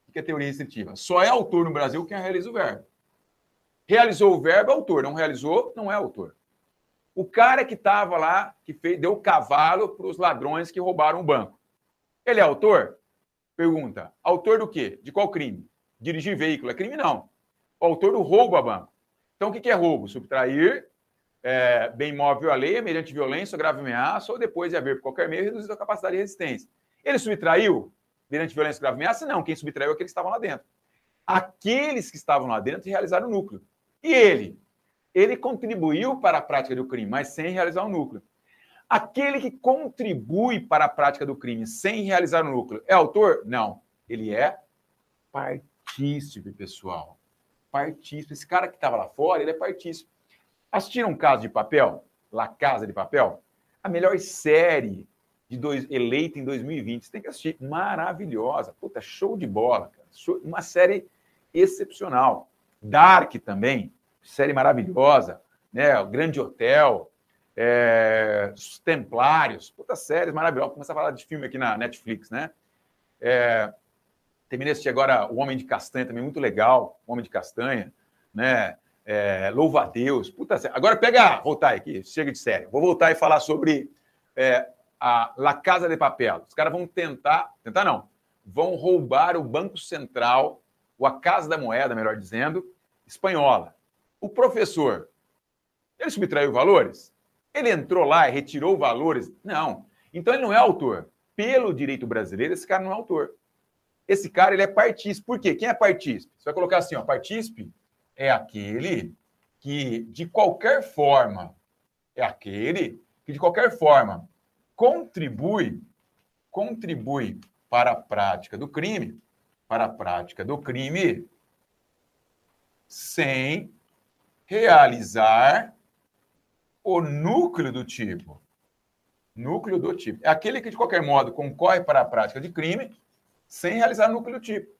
Speaker 1: O que é teoria restritiva? Só é autor no Brasil quem realiza o verbo. Realizou o verbo, é autor. Não realizou, não é autor. O cara que estava lá, que fez, deu cavalo para os ladrões que roubaram o banco. Ele é autor? Pergunta. Autor do quê? De qual crime? Dirigir veículo. É crime, não. O autor do roubo a banco. Então, o que é roubo? Subtrair é, bem móvel à lei mediante violência ou grave ameaça ou depois de haver por qualquer meio reduzido a capacidade de resistência. Ele subtraiu mediante violência ou grave ameaça? Não. Quem subtraiu é aqueles que estavam lá dentro. Aqueles que estavam lá dentro realizaram o núcleo. E ele? Ele contribuiu para a prática do crime, mas sem realizar o núcleo. Aquele que contribui para a prática do crime sem realizar o núcleo é autor? Não. Ele é partícipe, pessoal. Partícipe. Esse cara que estava lá fora, ele é partícipe. Assistiram um caso de papel? La Casa de Papel? A melhor série de dois, eleita em 2020. Você tem que assistir. Maravilhosa. Puta, show de bola. Cara. Show, uma série excepcional. Dark também série maravilhosa, né? O Grande Hotel, é, Os Templários, puta séries maravilhosas. Começar a falar de filme aqui na Netflix, né? É, terminei assistir agora O Homem de Castanha, também muito legal, O Homem de Castanha, né? É, Louva a Deus, puta série. Agora pega, voltar aqui, chega de série. Vou voltar e falar sobre é, a La Casa de Papel. Os caras vão tentar, tentar não, vão roubar o Banco Central, ou a Casa da Moeda, melhor dizendo, espanhola. O professor, ele subtraiu valores? Ele entrou lá e retirou valores? Não. Então ele não é autor. Pelo direito brasileiro, esse cara não é autor. Esse cara ele é partícipe. Por quê? Quem é partícipe? Você vai colocar assim, ó, partícipe é aquele que de qualquer forma é aquele que de qualquer forma contribui contribui para a prática do crime, para a prática do crime sem realizar o núcleo do tipo. Núcleo do tipo. É aquele que, de qualquer modo, concorre para a prática de crime sem realizar o núcleo do tipo.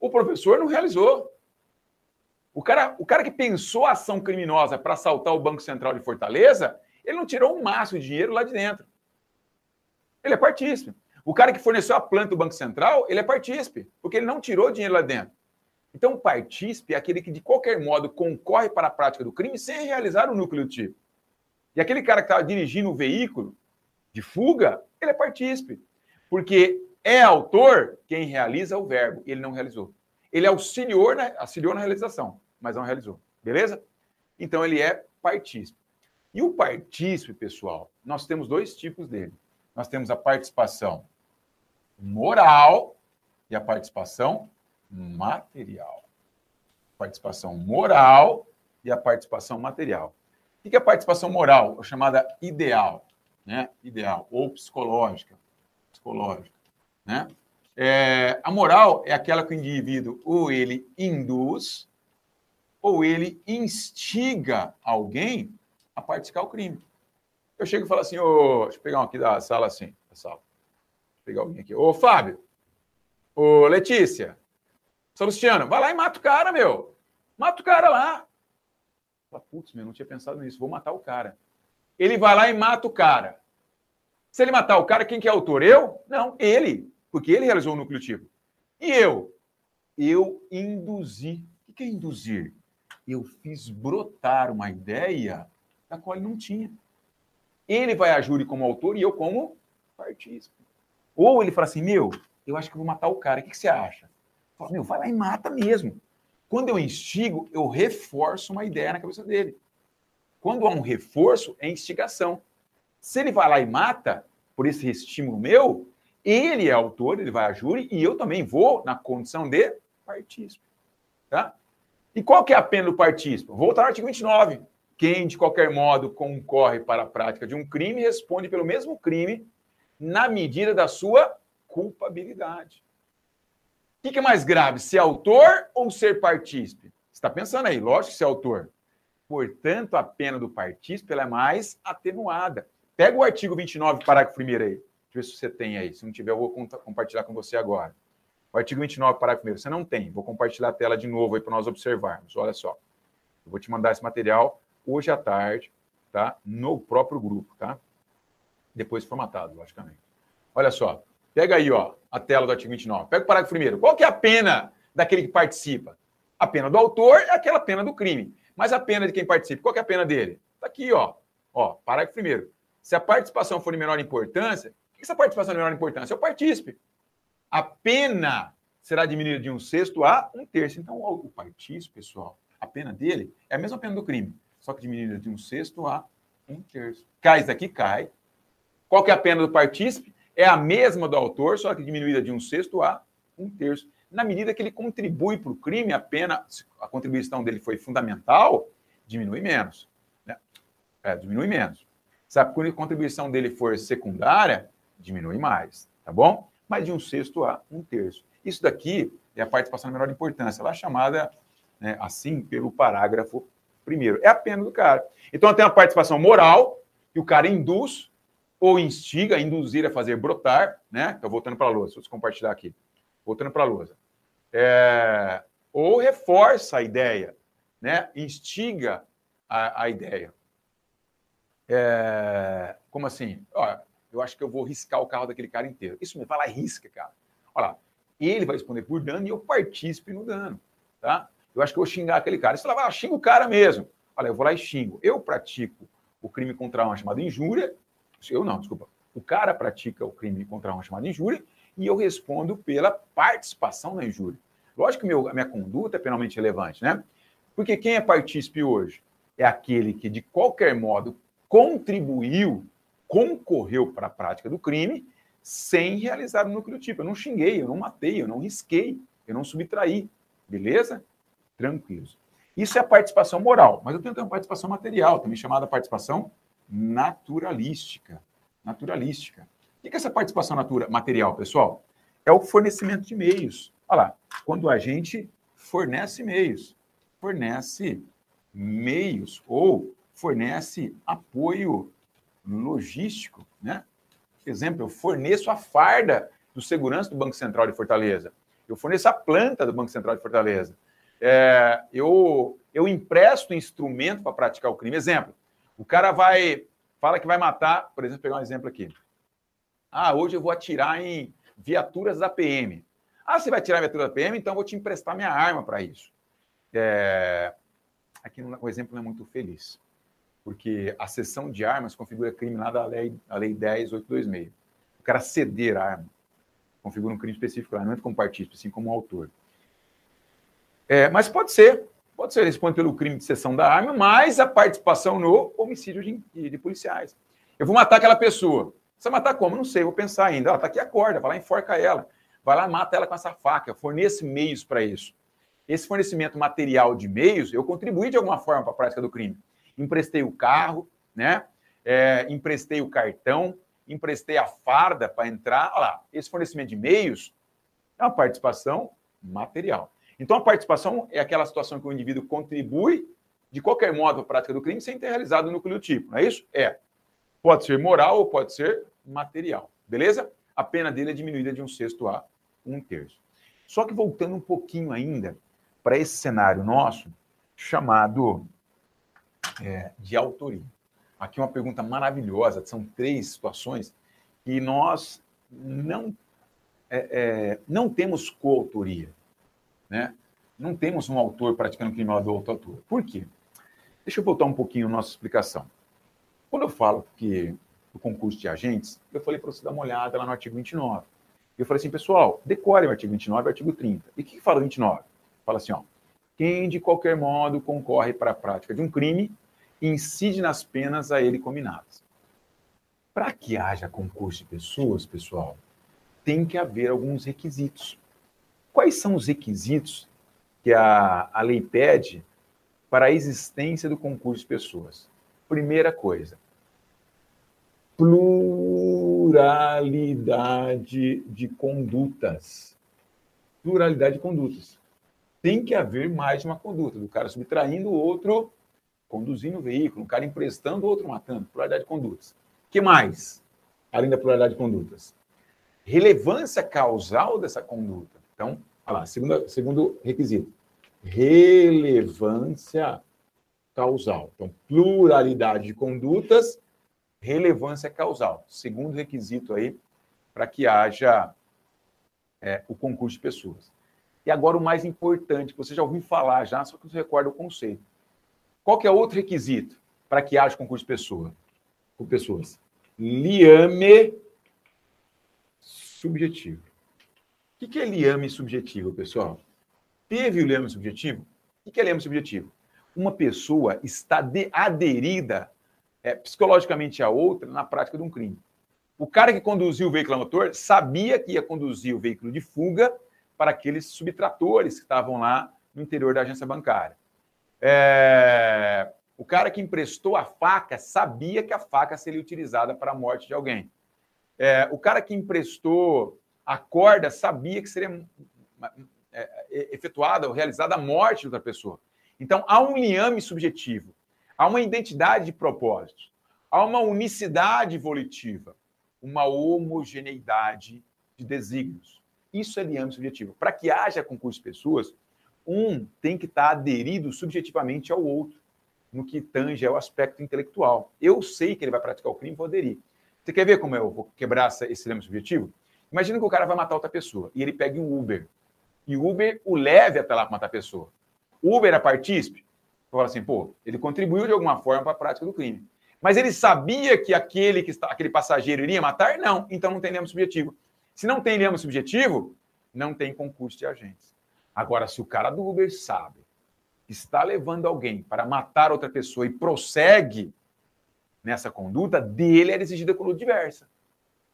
Speaker 1: O professor não realizou. O cara, o cara que pensou a ação criminosa para assaltar o Banco Central de Fortaleza, ele não tirou um maço de dinheiro lá de dentro. Ele é partícipe. O cara que forneceu a planta do Banco Central, ele é partícipe, porque ele não tirou dinheiro lá dentro. Então, o partícipe é aquele que, de qualquer modo, concorre para a prática do crime sem realizar o núcleo do tipo. E aquele cara que estava dirigindo o veículo de fuga, ele é partícipe. Porque é autor quem realiza o verbo, ele não realizou. Ele auxiliou na, auxiliou na realização, mas não realizou. Beleza? Então, ele é partícipe. E o partícipe, pessoal, nós temos dois tipos dele. Nós temos a participação moral e a participação material. Participação moral e a participação material. O que é a participação moral? A chamada ideal, né? Ideal, ou psicológica. Psicológica, né? É, a moral é aquela que o indivíduo ou ele induz ou ele instiga alguém a praticar o crime. Eu chego e falo assim, ô, deixa eu pegar um aqui da sala assim, da sala. Pegar alguém aqui. Ô, Fábio. Ô, Letícia. São Luciano, vai lá e mata o cara, meu. Mata o cara lá. Putz, meu, não tinha pensado nisso. Vou matar o cara. Ele vai lá e mata o cara. Se ele matar o cara, quem que é autor? Eu? Não, ele. Porque ele realizou o núcleo tipo. E eu? Eu induzi. O que é induzir? Eu fiz brotar uma ideia da qual ele não tinha. Ele vai a júri como autor e eu como partícipe. Ou ele fala assim, meu, eu acho que vou matar o cara. O que você acha? Fala, meu, vai lá e mata mesmo. Quando eu instigo, eu reforço uma ideia na cabeça dele. Quando há um reforço, é instigação. Se ele vai lá e mata, por esse estímulo meu, ele é autor, ele vai a júri, e eu também vou na condição de partícipe. Tá? E qual que é a pena do partícipe? Voltar ao artigo 29. Quem, de qualquer modo, concorre para a prática de um crime, responde pelo mesmo crime na medida da sua culpabilidade. O que é mais grave, ser autor ou ser partícipe? Você está pensando aí, lógico que ser autor. Portanto, a pena do partícipe é mais atenuada. Pega o artigo 29, parágrafo 1 aí. Deixa eu ver se você tem aí. Se não tiver, eu vou compartilhar com você agora. O artigo 29, parágrafo 1. Você não tem. Vou compartilhar a tela de novo aí para nós observarmos. Olha só. Eu vou te mandar esse material hoje à tarde, tá? No próprio grupo, tá? Depois formatado, logicamente. Olha só. Pega aí, ó, a tela do artigo 29. Pega o parágrafo primeiro. Qual que é a pena daquele que participa? A pena do autor é aquela pena do crime. Mas a pena de quem participa, qual que é a pena dele? Está aqui, ó. Ó, parágrafo primeiro. Se a participação for de menor importância, o que essa participação de menor importância? É o partícipe. A pena será diminuída de um sexto a um terço. Então, o partícipe, pessoal, a pena dele é a mesma pena do crime, só que diminuída de um sexto a um terço. Cai isso daqui, cai. Qual que é a pena do partícipe? É a mesma do autor, só que diminuída de um sexto a um terço. Na medida que ele contribui para o crime, a pena, a contribuição dele foi fundamental, diminui menos. Né? É, diminui menos. Sabe, quando a contribuição dele for secundária, diminui mais, tá bom? Mas de um sexto a um terço. Isso daqui é a participação de menor importância, ela é chamada né, assim pelo parágrafo primeiro. É a pena do cara. Então tem a participação moral, que o cara induz ou instiga, induzir a fazer brotar, né? Estou voltando para a lousa, deixa eu compartilhar aqui. Voltando para a lousa. É, ou reforça a ideia, né? Instiga a, a ideia. É, como assim? Olha, eu acho que eu vou riscar o carro daquele cara inteiro. Isso me fala risca, cara. Olha lá, ele vai responder por dano e eu participe no dano, tá? Eu acho que eu vou xingar aquele cara. Você fala, ah, xinga o cara mesmo. Olha, eu vou lá e xingo. Eu pratico o crime contra a honra chamado injúria. Eu não, desculpa. O cara pratica o crime contra a honra chamado injúria e eu respondo pela participação na injúria. Lógico que meu, a minha conduta é penalmente relevante, né? Porque quem é partícipe hoje é aquele que, de qualquer modo, contribuiu, concorreu para a prática do crime sem realizar o núcleo tipo. Eu não xinguei, eu não matei, eu não risquei, eu não subtraí. Beleza? Tranquilos. Isso é a participação moral, mas eu tenho também participação material, também chamada participação naturalística. Naturalística. O que é essa participação natura, material, pessoal? É o fornecimento de meios. Olha lá, quando a gente fornece meios, fornece meios ou fornece apoio logístico, né? Exemplo, eu forneço a farda do segurança do Banco Central de Fortaleza. Eu forneço a planta do Banco Central de Fortaleza. É, eu, eu empresto instrumento para praticar o crime. Exemplo, o cara vai, fala que vai matar, por exemplo, pegar um exemplo aqui. Ah, hoje eu vou atirar em viaturas da PM. Ah, você vai atirar em viatura da PM, então eu vou te emprestar minha arma para isso. É, aqui o exemplo não é muito feliz, porque a sessão de armas configura crime lá da lei, a lei 10826. O cara ceder a arma configura um crime específico não entra como partícipe, assim como autor. É, mas pode ser, pode ser, responde pelo crime de cessão da arma, mas a participação no homicídio de, de, policiais. Eu vou matar aquela pessoa. Você matar como? Não sei, vou pensar ainda. Ela tá aqui a corda, vai lá enforca ela. Vai lá mata ela com essa faca. Fornece meios para isso. Esse fornecimento material de meios, eu contribuí de alguma forma para a prática do crime. Emprestei o carro, né? É, emprestei o cartão, emprestei a farda para entrar. Olha lá, esse fornecimento de meios é uma participação material. Então, a participação é aquela situação que o indivíduo contribui de qualquer modo a prática do crime sem ter realizado o núcleo tipo, não é isso? É. Pode ser moral ou pode ser material, beleza? A pena dele é diminuída de um sexto a um terço. Só que voltando um pouquinho ainda para esse cenário nosso, chamado é, de autoria. Aqui uma pergunta maravilhosa, são três situações que nós não, é, é, não temos coautoria né? Não temos um autor praticando crime do autor. Por quê? Deixa eu voltar um pouquinho a nossa explicação. Quando eu falo que o concurso de agentes, eu falei para você dar uma olhada lá no artigo 29. Eu falei assim, pessoal, decore o artigo 29 e o artigo 30. E o que, fala o 29? Fala assim, ó, quem de qualquer modo concorre para a prática de um crime incide nas penas a ele combinadas. Para que haja concurso de pessoas, pessoal, tem que haver alguns requisitos. Quais são os requisitos que a, a lei pede para a existência do concurso de pessoas? Primeira coisa, pluralidade de condutas. Pluralidade de condutas. Tem que haver mais de uma conduta, do cara subtraindo o outro, conduzindo o veículo, um cara emprestando o outro matando. Pluralidade de condutas. O que mais, além da pluralidade de condutas? Relevância causal dessa conduta. Então, lá, segundo, segundo requisito. Relevância causal. Então, pluralidade de condutas, relevância causal. Segundo requisito aí para que haja é, o concurso de pessoas. E agora o mais importante, você já ouviu falar já, só que você recorda o conceito. Qual que é outro requisito para que haja concurso de pessoa? com pessoas. Liame subjetivo. O que é liame subjetivo, pessoal? Teve o liame subjetivo? O que é liame subjetivo? Uma pessoa está aderida é, psicologicamente a outra na prática de um crime. O cara que conduziu o veículo a motor sabia que ia conduzir o veículo de fuga para aqueles subtratores que estavam lá no interior da agência bancária. É... O cara que emprestou a faca sabia que a faca seria utilizada para a morte de alguém. É... O cara que emprestou a corda sabia que seria é, é, efetuada ou realizada a morte de outra pessoa. Então, há um liame subjetivo, há uma identidade de propósito, há uma unicidade volitiva, uma homogeneidade de desígnios. Isso é liame subjetivo. Para que haja concurso de pessoas, um tem que estar aderido subjetivamente ao outro, no que tange ao aspecto intelectual. Eu sei que ele vai praticar o crime, vou aderir. Você quer ver como eu vou quebrar esse lema subjetivo? Imagina que o cara vai matar outra pessoa e ele pega um Uber. E o Uber o leve até lá para matar a pessoa. Uber é partícipe? Fala assim, pô, ele contribuiu de alguma forma para a prática do crime. Mas ele sabia que aquele, que está, aquele passageiro iria matar? Não. Então não tem lema subjetivo. Se não tem lema subjetivo, não tem concurso de agentes. Agora, se o cara do Uber sabe que está levando alguém para matar outra pessoa e prossegue nessa conduta, dele era exigida conduta diversa.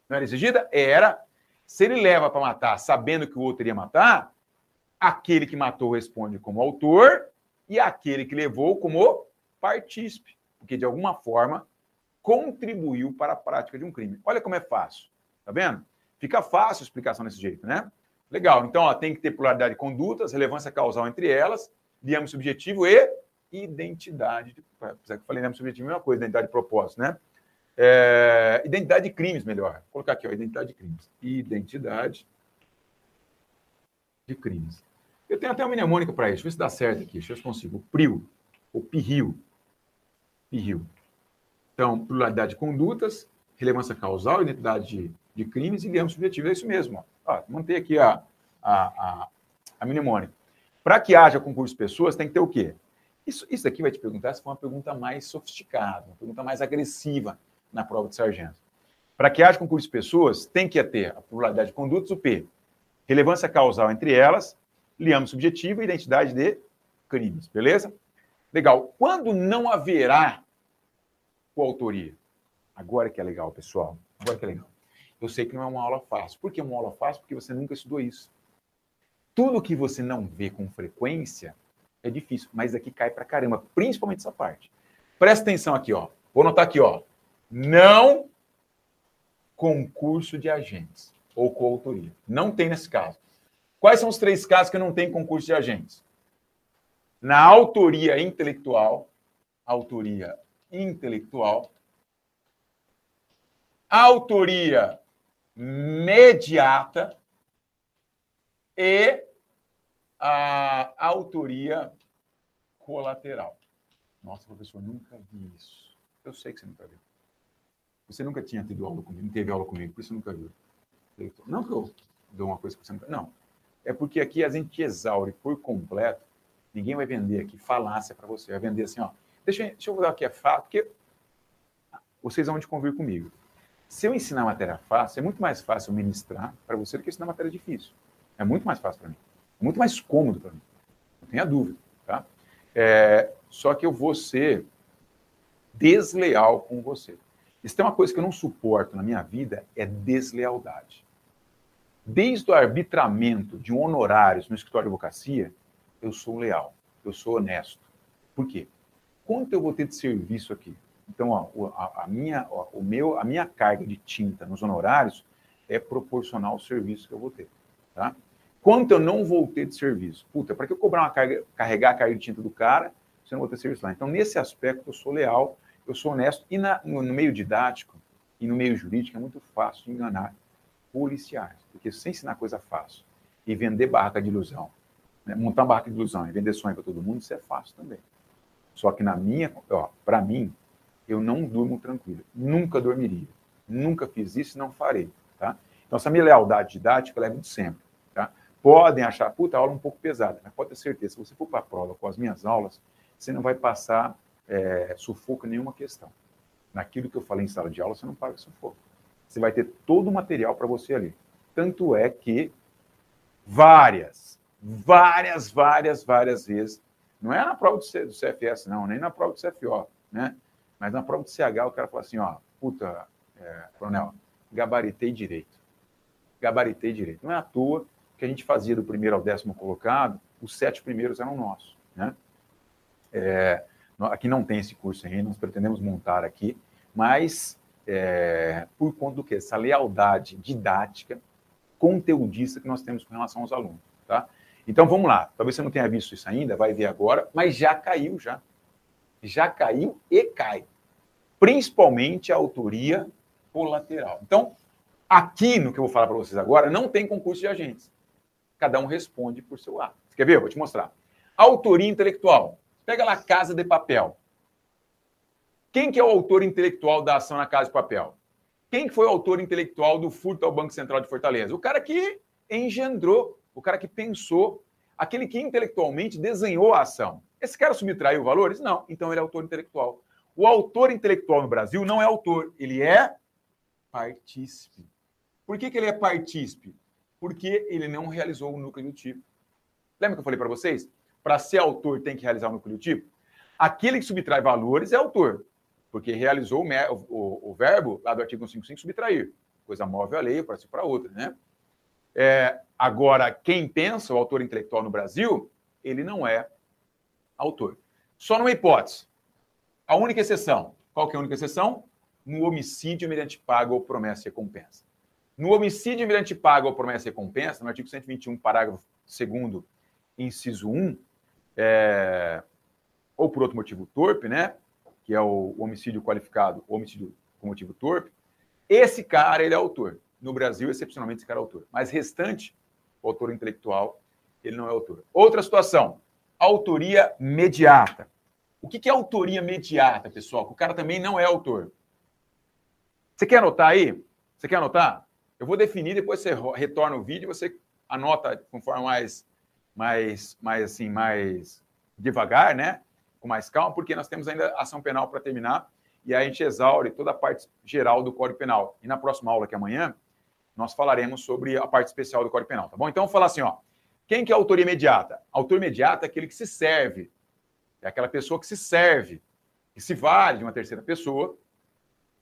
Speaker 1: Não era exigida? Era. Se ele leva para matar sabendo que o outro iria matar, aquele que matou responde como autor e aquele que levou como partícipe porque de alguma forma contribuiu para a prática de um crime. Olha como é fácil, tá vendo? Fica fácil a explicação desse jeito, né? Legal, então ó, tem que ter pluralidade de condutas, relevância causal entre elas, diâmetro subjetivo e identidade. De... Apesar que eu falei diâmetro subjetivo é uma coisa, identidade de propósito, né? É... Identidade de crimes, melhor. Vou colocar aqui, ó, identidade de crimes. Identidade de crimes. Eu tenho até uma mnemônica para isso, deixa eu ver se dá certo aqui, deixa eu ver se consigo. O PRIO, o PRIO, e Rio. Então, pluralidade de condutas, relevância causal, identidade de, de crimes e liame subjetivo. É isso mesmo. Ó. Mantei aqui a, a, a, a mnemônica. Para que haja concurso de pessoas, tem que ter o quê? Isso, isso aqui vai te perguntar se for uma pergunta mais sofisticada, uma pergunta mais agressiva na prova de sargento. Para que haja concurso de pessoas, tem que ter a pluralidade de condutas, o P. Relevância causal entre elas, liame subjetivo e identidade de crimes, beleza? Legal. Quando não haverá coautoria? Agora que é legal, pessoal. Agora que é legal. Eu sei que não é uma aula fácil. Por que uma aula fácil? Porque você nunca estudou isso. Tudo que você não vê com frequência é difícil, mas aqui cai pra caramba, principalmente essa parte. Presta atenção aqui, ó. Vou anotar aqui, ó. Não concurso de agentes ou coautoria. Não tem nesse caso. Quais são os três casos que não tem concurso de agentes? na autoria intelectual, autoria intelectual, autoria mediata e a autoria colateral. Nossa, professor, nunca vi isso. Eu sei que você nunca viu. Você nunca tinha tido aula comigo, não teve aula comigo, por isso nunca viu. Não que eu dou uma coisa que você nunca. Não. É porque aqui a gente exaure por completo Ninguém vai vender aqui falácia para você. Vai vender assim, ó. Deixa, deixa eu dar aqui a fato, porque vocês vão de convir comigo. Se eu ensinar matéria fácil, é muito mais fácil ministrar para você do que ensinar matéria difícil. É muito mais fácil para mim. É muito mais cômodo para mim. Não tenha dúvida, tá? É, só que eu vou ser desleal com você. Isso tem uma coisa que eu não suporto na minha vida, é deslealdade. Desde o arbitramento de honorários no escritório de advocacia, eu sou leal, eu sou honesto. Por quê? Quanto eu vou ter de serviço aqui? Então, ó, a, a, minha, ó, o meu, a minha carga de tinta nos honorários é proporcional ao serviço que eu vou ter. Tá? Quanto eu não vou ter de serviço? Puta, para que eu cobrar uma carga, carregar a carga de tinta do cara se eu não vou ter serviço lá? Então, nesse aspecto, eu sou leal, eu sou honesto. E na, no, no meio didático e no meio jurídico é muito fácil de enganar policiais. Porque se você ensinar coisa fácil e vender barraca de ilusão né? Montar uma barca de ilusão e vender sonho para todo mundo, isso é fácil também. Só que na minha, ó, para mim, eu não durmo tranquilo. Nunca dormiria. Nunca fiz isso e não farei, tá? Então, essa minha lealdade didática, ela é muito sempre, tá? Podem achar, puta, a aula um pouco pesada, mas pode ter certeza, se você for para a prova com as minhas aulas, você não vai passar é, sufoco nenhuma questão. naquilo que eu falei em sala de aula, você não paga sufoco. Você vai ter todo o material para você ali. Tanto é que várias, várias, várias, várias vezes, não é na prova do CFS, não, nem na prova do CFO, né? Mas na prova do CH, o cara fala assim, ó, puta, é, coronel, gabaritei direito. Gabaritei direito. Não é à toa que a gente fazia do primeiro ao décimo colocado, os sete primeiros eram nossos, né? É, aqui não tem esse curso ainda, nós pretendemos montar aqui, mas é, por conta do que? Essa lealdade didática, conteudista que nós temos com relação aos alunos, tá? Então vamos lá, talvez você não tenha visto isso ainda, vai ver agora, mas já caiu já. Já caiu e cai. Principalmente a autoria colateral. Então, aqui no que eu vou falar para vocês agora, não tem concurso de agentes. Cada um responde por seu ato. Você quer ver? Eu vou te mostrar. Autoria intelectual. Pega lá Casa de Papel. Quem que é o autor intelectual da ação na Casa de Papel? Quem foi o autor intelectual do furto ao Banco Central de Fortaleza? O cara que engendrou, o cara que pensou, aquele que intelectualmente desenhou a ação. Esse cara subtraiu valores? Não. Então ele é autor intelectual. O autor intelectual no Brasil não é autor, ele é partícipe. Por que, que ele é partícipe? Porque ele não realizou o núcleo do tipo. Lembra que eu falei para vocês? Para ser autor, tem que realizar o núcleo tipo? Aquele que subtrai valores é autor, porque realizou o, o, o verbo lá do artigo 155, subtrair. Coisa móvel a lei, para si para outra, né? É, agora, quem pensa, o autor intelectual no Brasil, ele não é autor. Só numa hipótese. A única exceção. Qual que é a única exceção? No homicídio mediante paga ou promessa e recompensa. No homicídio mediante paga ou promessa e recompensa, no artigo 121, parágrafo 2 inciso 1, é, ou por outro motivo torpe, né? Que é o, homicídio qualificado, homicídio com motivo torpe. Esse cara, ele é autor. No Brasil, excepcionalmente, esse cara é autor. Mas restante, o autor intelectual, ele não é autor. Outra situação, autoria mediata. O que é autoria mediata, pessoal? O cara também não é autor. Você quer anotar aí? Você quer anotar? Eu vou definir, depois você retorna o vídeo você anota conforme mais, mais, mais assim, mais devagar, né? Com mais calma, porque nós temos ainda ação penal para terminar e aí a gente exaure toda a parte geral do Código Penal. E na próxima aula, que é amanhã, nós falaremos sobre a parte especial do Código Penal, tá bom? Então, vamos falar assim, ó. Quem que é a autoria imediata? Autor imediato é aquele que se serve. É aquela pessoa que se serve, que se vale de uma terceira pessoa,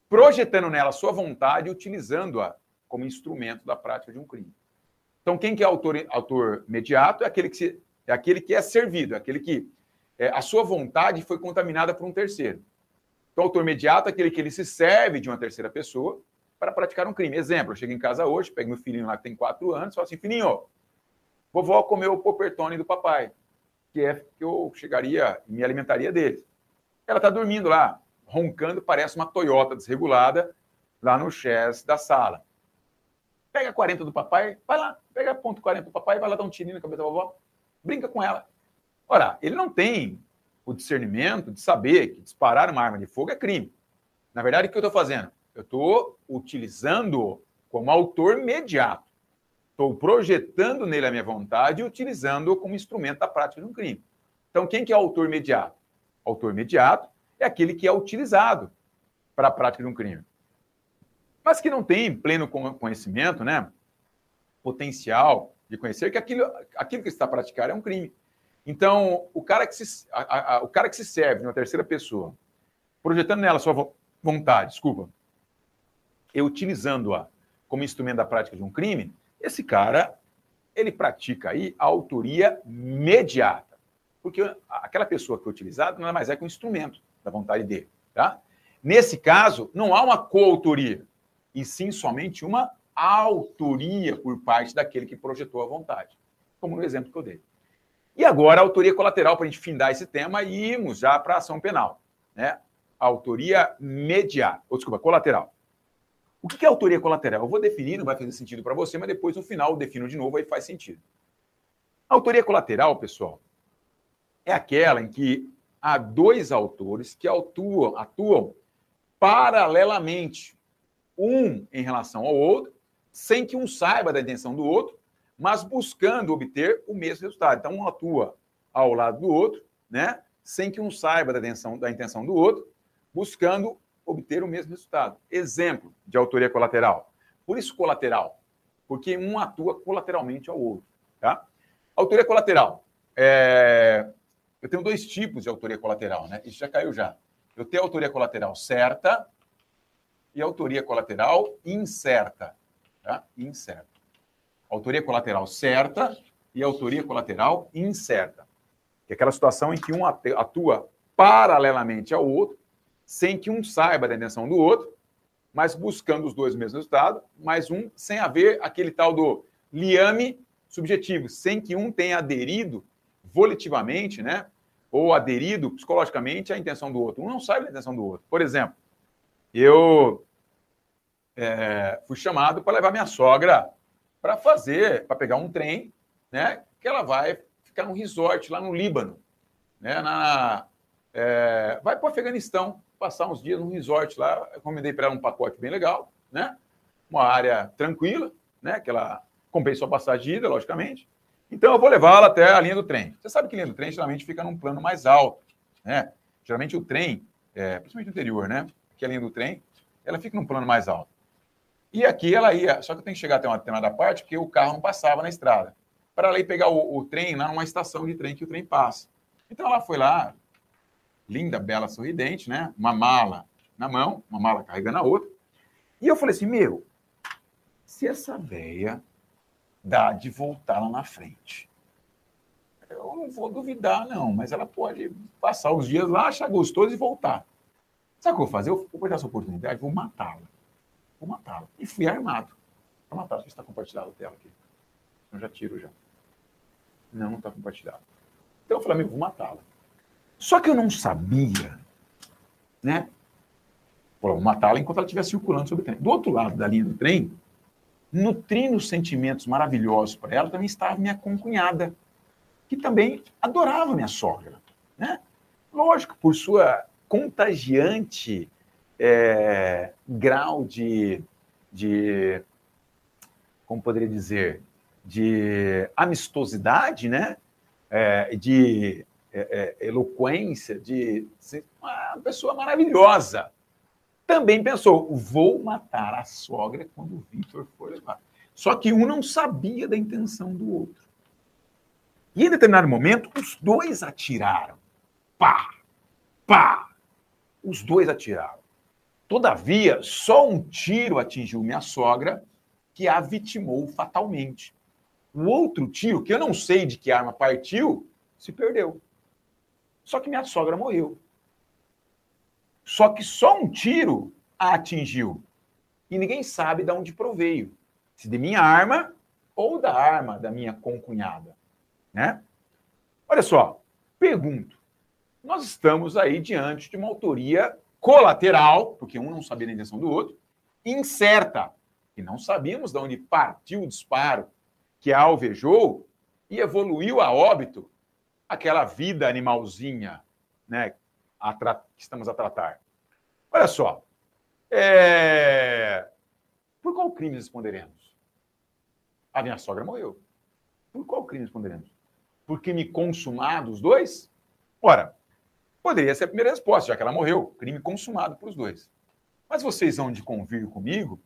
Speaker 1: projetando nela a sua vontade e utilizando-a como instrumento da prática de um crime. Então, quem que é autor, autor imediato é aquele que, se, é, aquele que é servido, é aquele que é, a sua vontade foi contaminada por um terceiro. Então, autor imediato é aquele que ele se serve de uma terceira pessoa para praticar um crime. Exemplo, eu chego em casa hoje, pego meu filhinho lá que tem quatro anos, falo assim, filhinho, vovó comeu o popertone do papai, que é que eu chegaria e me alimentaria dele. Ela está dormindo lá, roncando, parece uma Toyota desregulada lá no chess da sala. Pega 40 do papai, vai lá, pega ponto 40 do papai, vai lá dar um tirinho na cabeça da vovó, brinca com ela. Ora, ele não tem o discernimento de saber que disparar uma arma de fogo é crime. Na verdade, o que eu estou fazendo? Eu estou utilizando como autor imediato. Estou projetando nele a minha vontade e utilizando-o como instrumento da prática de um crime. Então, quem que é o autor imediato? Autor imediato é aquele que é utilizado para a prática de um crime. Mas que não tem pleno conhecimento, né? Potencial de conhecer que aquilo, aquilo que está a praticar é um crime. Então, o cara que se, a, a, o cara que se serve de uma terceira pessoa, projetando nela sua vontade, desculpa, e utilizando-a como instrumento da prática de um crime, esse cara, ele pratica aí a autoria mediata. Porque aquela pessoa que é utilizada não é mais é que um instrumento da vontade dele, tá? Nesse caso, não há uma coautoria, e sim somente uma autoria por parte daquele que projetou a vontade, como no exemplo que eu dei. E agora a autoria colateral, para a gente findar esse tema e irmos já para a ação penal. Né? Autoria mediata, ou desculpa, colateral. O que é autoria colateral? Eu vou definir, não vai fazer sentido para você, mas depois no final eu defino de novo, aí faz sentido. A autoria colateral, pessoal, é aquela em que há dois autores que atuam, atuam paralelamente, um em relação ao outro, sem que um saiba da intenção do outro, mas buscando obter o mesmo resultado. Então, um atua ao lado do outro, né? sem que um saiba da intenção, da intenção do outro, buscando obter o mesmo resultado. Exemplo de autoria colateral. Por isso colateral, porque um atua colateralmente ao outro. Tá? Autoria colateral. É... Eu tenho dois tipos de autoria colateral, né? Isso já caiu já. Eu tenho autoria colateral certa e autoria colateral incerta. Tá? Incerta. Autoria colateral certa e autoria colateral incerta. Que é aquela situação em que um atua paralelamente ao outro, sem que um saiba da intenção do outro, mas buscando os dois o mesmo resultado, mas um sem haver aquele tal do liame subjetivo, sem que um tenha aderido volitivamente, né, ou aderido psicologicamente à intenção do outro. Um não sabe da intenção do outro. Por exemplo, eu é, fui chamado para levar minha sogra para fazer, para pegar um trem, né, que ela vai ficar num resort lá no Líbano, né, na, é, vai para o Afeganistão, passar uns dias num resort lá. Eu recomendei para ela um pacote bem legal, né? Uma área tranquila, né? Que ela compensa a passagem de ida, logicamente. Então eu vou levá-la até a linha do trem. Você sabe que a linha do trem geralmente fica num plano mais alto, né? Geralmente o trem, é, principalmente no interior, né? Que a linha do trem, ela fica num plano mais alto. E aqui ela ia, só que eu tenho que chegar até uma determinada parte, porque o carro não passava na estrada. Para ela ir pegar o, o trem lá numa estação de trem que o trem passa. Então ela foi lá, linda, bela, sorridente, né? Uma mala na mão, uma mala carregando a outra. E eu falei assim, meu, se essa véia dá de voltar lá na frente, eu não vou duvidar, não, mas ela pode passar os dias lá, achar gostoso e voltar. Sabe o que eu vou fazer? Eu vou aproveitar essa oportunidade, vou matá-la. Vou matá-la. E fui armado para matar. Você está compartilhado a tela aqui. Eu já tiro já. Não, não está compartilhado. Então eu falei, amigo, vou matá-la. Só que eu não sabia, né? Vou matá-la enquanto ela estiver circulando sobre o trem. Do outro lado da linha do trem, nutrindo sentimentos maravilhosos para ela, também estava minha concunhada, que também adorava minha sogra, né? Lógico, por sua contagiante é, grau de, de, como poderia dizer, de amistosidade, né? É, de é, é, eloquência, de ser uma pessoa maravilhosa. Também pensou, vou matar a sogra quando o Vitor for levar. Só que um não sabia da intenção do outro. E em determinado momento, os dois atiraram. Pá! Pá! Os dois atiraram. Todavia, só um tiro atingiu minha sogra, que a vitimou fatalmente. O outro tiro, que eu não sei de que arma partiu, se perdeu. Só que minha sogra morreu. Só que só um tiro a atingiu. E ninguém sabe de onde proveio. Se de minha arma ou da arma da minha concunhada. Né? Olha só, pergunto. Nós estamos aí diante de uma autoria colateral, porque um não sabia da intenção do outro, incerta, e não sabíamos de onde partiu o disparo que a alvejou e evoluiu a óbito aquela vida animalzinha né, que estamos a tratar. Olha só. É... Por qual crime responderemos? A minha sogra morreu. Por qual crime responderemos? Por crime consumado os dois? Ora, poderia ser a primeira resposta, já que ela morreu. Crime consumado para os dois. Mas vocês vão de convir comigo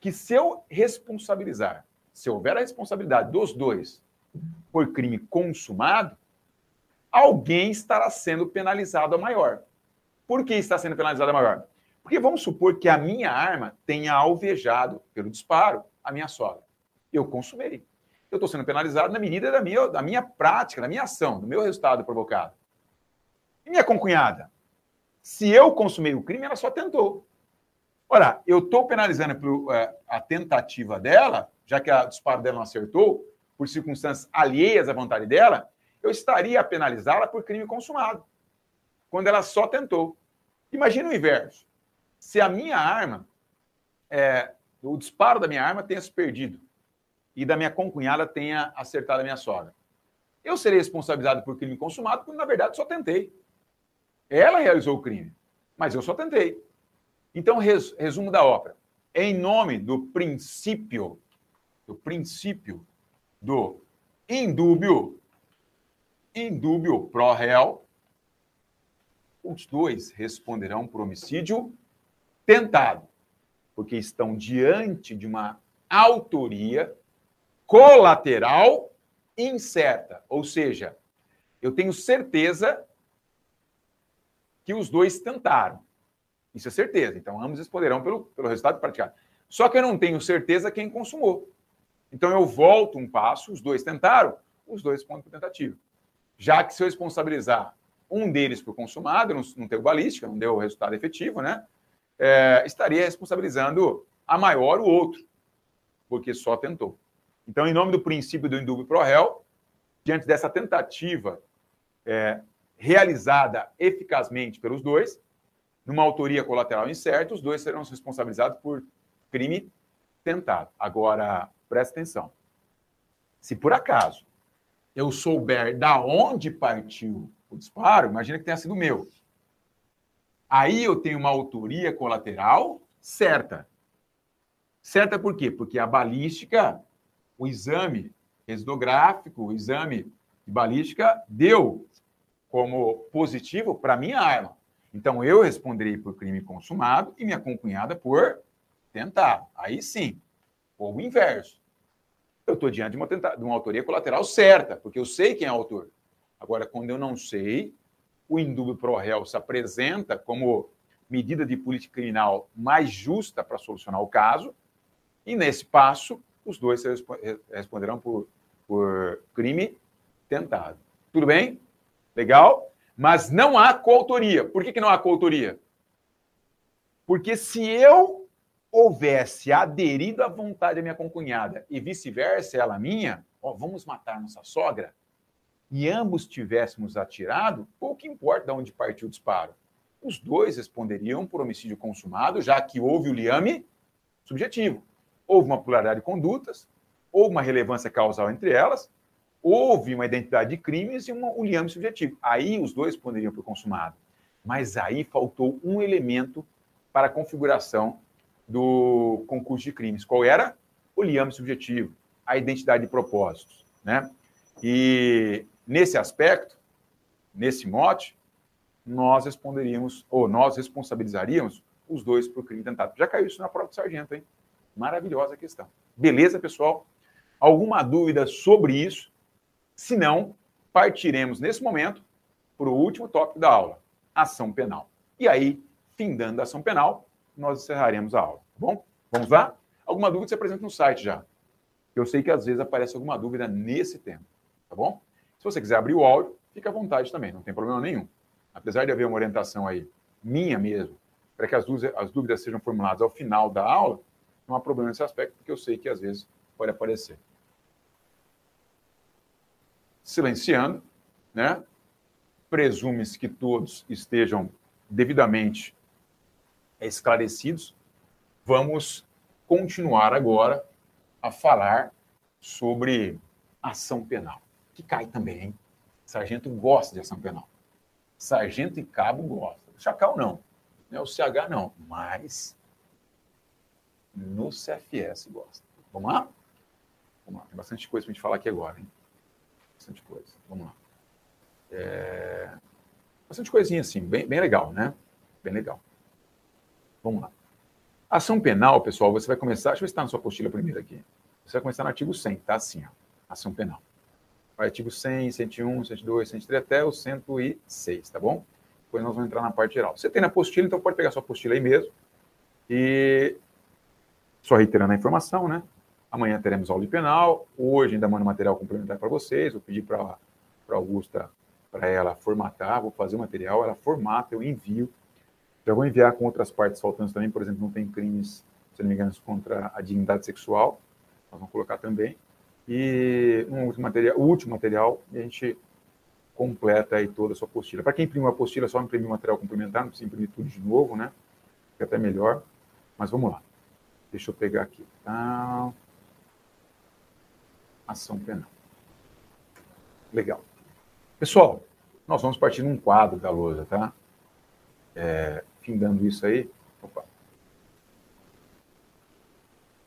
Speaker 1: que se eu responsabilizar, se houver a responsabilidade dos dois por crime consumado, alguém estará sendo penalizado a maior. Por que está sendo penalizado a maior? Porque vamos supor que a minha arma tenha alvejado pelo disparo a minha sogra. Eu consumei. Eu estou sendo penalizado na medida da minha, da minha prática, da minha ação, do meu resultado provocado. Minha concunhada? Se eu consumei o crime, ela só tentou. Ora, eu estou penalizando uh, a tentativa dela, já que o disparo dela não acertou, por circunstâncias alheias à vontade dela, eu estaria a penalizá-la por crime consumado, quando ela só tentou. Imagina o inverso. Se a minha arma, é, o disparo da minha arma tenha se perdido e da minha concunhada tenha acertado a minha sogra. Eu serei responsabilizado por crime consumado, porque na verdade só tentei. Ela realizou o crime, mas eu só tentei. Então, res, resumo da ópera. Em nome do princípio, do princípio do indúbio pro réu, os dois responderão por homicídio tentado, porque estão diante de uma autoria colateral incerta, ou seja, eu tenho certeza que os dois tentaram. Isso é certeza. Então, ambos responderão pelo, pelo resultado praticado. Só que eu não tenho certeza quem consumou. Então, eu volto um passo, os dois tentaram, os dois respondem por tentativa. Já que se eu responsabilizar um deles por consumado, não, não balística, não deu resultado efetivo, né? É, estaria responsabilizando a maior o outro, porque só tentou. Então, em nome do princípio do indúbio pro réu, diante dessa tentativa é, realizada eficazmente pelos dois, numa autoria colateral incerta, os dois serão responsabilizados por crime tentado. Agora, presta atenção. Se por acaso eu souber da onde partiu o disparo, imagina que tenha sido meu. Aí eu tenho uma autoria colateral certa. Certa por quê? Porque a balística, o exame residográfico, o exame de balística deu como positivo para minha arma. Então eu responderei por crime consumado e minha concunhada por tentado. Aí sim, ou o inverso. Eu estou diante de uma, tenta... de uma autoria colateral certa, porque eu sei quem é o autor. Agora, quando eu não sei, o indúbio pro réu se apresenta como medida de política criminal mais justa para solucionar o caso, e nesse passo, os dois responderão por, por crime tentado. Tudo bem? Legal? Mas não há coautoria. Por que, que não há coautoria? Porque se eu houvesse aderido à vontade da minha concunhada e vice-versa, ela minha, ó, vamos matar nossa sogra, e ambos tivéssemos atirado, pouco importa de onde partiu o disparo. Os dois responderiam por homicídio consumado, já que houve o liame subjetivo. Houve uma pluralidade de condutas, houve uma relevância causal entre elas, houve uma identidade de crimes e um liame subjetivo. Aí os dois responderiam por consumado. Mas aí faltou um elemento para a configuração do concurso de crimes. Qual era? O liame subjetivo, a identidade de propósitos. Né? E Nesse aspecto, nesse mote, nós responderíamos, ou nós responsabilizaríamos os dois por crime tentado. Já caiu isso na prova do sargento, hein? Maravilhosa questão. Beleza, pessoal? Alguma dúvida sobre isso? Se não, partiremos nesse momento para o último tópico da aula, ação penal. E aí, findando a ação penal, nós encerraremos a aula, tá bom? Vamos lá? Alguma dúvida você apresenta no site já. Eu sei que às vezes aparece alguma dúvida nesse tema, tá bom? Se você quiser abrir o áudio, fica à vontade também, não tem problema nenhum. Apesar de haver uma orientação aí, minha mesmo, para que as dúvidas, as dúvidas sejam formuladas ao final da aula, não há problema nesse aspecto, porque eu sei que às vezes pode aparecer. Silenciando, né? Presume-se que todos estejam devidamente esclarecidos. Vamos continuar agora a falar sobre ação penal que cai também, hein? Sargento gosta de ação penal. Sargento e cabo gosta. Chacal não. Não é o CH não, mas no CFS gosta. Vamos lá? Vamos lá. Tem bastante coisa para a gente falar aqui agora, hein? Bastante coisa. Vamos lá. É... Bastante coisinha assim, bem, bem legal, né? Bem legal. Vamos lá. Ação penal, pessoal, você vai começar. Deixa eu ver se está na sua apostila primeiro aqui. Você vai começar no artigo 100, tá assim, ó. Ação penal artigo 100, 101, 102, 103 até o 106, tá bom? Depois nós vamos entrar na parte geral. Você tem na apostila, então pode pegar sua apostila aí mesmo. E só reiterando a informação, né? Amanhã teremos aula de penal. Hoje ainda mando material complementar para vocês. Vou pedir para a Augusta, para ela formatar. Vou fazer o material, ela formata, eu envio. Já vou enviar com outras partes faltantes também. Por exemplo, não tem crimes, se não me engano, contra a dignidade sexual. Nós vamos colocar também. E um último material, o último material, a gente completa aí toda a sua apostila. Para quem imprimiu a apostila, é só imprimir o material complementar, não precisa imprimir tudo de novo, né? Fica até melhor. Mas vamos lá. Deixa eu pegar aqui. Tá. Ação penal. Legal. Pessoal, nós vamos partir num quadro da lousa, tá? É, findando isso aí. Opa.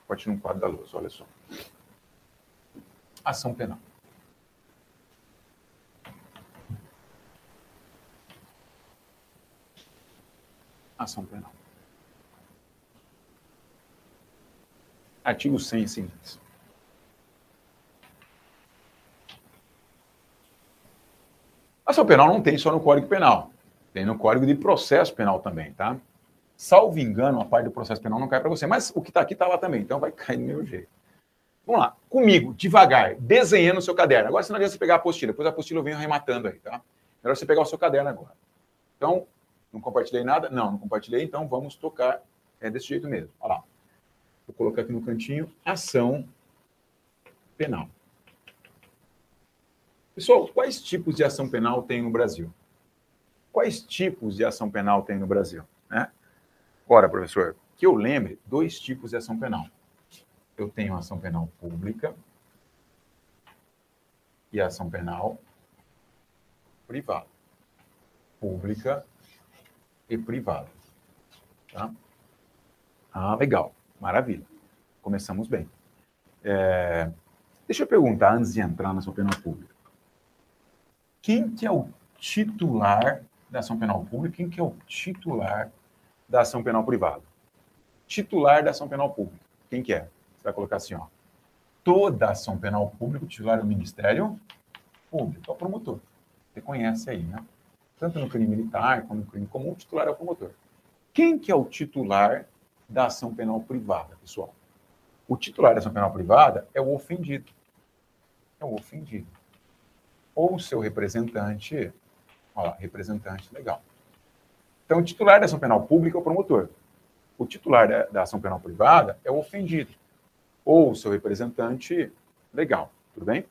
Speaker 1: Partir num quadro da lousa, olha só ação penal. Ação penal. Artigo 100 seguintes. Ação penal não tem só no Código Penal, tem no Código de Processo Penal também, tá? Salvo engano, a parte do processo penal não cai para você, mas o que está aqui está lá também, então vai cair do mesmo jeito. Vamos lá, comigo, devagar, desenhando o seu caderno. Agora, se não adianta você pegar a apostila, depois a apostila eu venho arrematando aí, tá? Melhor você pegar o seu caderno agora. Então, não compartilhei nada? Não, não compartilhei, então vamos tocar é desse jeito mesmo. Olha lá. Vou colocar aqui no cantinho, ação penal. Pessoal, quais tipos de ação penal tem no Brasil? Quais tipos de ação penal tem no Brasil? Né? Ora, professor, que eu lembre, dois tipos de ação penal. Eu tenho ação penal pública e ação penal privada. Pública e privada. Tá? Ah, legal. Maravilha. Começamos bem. É... Deixa eu perguntar, antes de entrar na ação penal pública. Quem que é o titular da ação penal pública? Quem que é o titular da ação penal privada? Titular da ação penal pública. Quem que é? Você vai colocar assim, ó. Toda ação penal pública, titular é o Ministério Público, é o promotor. Você conhece aí, né? Tanto no crime militar como no crime comum, o titular é o promotor. Quem que é o titular da ação penal privada, pessoal? O titular da ação penal privada é o ofendido. É o ofendido. Ou seu representante, ó, representante legal. Então, o titular da ação penal pública é o promotor. O titular da, da ação penal privada é o ofendido. Ou seu representante legal. Tudo bem?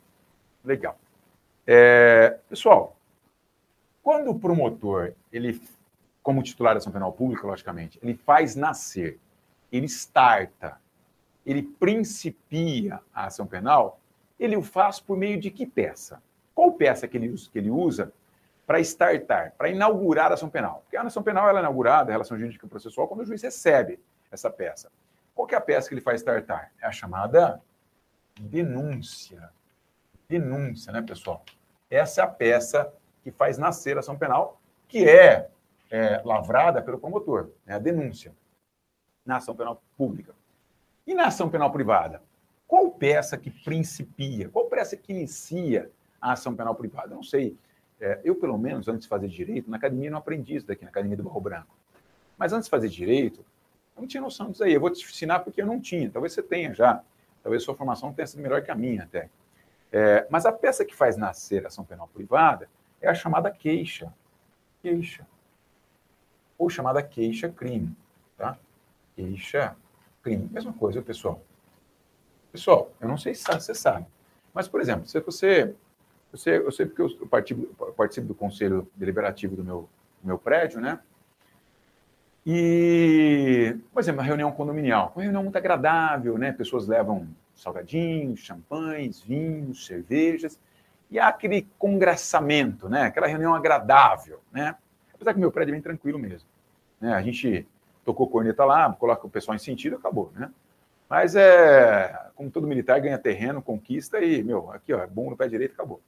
Speaker 1: Legal. É, pessoal, quando o promotor, ele, como titular da ação penal pública, logicamente, ele faz nascer, ele starta, ele principia a ação penal, ele o faz por meio de que peça? Qual peça que ele, que ele usa para startar, para inaugurar a ação penal. Porque a ação penal ela é inaugurada, a relação jurídica processual, quando o juiz recebe essa peça. Qual é a peça que ele faz startar? É a chamada denúncia. Denúncia, né, pessoal? Essa é a peça que faz nascer a ação penal, que é, é lavrada pelo promotor, é a denúncia, na ação penal pública. E na ação penal privada? Qual peça que principia? Qual peça que inicia a ação penal privada? Eu não sei. É, eu, pelo menos, antes de fazer direito, na academia não aprendi isso daqui, na academia do Barro Branco. Mas antes de fazer direito, eu não tinha noção disso aí. Eu vou te ensinar porque eu não tinha. Talvez você tenha já. Talvez sua formação tenha sido melhor que a minha até. É, mas a peça que faz nascer a ação penal privada é a chamada queixa. Queixa. Ou chamada queixa-crime. Tá? Queixa-crime. Mesma coisa, pessoal. Pessoal, eu não sei se você sabe. Mas, por exemplo, se você eu sei, eu sei porque eu participo, participo do conselho deliberativo do meu, do meu prédio, né? E, por exemplo, uma reunião condominial, uma reunião muito agradável, né? Pessoas levam salgadinhos, champanhes, vinhos, cervejas, e há aquele congraçamento, né? Aquela reunião agradável, né? Apesar que meu prédio é bem tranquilo mesmo. Né? A gente tocou corneta lá, coloca o pessoal em sentido, acabou, né? Mas é, como todo militar ganha terreno, conquista e, meu, aqui ó, é bom no pé direito, acabou.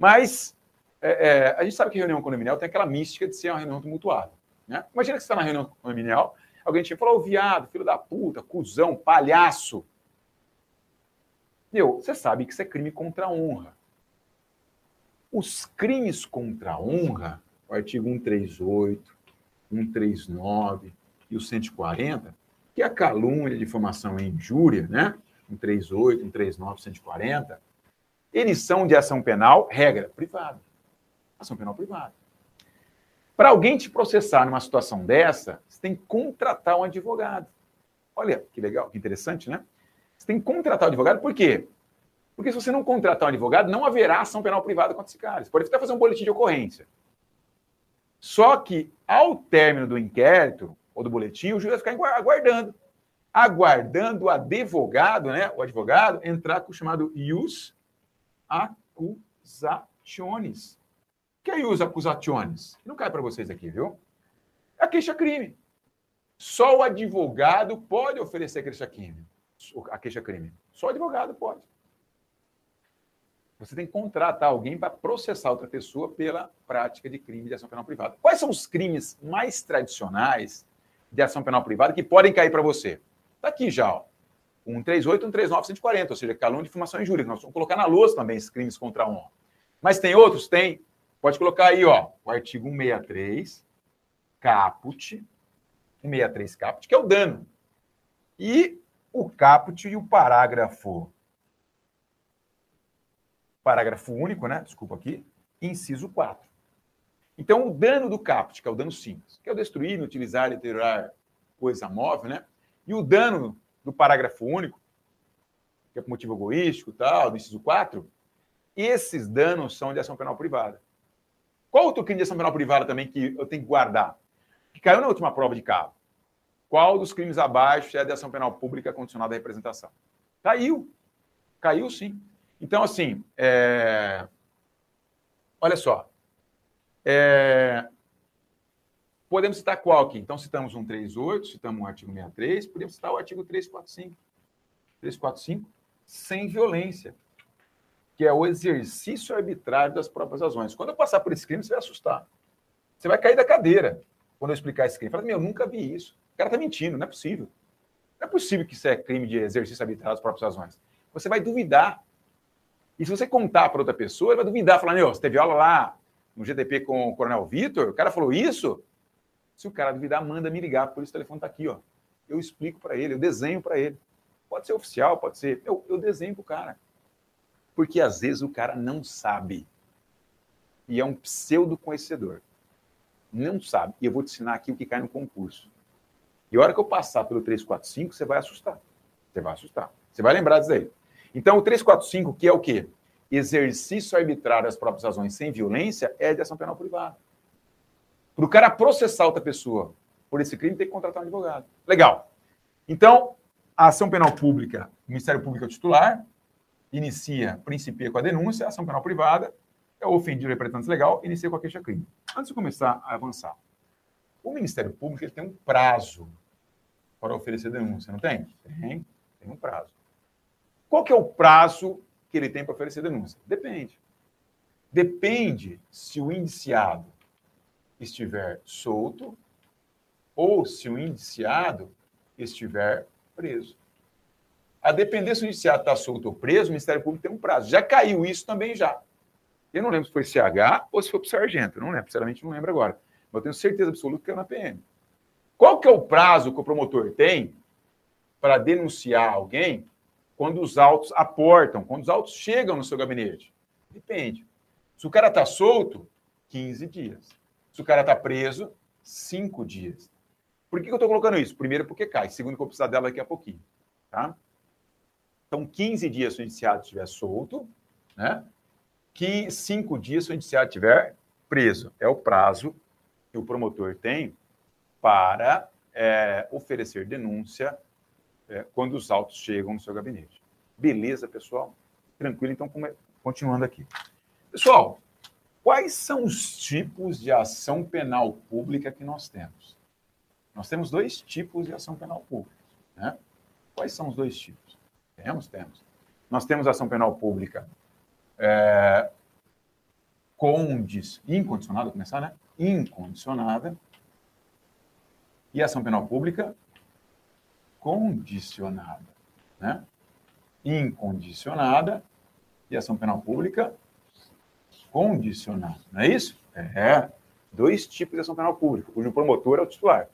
Speaker 1: Mas é, é, a gente sabe que reunião condominial tem aquela mística de ser uma reunião tumultuada. Né? Imagina que você está na reunião condominial, alguém te falou, viado, filho da puta, cuzão, palhaço. Meu, você sabe que isso é crime contra a honra. Os crimes contra a honra, o artigo 138, 139 e o 140, que é a calúnia, difamação e injúria, né? 138, 139, 140, eles são de ação penal, regra, privada. Ação penal privada. Para alguém te processar numa situação dessa, você tem que contratar um advogado. Olha que legal, que interessante, né? Você tem que contratar um advogado, por quê? Porque se você não contratar um advogado, não haverá ação penal privada contra esse cara. Você pode até fazer um boletim de ocorrência. Só que, ao término do inquérito ou do boletim, o juiz vai ficar aguardando. Aguardando o advogado, né? O advogado entrar com o chamado ius acusaciones. Quem usa acusaciones? Não cai para vocês aqui, viu? É queixa-crime. Só o advogado pode oferecer queixa-crime. A queixa-crime. Só o advogado pode. Você tem que contratar alguém para processar outra pessoa pela prática de crime de ação penal privada. Quais são os crimes mais tradicionais de ação penal privada que podem cair para você? Está aqui já. Ó. 138, 139, 140, ou seja, calúnia, difamação e injúria. Nós vamos colocar na lousa também esses crimes contra a honra. Mas tem outros? Tem. Pode colocar aí, ó, o artigo 163, caput, 163 caput, que é o dano. E o caput e o parágrafo parágrafo único, né? Desculpa aqui, inciso 4. Então, o dano do caput, que é o dano simples, que é o destruir, utilizar, deteriorar coisa móvel, né? E o dano do parágrafo único, que é por motivo egoístico, tal, do inciso 4, esses danos são de ação penal privada. Qual outro crime de ação penal privada também que eu tenho que guardar? Que caiu na última prova de cabo. Qual dos crimes abaixo é de ação penal pública condicionada à representação? Caiu. Caiu sim. Então, assim, é... olha só. É... Podemos citar qual aqui? Então, citamos um 38, citamos um artigo 63, podemos citar o artigo 345. 345, sem violência, que é o exercício arbitrário das próprias razões. Quando eu passar por esse crime, você vai assustar. Você vai cair da cadeira quando eu explicar esse crime. Fala, meu, eu nunca vi isso. O cara está mentindo, não é possível. Não é possível que isso é crime de exercício arbitrário das próprias razões. Você vai duvidar. E se você contar para outra pessoa, ele vai duvidar, falar, meu, você teve aula lá no GTP com o Coronel Vitor, o cara falou isso? Se o cara duvidar, manda me ligar, por isso o telefone está aqui, ó. Eu explico para ele, eu desenho para ele. Pode ser oficial, pode ser. Eu, eu desenho para o cara. Porque às vezes o cara não sabe. E é um pseudo conhecedor. Não sabe. E eu vou te ensinar aqui o que cai no concurso. E a hora que eu passar pelo 345, você vai assustar. Você vai assustar. Você vai lembrar disso aí. Então, o 345, que é o quê? Exercício arbitrário das próprias razões sem violência, é de ação penal privada. Para o cara processar outra pessoa por esse crime, tem que contratar um advogado. Legal. Então, a ação penal pública, o Ministério Público é o titular, inicia, principia com a denúncia, a ação penal privada, é o ofendido representante legal, inicia com a queixa-crime. Antes de começar a avançar, o Ministério Público ele tem um prazo para oferecer denúncia, não tem? Tem, tem um prazo. Qual que é o prazo que ele tem para oferecer denúncia? Depende. Depende se o indiciado estiver solto ou se o indiciado estiver preso. A depender se o indiciado está solto ou preso, o Ministério Público tem um prazo. Já caiu isso também já. Eu não lembro se foi CH ou se foi para o sargento. Eu não lembro, sinceramente não lembro agora. Mas eu tenho certeza absoluta que é na PM. Qual que é o prazo que o promotor tem para denunciar alguém quando os autos aportam, quando os autos chegam no seu gabinete? Depende. Se o cara está solto, 15 dias. Se o cara está preso, cinco dias. Por que, eu estou colocando isso? Primeiro, porque cai. Segundo, que eu vou precisar dela daqui a pouquinho. Tá? Então, 15 dias se o indiciado estiver solto, né? Que cinco dias se o indiciado estiver preso. É o prazo que o promotor tem para é, oferecer denúncia é, quando os autos chegam no seu gabinete. Beleza, pessoal? Tranquilo, então, continuando aqui. Pessoal, Quais são os tipos de ação penal pública que nós temos? Nós temos dois tipos de ação penal pública. Né? Quais são os dois tipos? Temos, temos. Nós temos ação penal pública é, condiz, incondicionada, começar, né? Incondicionada. E ação penal pública condicionada. Né? Incondicionada e ação penal pública condicionado, não é isso? É. Dois tipos de ação penal pública, cujo promotor é o titular.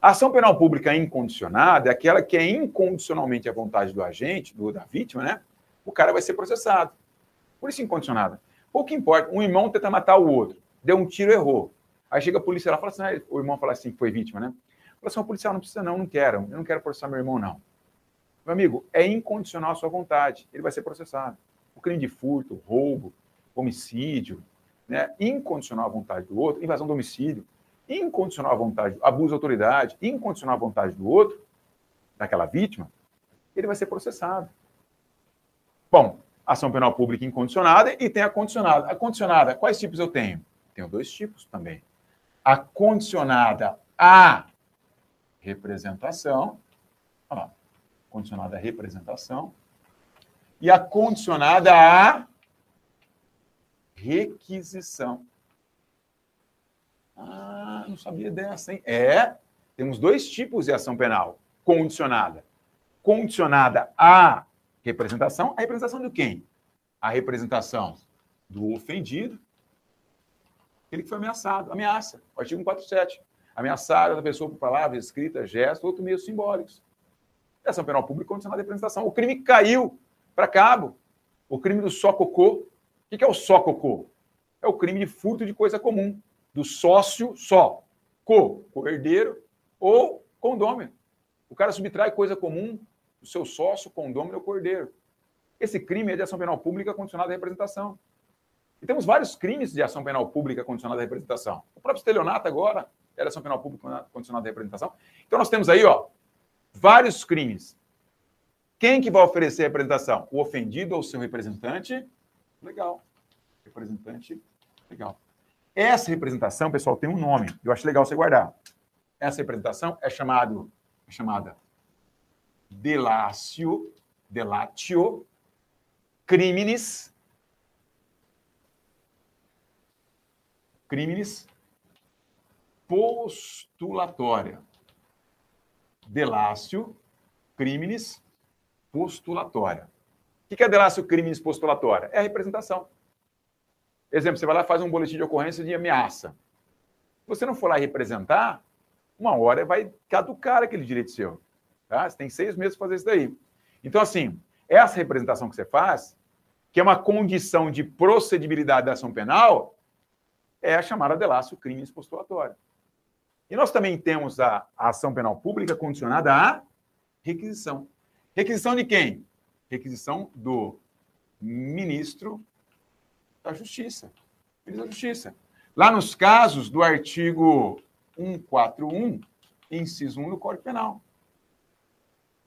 Speaker 1: A ação penal pública incondicionada é aquela que é incondicionalmente à vontade do agente, do, da vítima, né? O cara vai ser processado. Por isso incondicionada. Pouco importa, um irmão tenta matar o outro, deu um tiro, errou. Aí chega a polícia lá e fala assim, ah, o irmão fala assim, foi vítima, né? Fala assim, o policial não precisa não, não quero, eu não quero processar meu irmão, não. Meu amigo, é incondicional a sua vontade, ele vai ser processado. O crime de furto, roubo, homicídio, né? incondicional à vontade do outro, invasão do homicídio, incondicional à vontade, abuso de autoridade, incondicional à vontade do outro, daquela vítima, ele vai ser processado. Bom, ação penal pública incondicionada e tem a condicionada. A condicionada, quais tipos eu tenho? Tenho dois tipos também. A condicionada à representação, ó, condicionada à representação, e a condicionada à requisição. Ah, não sabia dessa, hein? É, temos dois tipos de ação penal condicionada. condicionada à representação. A representação de quem? A representação do ofendido, aquele que foi ameaçado. Ameaça. Artigo 147. Ameaçar a pessoa por palavras, escritas, gestos, outros meios simbólicos. Ação penal pública condicionada à representação. O crime caiu para cabo. O crime do só cocô. O que é o só cocô? É o crime de furto de coisa comum. Do sócio só. Co, co-herdeiro ou condômino. O cara subtrai coisa comum do seu sócio, condômino ou cordeiro. Esse crime é de ação penal pública condicionada à representação. E temos vários crimes de ação penal pública condicionada à representação. O próprio estelionato agora era ação penal pública condicionada à representação. Então nós temos aí, ó, vários crimes. Quem que vai oferecer a representação? O ofendido ou seu representante? Legal. Representante, legal. Essa representação, pessoal, tem um nome. Eu acho legal você guardar. Essa representação é chamado, é chamada delatio, delatio criminis criminis postulatória. Delácio criminis postulatória. O que é delácio criminis postulatória? É a representação. Exemplo, você vai lá e faz um boletim de ocorrência de ameaça. Se você não for lá representar, uma hora vai caducar aquele direito seu. Tá? Você tem seis meses para fazer isso daí. Então, assim, essa representação que você faz, que é uma condição de procedibilidade da ação penal, é a chamada delácio crimes postulatório. E nós também temos a, a ação penal pública condicionada à requisição. Requisição de quem? Requisição do ministro da Justiça. Ministro da Justiça. Lá nos casos do artigo 141, inciso 1 do Código Penal.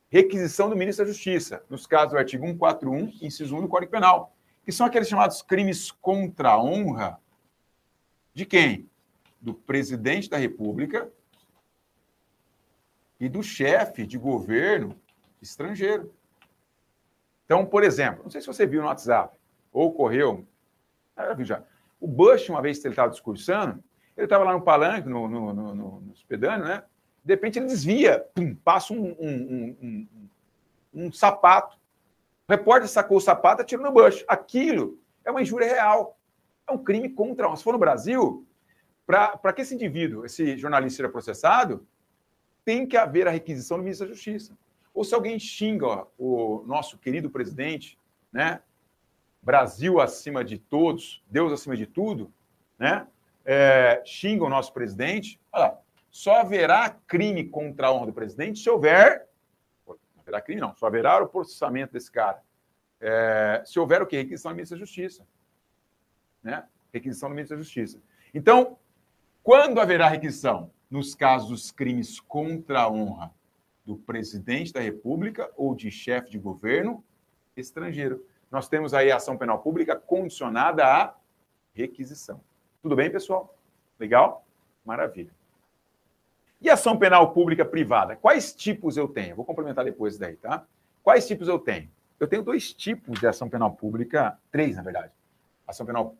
Speaker 1: Requisição do ministro da Justiça, nos casos do artigo 141, inciso 1 do Código Penal, que são aqueles chamados crimes contra a honra de quem? Do presidente da República e do chefe de governo estrangeiro. Então, por exemplo, não sei se você viu no WhatsApp ou correu, já. O Bush, uma vez que ele estava discursando, ele estava lá no palanque, no, no, no, no né? De repente ele desvia, pum, passa um, um, um, um, sapato. O repórter sacou o sapato e atirou no Bush. Aquilo é uma injúria real. É um crime contra. Se for no Brasil, para que esse indivíduo, esse jornalista seja processado, tem que haver a requisição do ministro da Justiça. Ou se alguém xinga o nosso querido presidente, né? Brasil acima de todos, Deus acima de tudo, né? é, xinga o nosso presidente, olha só haverá crime contra a honra do presidente se houver. Não haverá crime, não, só haverá o processamento desse cara. É, se houver o quê? Requisição do ministro da Justiça. Né? Requisição do ministro da Justiça. Então, quando haverá requisição? Nos casos dos crimes contra a honra do presidente da República ou de chefe de governo estrangeiro. Nós temos aí a ação penal pública condicionada à requisição. Tudo bem, pessoal? Legal? Maravilha. E ação penal pública privada? Quais tipos eu tenho? Vou complementar depois daí, tá? Quais tipos eu tenho? Eu tenho dois tipos de ação penal pública, três, na verdade. Ação penal,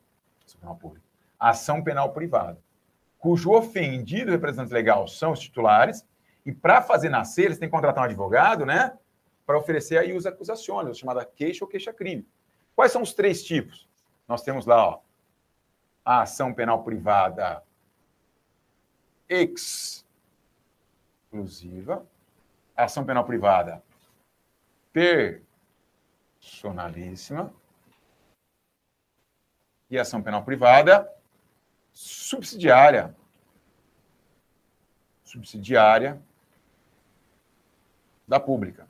Speaker 1: ação penal pública. Ação penal privada, cujo ofendido representante legal são os titulares, e para fazer nascer, eles têm que contratar um advogado, né? Para oferecer aí os acusações, chamada queixa ou queixa-crime. Quais são os três tipos? Nós temos lá, ó, a ação penal privada exclusiva, a ação penal privada personalíssima e a ação penal privada subsidiária. Subsidiária da pública.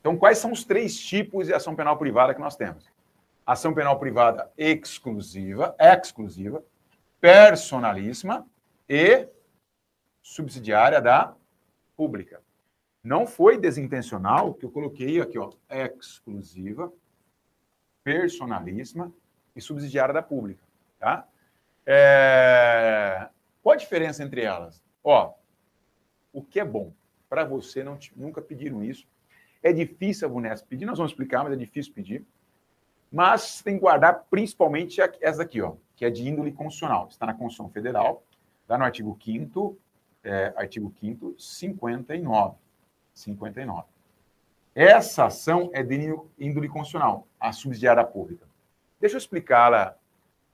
Speaker 1: Então, quais são os três tipos de ação penal privada que nós temos? ação penal privada exclusiva, exclusiva, personalíssima e subsidiária da pública. Não foi desintencional que eu coloquei aqui, ó, exclusiva, personalíssima e subsidiária da pública, tá? É... Qual a diferença entre elas? Ó, o que é bom para você não nunca pediram isso. É difícil a Vunesp pedir, nós vamos explicar, mas é difícil pedir. Mas tem que guardar principalmente essa aqui, ó, que é de índole constitucional. Está na Constituição Federal, está no artigo 5 é, artigo 5 59. 59. Essa ação é de índole constitucional, a subsidiária pública. Deixa eu explicá-la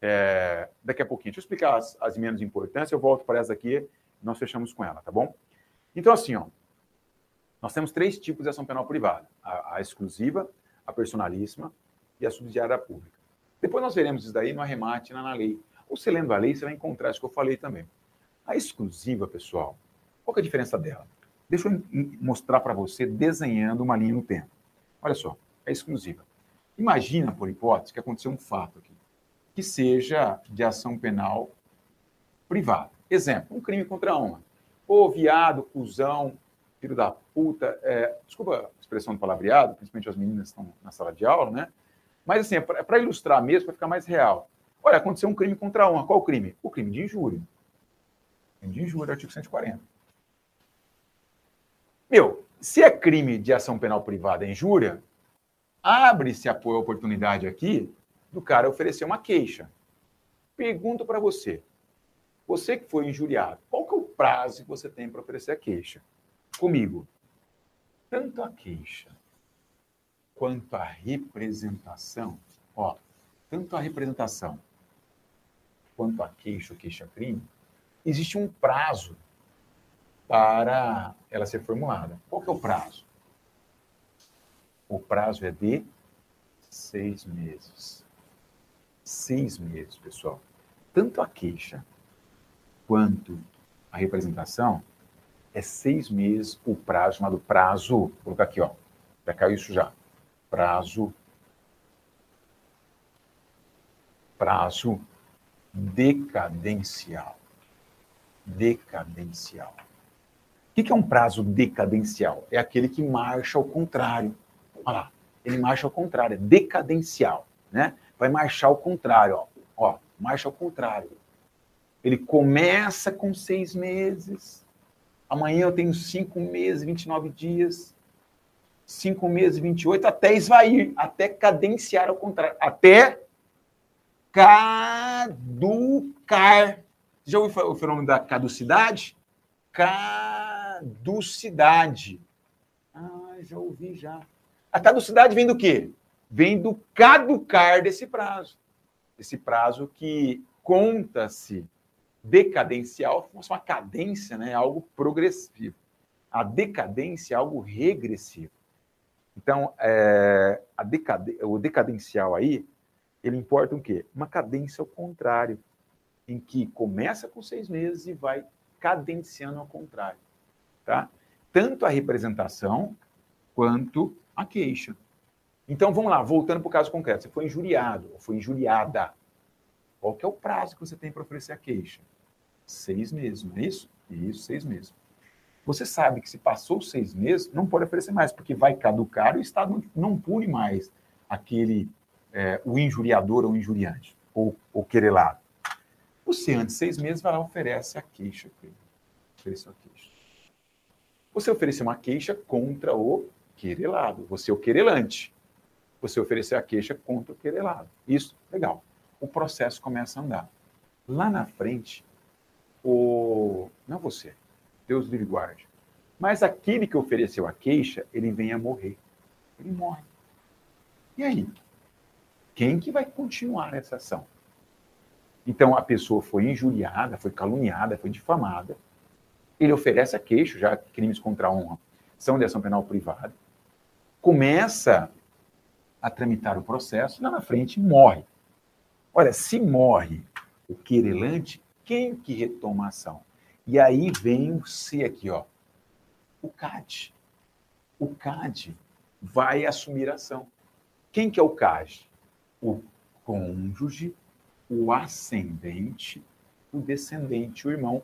Speaker 1: é, daqui a pouquinho. Deixa eu explicar as, as menos importantes, eu volto para essa aqui, nós fechamos com ela, tá bom? Então, assim, ó, nós temos três tipos de ação penal privada: a, a exclusiva, a personalíssima e a subsidiária pública. Depois nós veremos isso daí no arremate na, na lei. Ou você lendo a lei, você vai encontrar isso que eu falei também. A exclusiva, pessoal, qual é a diferença dela? Deixa eu mostrar para você desenhando uma linha no tempo. Olha só, é exclusiva. Imagina, por hipótese, que aconteceu um fato aqui, que seja de ação penal privada. Exemplo, um crime contra a honra. Ô, viado, cuzão, filho da puta. É, desculpa a expressão do palavreado, principalmente as meninas estão na sala de aula, né? Mas, assim, é para ilustrar mesmo, para ficar mais real. Olha, aconteceu um crime contra a honra. Qual o crime? O crime de injúria. Crime de injúria, artigo 140. Meu, se é crime de ação penal privada injúria, abre-se a oportunidade aqui do cara oferecer uma queixa. Pergunto para você, você que foi injuriado, qual que é o prazo que você tem para oferecer a queixa? Comigo, tanto a queixa quanto a representação, ó, tanto a representação quanto a queixa ou queixa-crime, existe um prazo para ela ser formulada. Qual que é o prazo? O prazo é de seis meses. Seis meses, pessoal. Tanto a queixa quanto a representação é seis meses o prazo, chamado prazo. Vou colocar aqui, ó. Já caiu isso já. Prazo. Prazo decadencial. Decadencial. O que é um prazo decadencial? É aquele que marcha ao contrário. Olha lá, ele marcha ao contrário, é decadencial, né? Vai marchar ao contrário, ó. ó marcha ao contrário. Ele começa com seis meses, amanhã eu tenho cinco meses, 29 dias, cinco meses, 28, até esvair, até cadenciar ao contrário, até caducar. Já ouviu o fenômeno da caducidade? Caducidade. Ah, já ouvi já. A caducidade vem do quê? Vem do caducar desse prazo. Esse prazo que conta-se decadencial, uma cadência, né? algo progressivo. A decadência é algo regressivo. Então, é, o decadencial aí, ele importa o quê? Uma cadência ao contrário, em que começa com seis meses e vai cadenciando ao contrário. Tá? Tanto a representação quanto a queixa. Então, vamos lá, voltando para o caso concreto. Você foi injuriado ou foi injuriada. Qual que é o prazo que você tem para oferecer a queixa? Seis meses, não é isso? Isso, seis meses. Você sabe que se passou seis meses, não pode oferecer mais, porque vai caducar e o Estado não pune mais aquele, é, o injuriador ou injuriante, ou o querelado. Você, antes de seis meses, vai lá e oferece a queixa. Oferece a queixa. Você oferece uma queixa contra o querelado. Você é o querelante. Você oferecer a queixa contra o querelado. Isso, legal. O processo começa a andar. Lá na frente, o... não você, Deus livre guarde. Mas aquele que ofereceu a queixa, ele vem a morrer. Ele morre. E aí? Quem que vai continuar essa ação? Então, a pessoa foi injuriada, foi caluniada, foi difamada. Ele oferece a queixa, já crimes contra a honra são de ação penal privada. Começa a tramitar o processo, lá na frente morre. Olha, se morre o querelante, quem que retoma a ação? E aí vem o C aqui, ó. O CAD. O CAD vai assumir a ação. Quem que é o CAD? O cônjuge, o ascendente, o descendente, o irmão,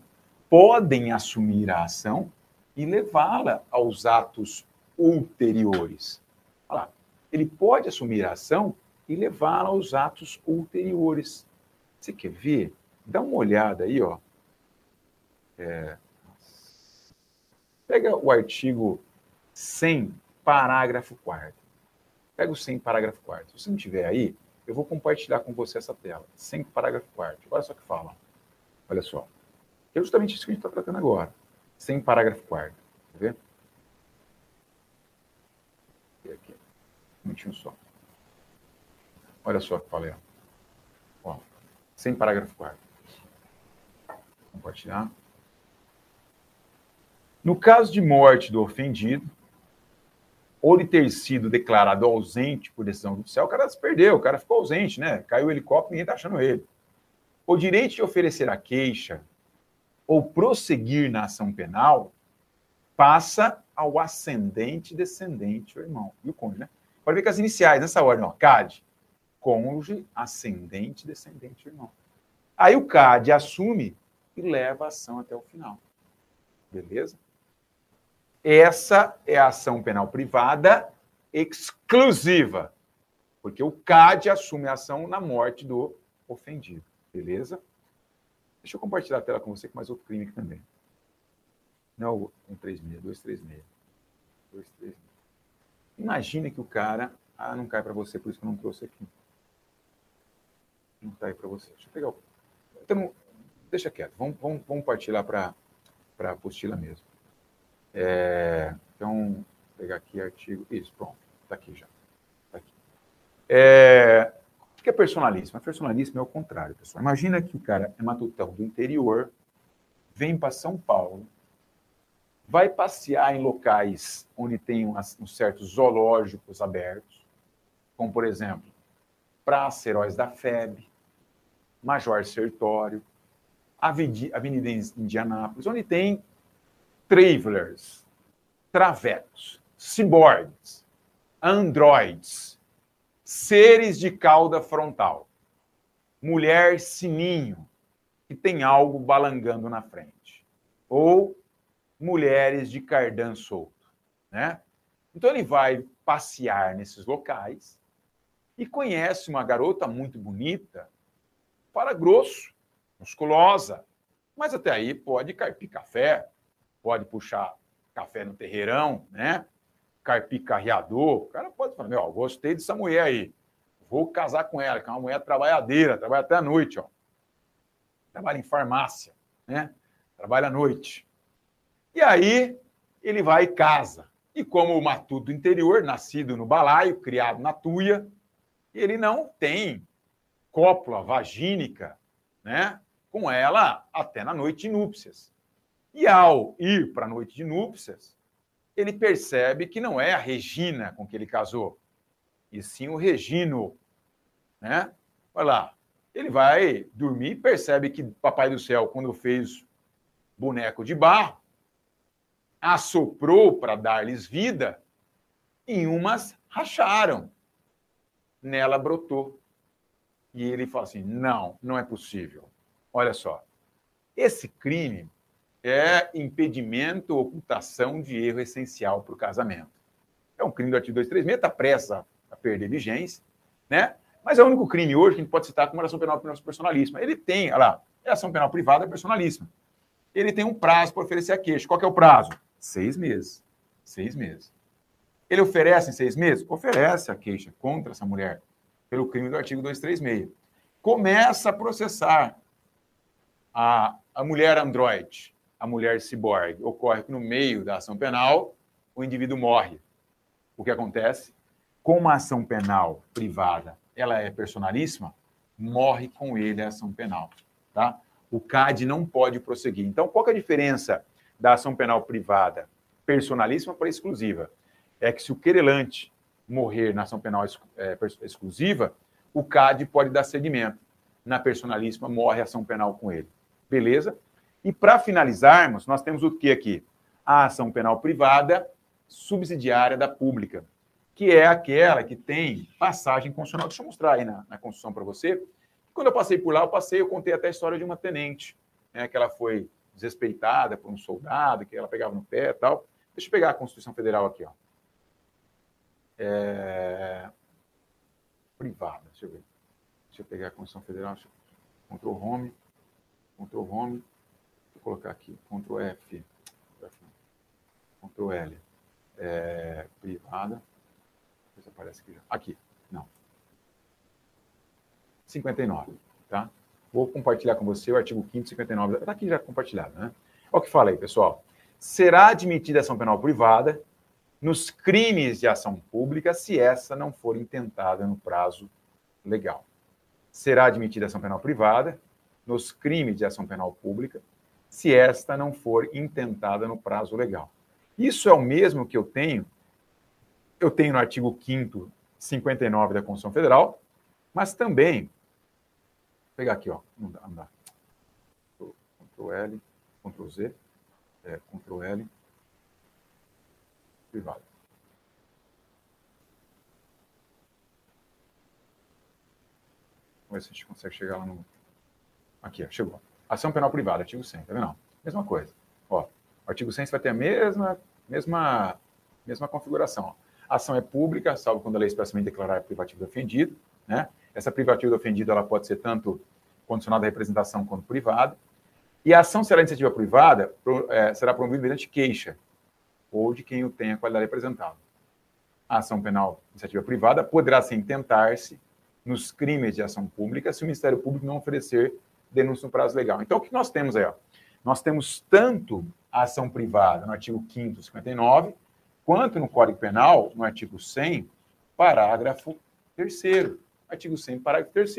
Speaker 1: podem assumir a ação e levá-la aos atos ulteriores. Olha lá, ele pode assumir a ação e levá-la aos atos ulteriores. Você quer ver? Dá uma olhada aí, ó. É... Pega o artigo 100, parágrafo 4 Pega o 100, parágrafo 4 Se você não tiver aí, eu vou compartilhar com você essa tela. 100, parágrafo 4 Olha só o que fala. Olha só. É justamente isso que a gente está tratando agora. sem parágrafo quarto. Quer ver? Aqui. Um minutinho só. Olha só o que falei. Ó, sem parágrafo quarto. Compartilhar. No caso de morte do ofendido, ou de ter sido declarado ausente por decisão judicial, o cara se perdeu, o cara ficou ausente, né? Caiu o helicóptero, ninguém está achando ele. O direito de oferecer a queixa ou prosseguir na ação penal passa ao ascendente, descendente, o irmão e o cônjuge, né? Pode ver que as iniciais, nessa ordem, ó, CAD, cônjuge, ascendente, descendente, irmão. Aí o CAD assume e leva a ação até o final. Beleza? Essa é a ação penal privada exclusiva, porque o CAD assume a ação na morte do ofendido. Beleza? Deixa eu compartilhar a tela com você com mais outro crime aqui também. Não, 136, 236. 236. Imagina que o cara. Ah, não cai para você, por isso que eu não trouxe aqui. Não cai para você. Deixa eu pegar o. Então, deixa quieto. Vamos, vamos, vamos partir lá para a apostila mesmo. É, então, pegar aqui artigo. Isso, pronto. Está aqui já. Tá aqui. É, o que é personalíssimo? A personalíssimo é o contrário, pessoal. Imagina que o cara é matutão do interior, vem para São Paulo, vai passear em locais onde tem uns certos zoológicos abertos, como, por exemplo, Praça Heróis da FEB, Major Sertório, Avenida Indianápolis, onde tem travelers, travecos, ciborgues, androids, seres de cauda frontal, mulher sininho, que tem algo balangando na frente, ou mulheres de cardan solto, né? Então ele vai passear nesses locais e conhece uma garota muito bonita, fala grosso, musculosa, mas até aí pode carpir café, pode puxar café no terreirão, né? Carpir carreador. O cara pode falar, meu, gostei dessa mulher aí. Vou casar com ela, que é uma mulher trabalhadeira, trabalha até a noite, ó. Trabalha em farmácia, né? Trabalha à noite. E aí ele vai e casa. E como o matuto do interior, nascido no balaio, criado na tuia, ele não tem cópula vagínica, né? Com ela até na noite de núpcias. E ao ir para a noite de núpcias, ele percebe que não é a Regina com que ele casou, e sim o Regino. Né? Olha lá, ele vai dormir e percebe que Papai do Céu, quando fez boneco de barro, assoprou para dar-lhes vida, e umas racharam. Nela brotou. E ele fala assim: não, não é possível. Olha só, esse crime é impedimento ocultação de erro essencial para o casamento. É um crime do artigo 236, está pressa a perder vigência, né? Mas é o único crime hoje que a gente pode citar como ação penal personalíssima. Ele tem, olha lá, é ação penal privada personalíssima. Ele tem um prazo para oferecer a queixa. Qual que é o prazo? Seis meses. Seis meses. Ele oferece em seis meses? Oferece a queixa contra essa mulher pelo crime do artigo 236. Começa a processar a, a mulher androide a mulher ciborgue. Ocorre que no meio da ação penal, o indivíduo morre. O que acontece? Como a ação penal privada ela é personalíssima, morre com ele a ação penal. Tá? O CAD não pode prosseguir. Então, qual é a diferença da ação penal privada personalíssima para exclusiva? É que se o querelante morrer na ação penal é, exclusiva, o CAD pode dar seguimento. Na personalíssima, morre a ação penal com ele. Beleza? E para finalizarmos, nós temos o que aqui? A ação penal privada subsidiária da pública, que é aquela que tem passagem constitucional. Deixa eu mostrar aí na, na Constituição para você. Quando eu passei por lá, eu passei, eu contei até a história de uma tenente, né, que ela foi desrespeitada por um soldado, que ela pegava no pé e tal. Deixa eu pegar a Constituição Federal aqui, ó. É... Privada, deixa eu ver. Deixa eu pegar a Constituição Federal, Ctrl Home, Ctrl Home, colocar aqui, Ctrl F, Ctrl L, é, privada, depois aparece aqui, aqui, não, 59, tá? Vou compartilhar com você o artigo 5 59, está aqui já compartilhado, né? Olha o que fala aí, pessoal. será admitida ação penal privada nos crimes de ação pública se essa não for intentada no prazo legal. Será admitida ação penal privada nos crimes de ação penal pública se esta não for intentada no prazo legal. Isso é o mesmo que eu tenho, eu tenho no artigo 5 59 da Constituição Federal, mas também, vou pegar aqui, ó, não dá, não dá. Ctrl L, Ctrl Z, é, Ctrl L, privado. Vamos ver se a gente consegue chegar lá no. Aqui, ó, chegou. Ação penal privada, artigo 100, tá vendo? Mesma coisa. Ó, artigo 100 vai ter a mesma, mesma, mesma configuração. Ó. Ação é pública, salvo quando a lei expressamente declarar privativo do ofendido. Né? Essa privativa do ofendido ela pode ser tanto condicionada à representação quanto privada. E a ação será iniciativa privada, é, será promovida mediante queixa, ou de quem o tenha qualidade representada. A ação penal iniciativa privada poderá, sim, tentar-se nos crimes de ação pública se o Ministério Público não oferecer denúncia no prazo legal. Então, o que nós temos aí? Ó? Nós temos tanto a ação privada no artigo 5 59, quanto no Código Penal, no artigo 100, parágrafo 3 Artigo 100, parágrafo 3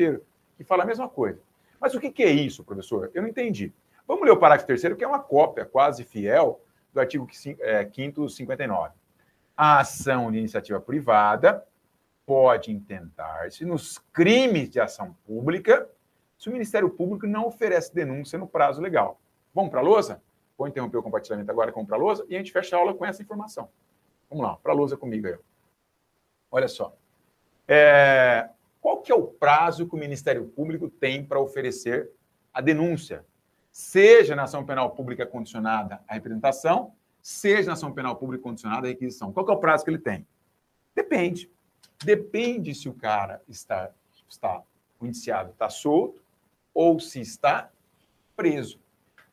Speaker 1: que fala a mesma coisa. Mas o que é isso, professor? Eu não entendi. Vamos ler o parágrafo 3 que é uma cópia quase fiel do artigo 5 é, 59. A ação de iniciativa privada pode intentar-se nos crimes de ação pública se o Ministério Público não oferece denúncia no prazo legal. Vamos para a lousa? Vou interromper o compartilhamento agora com para a lousa e a gente fecha a aula com essa informação. Vamos lá, para a lousa comigo aí. Olha só. É, qual que é o prazo que o Ministério Público tem para oferecer a denúncia? Seja na ação penal pública condicionada à representação, seja na ação penal pública condicionada à requisição. Qual que é o prazo que ele tem? Depende. Depende se o cara está, está o indiciado está solto ou se está preso.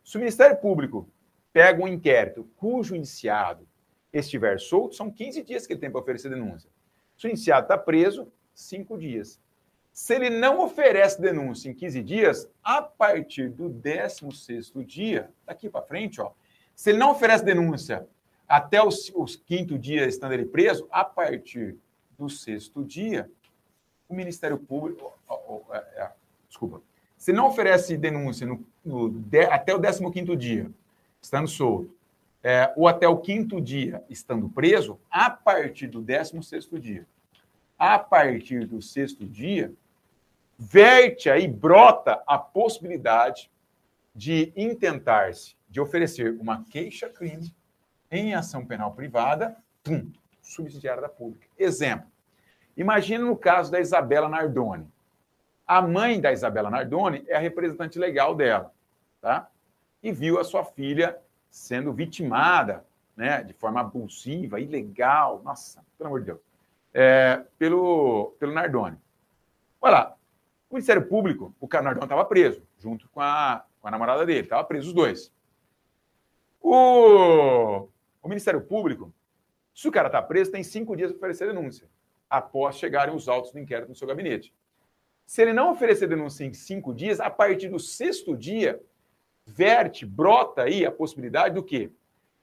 Speaker 1: Se o Ministério Público pega um inquérito cujo indiciado estiver solto, são 15 dias que ele tem para oferecer denúncia. Se o indiciado está preso, 5 dias. Se ele não oferece denúncia em 15 dias, a partir do 16º dia, daqui para frente, ó, se ele não oferece denúncia até os, os quinto dia estando ele preso, a partir do sexto dia, o Ministério Público, é, é, desculpa, se não oferece denúncia no, no de, até o 15º dia, estando solto, é, ou até o quinto dia, estando preso, a partir do 16º dia, a partir do sexto dia, verte aí, brota a possibilidade de intentar-se, de oferecer uma queixa-crime em ação penal privada, pum, subsidiária da pública. Exemplo, Imagina no caso da Isabela Nardoni. A mãe da Isabela Nardoni é a representante legal dela, tá? E viu a sua filha sendo vitimada, né, de forma abusiva, ilegal, nossa, pelo amor de Deus, é, pelo, pelo Nardoni. Olha lá, o Ministério Público, o cara Nardoni estava preso, junto com a, com a namorada dele, estava preso os dois. O, o Ministério Público, se o cara está preso, tem cinco dias para oferecer denúncia após chegarem os autos do inquérito no seu gabinete. Se ele não oferecer denúncia em cinco dias, a partir do sexto dia, verte, brota aí a possibilidade do quê?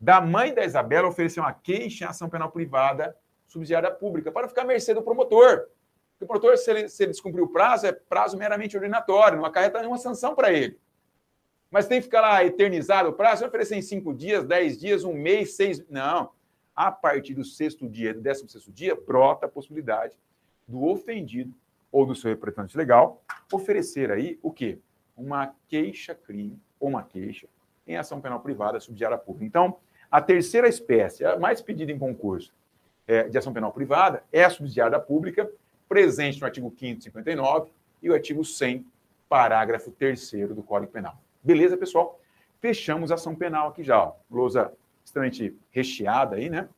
Speaker 1: Da mãe da Isabela oferecer uma queixa em ação penal privada subsidiária pública, para ficar à mercê do promotor. Porque o promotor, se ele, se ele descumprir o prazo, é prazo meramente ordinatório, não acarreta nenhuma sanção para ele. Mas tem que ficar lá eternizado o prazo, oferecer em cinco dias, dez dias, um mês, seis. Não a partir do sexto dia, do décimo sexto dia, brota a possibilidade do ofendido ou do seu representante legal oferecer aí o quê? Uma queixa-crime ou uma queixa em ação penal privada subsidiária pública. Então, a terceira espécie, a mais pedida em concurso é, de ação penal privada, é a subsidiária pública, presente no artigo 5 59 e o artigo 100, parágrafo 3 do Código Penal. Beleza, pessoal? Fechamos a ação penal aqui já. Ó. Lousa extremamente recheada aí, né?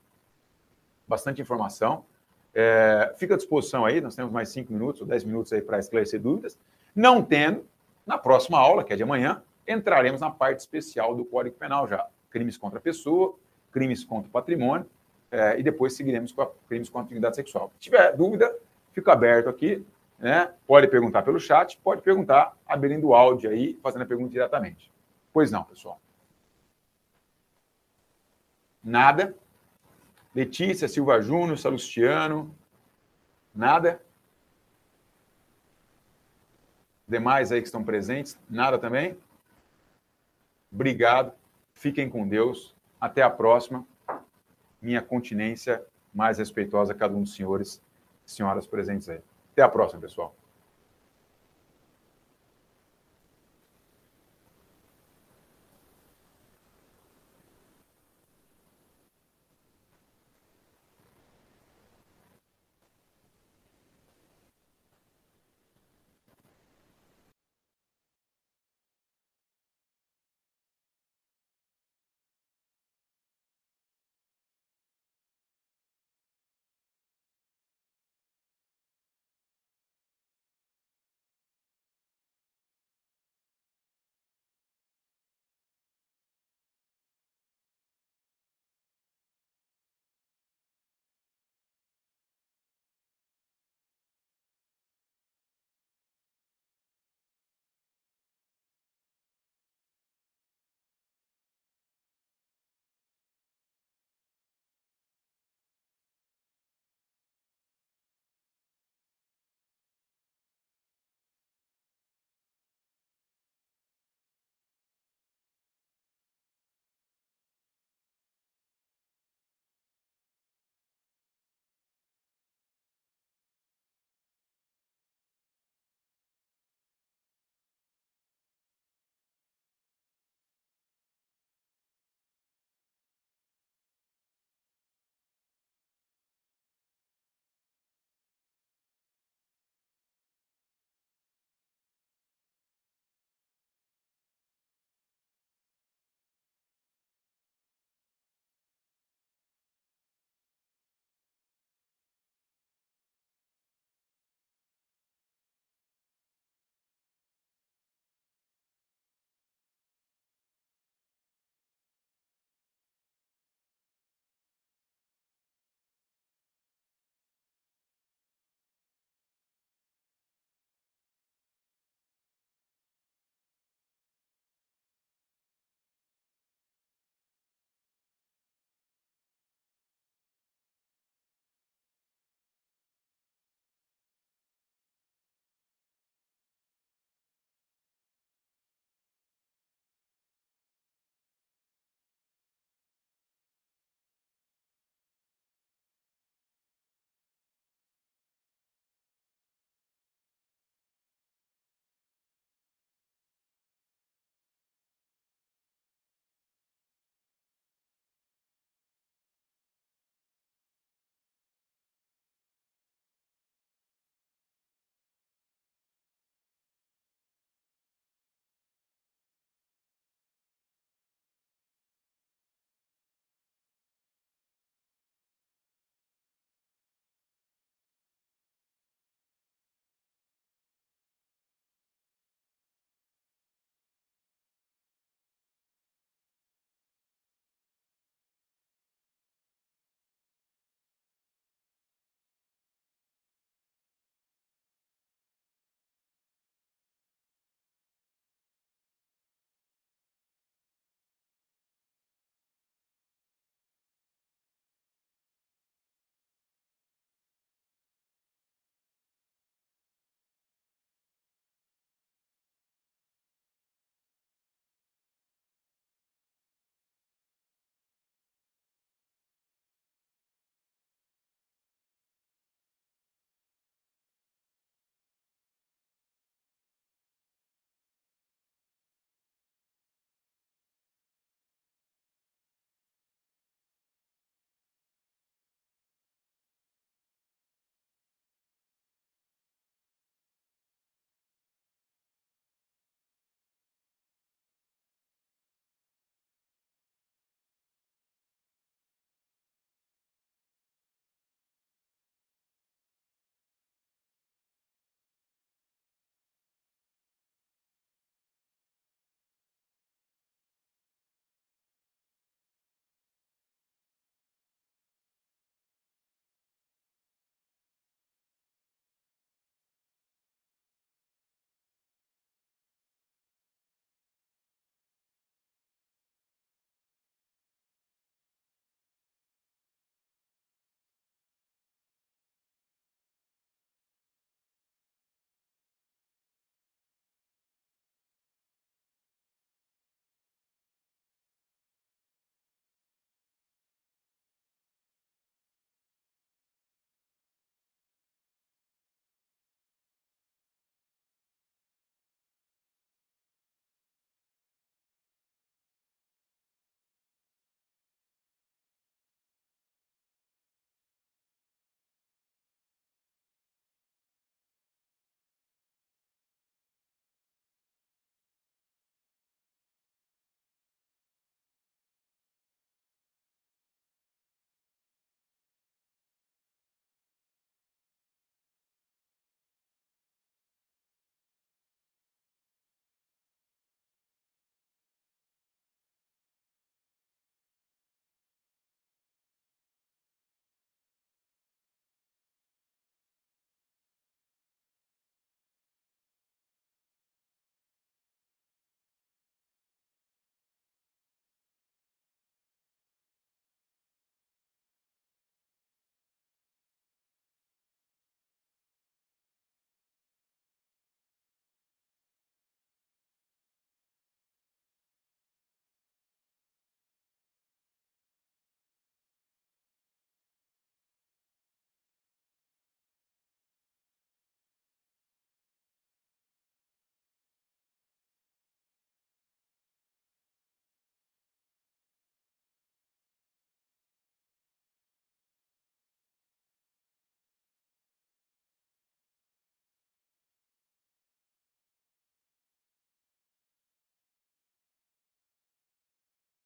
Speaker 1: Bastante informação. É, fica à disposição aí, nós temos mais cinco minutos ou dez minutos aí para esclarecer dúvidas. Não tendo, na próxima aula, que é de amanhã, entraremos na parte especial do Código Penal já. Crimes contra a pessoa, crimes contra o patrimônio, é, e depois seguiremos com a, crimes contra a atividade sexual. Se tiver dúvida, fica aberto aqui, né? Pode perguntar pelo chat, pode perguntar abrindo o áudio aí, fazendo a pergunta diretamente. Pois não, pessoal. Nada. Letícia, Silva Júnior, Salustiano. Nada. Demais aí que estão presentes. Nada também. Obrigado. Fiquem com Deus. Até a próxima. Minha continência mais respeitosa a cada um dos senhores e senhoras presentes aí. Até a próxima, pessoal.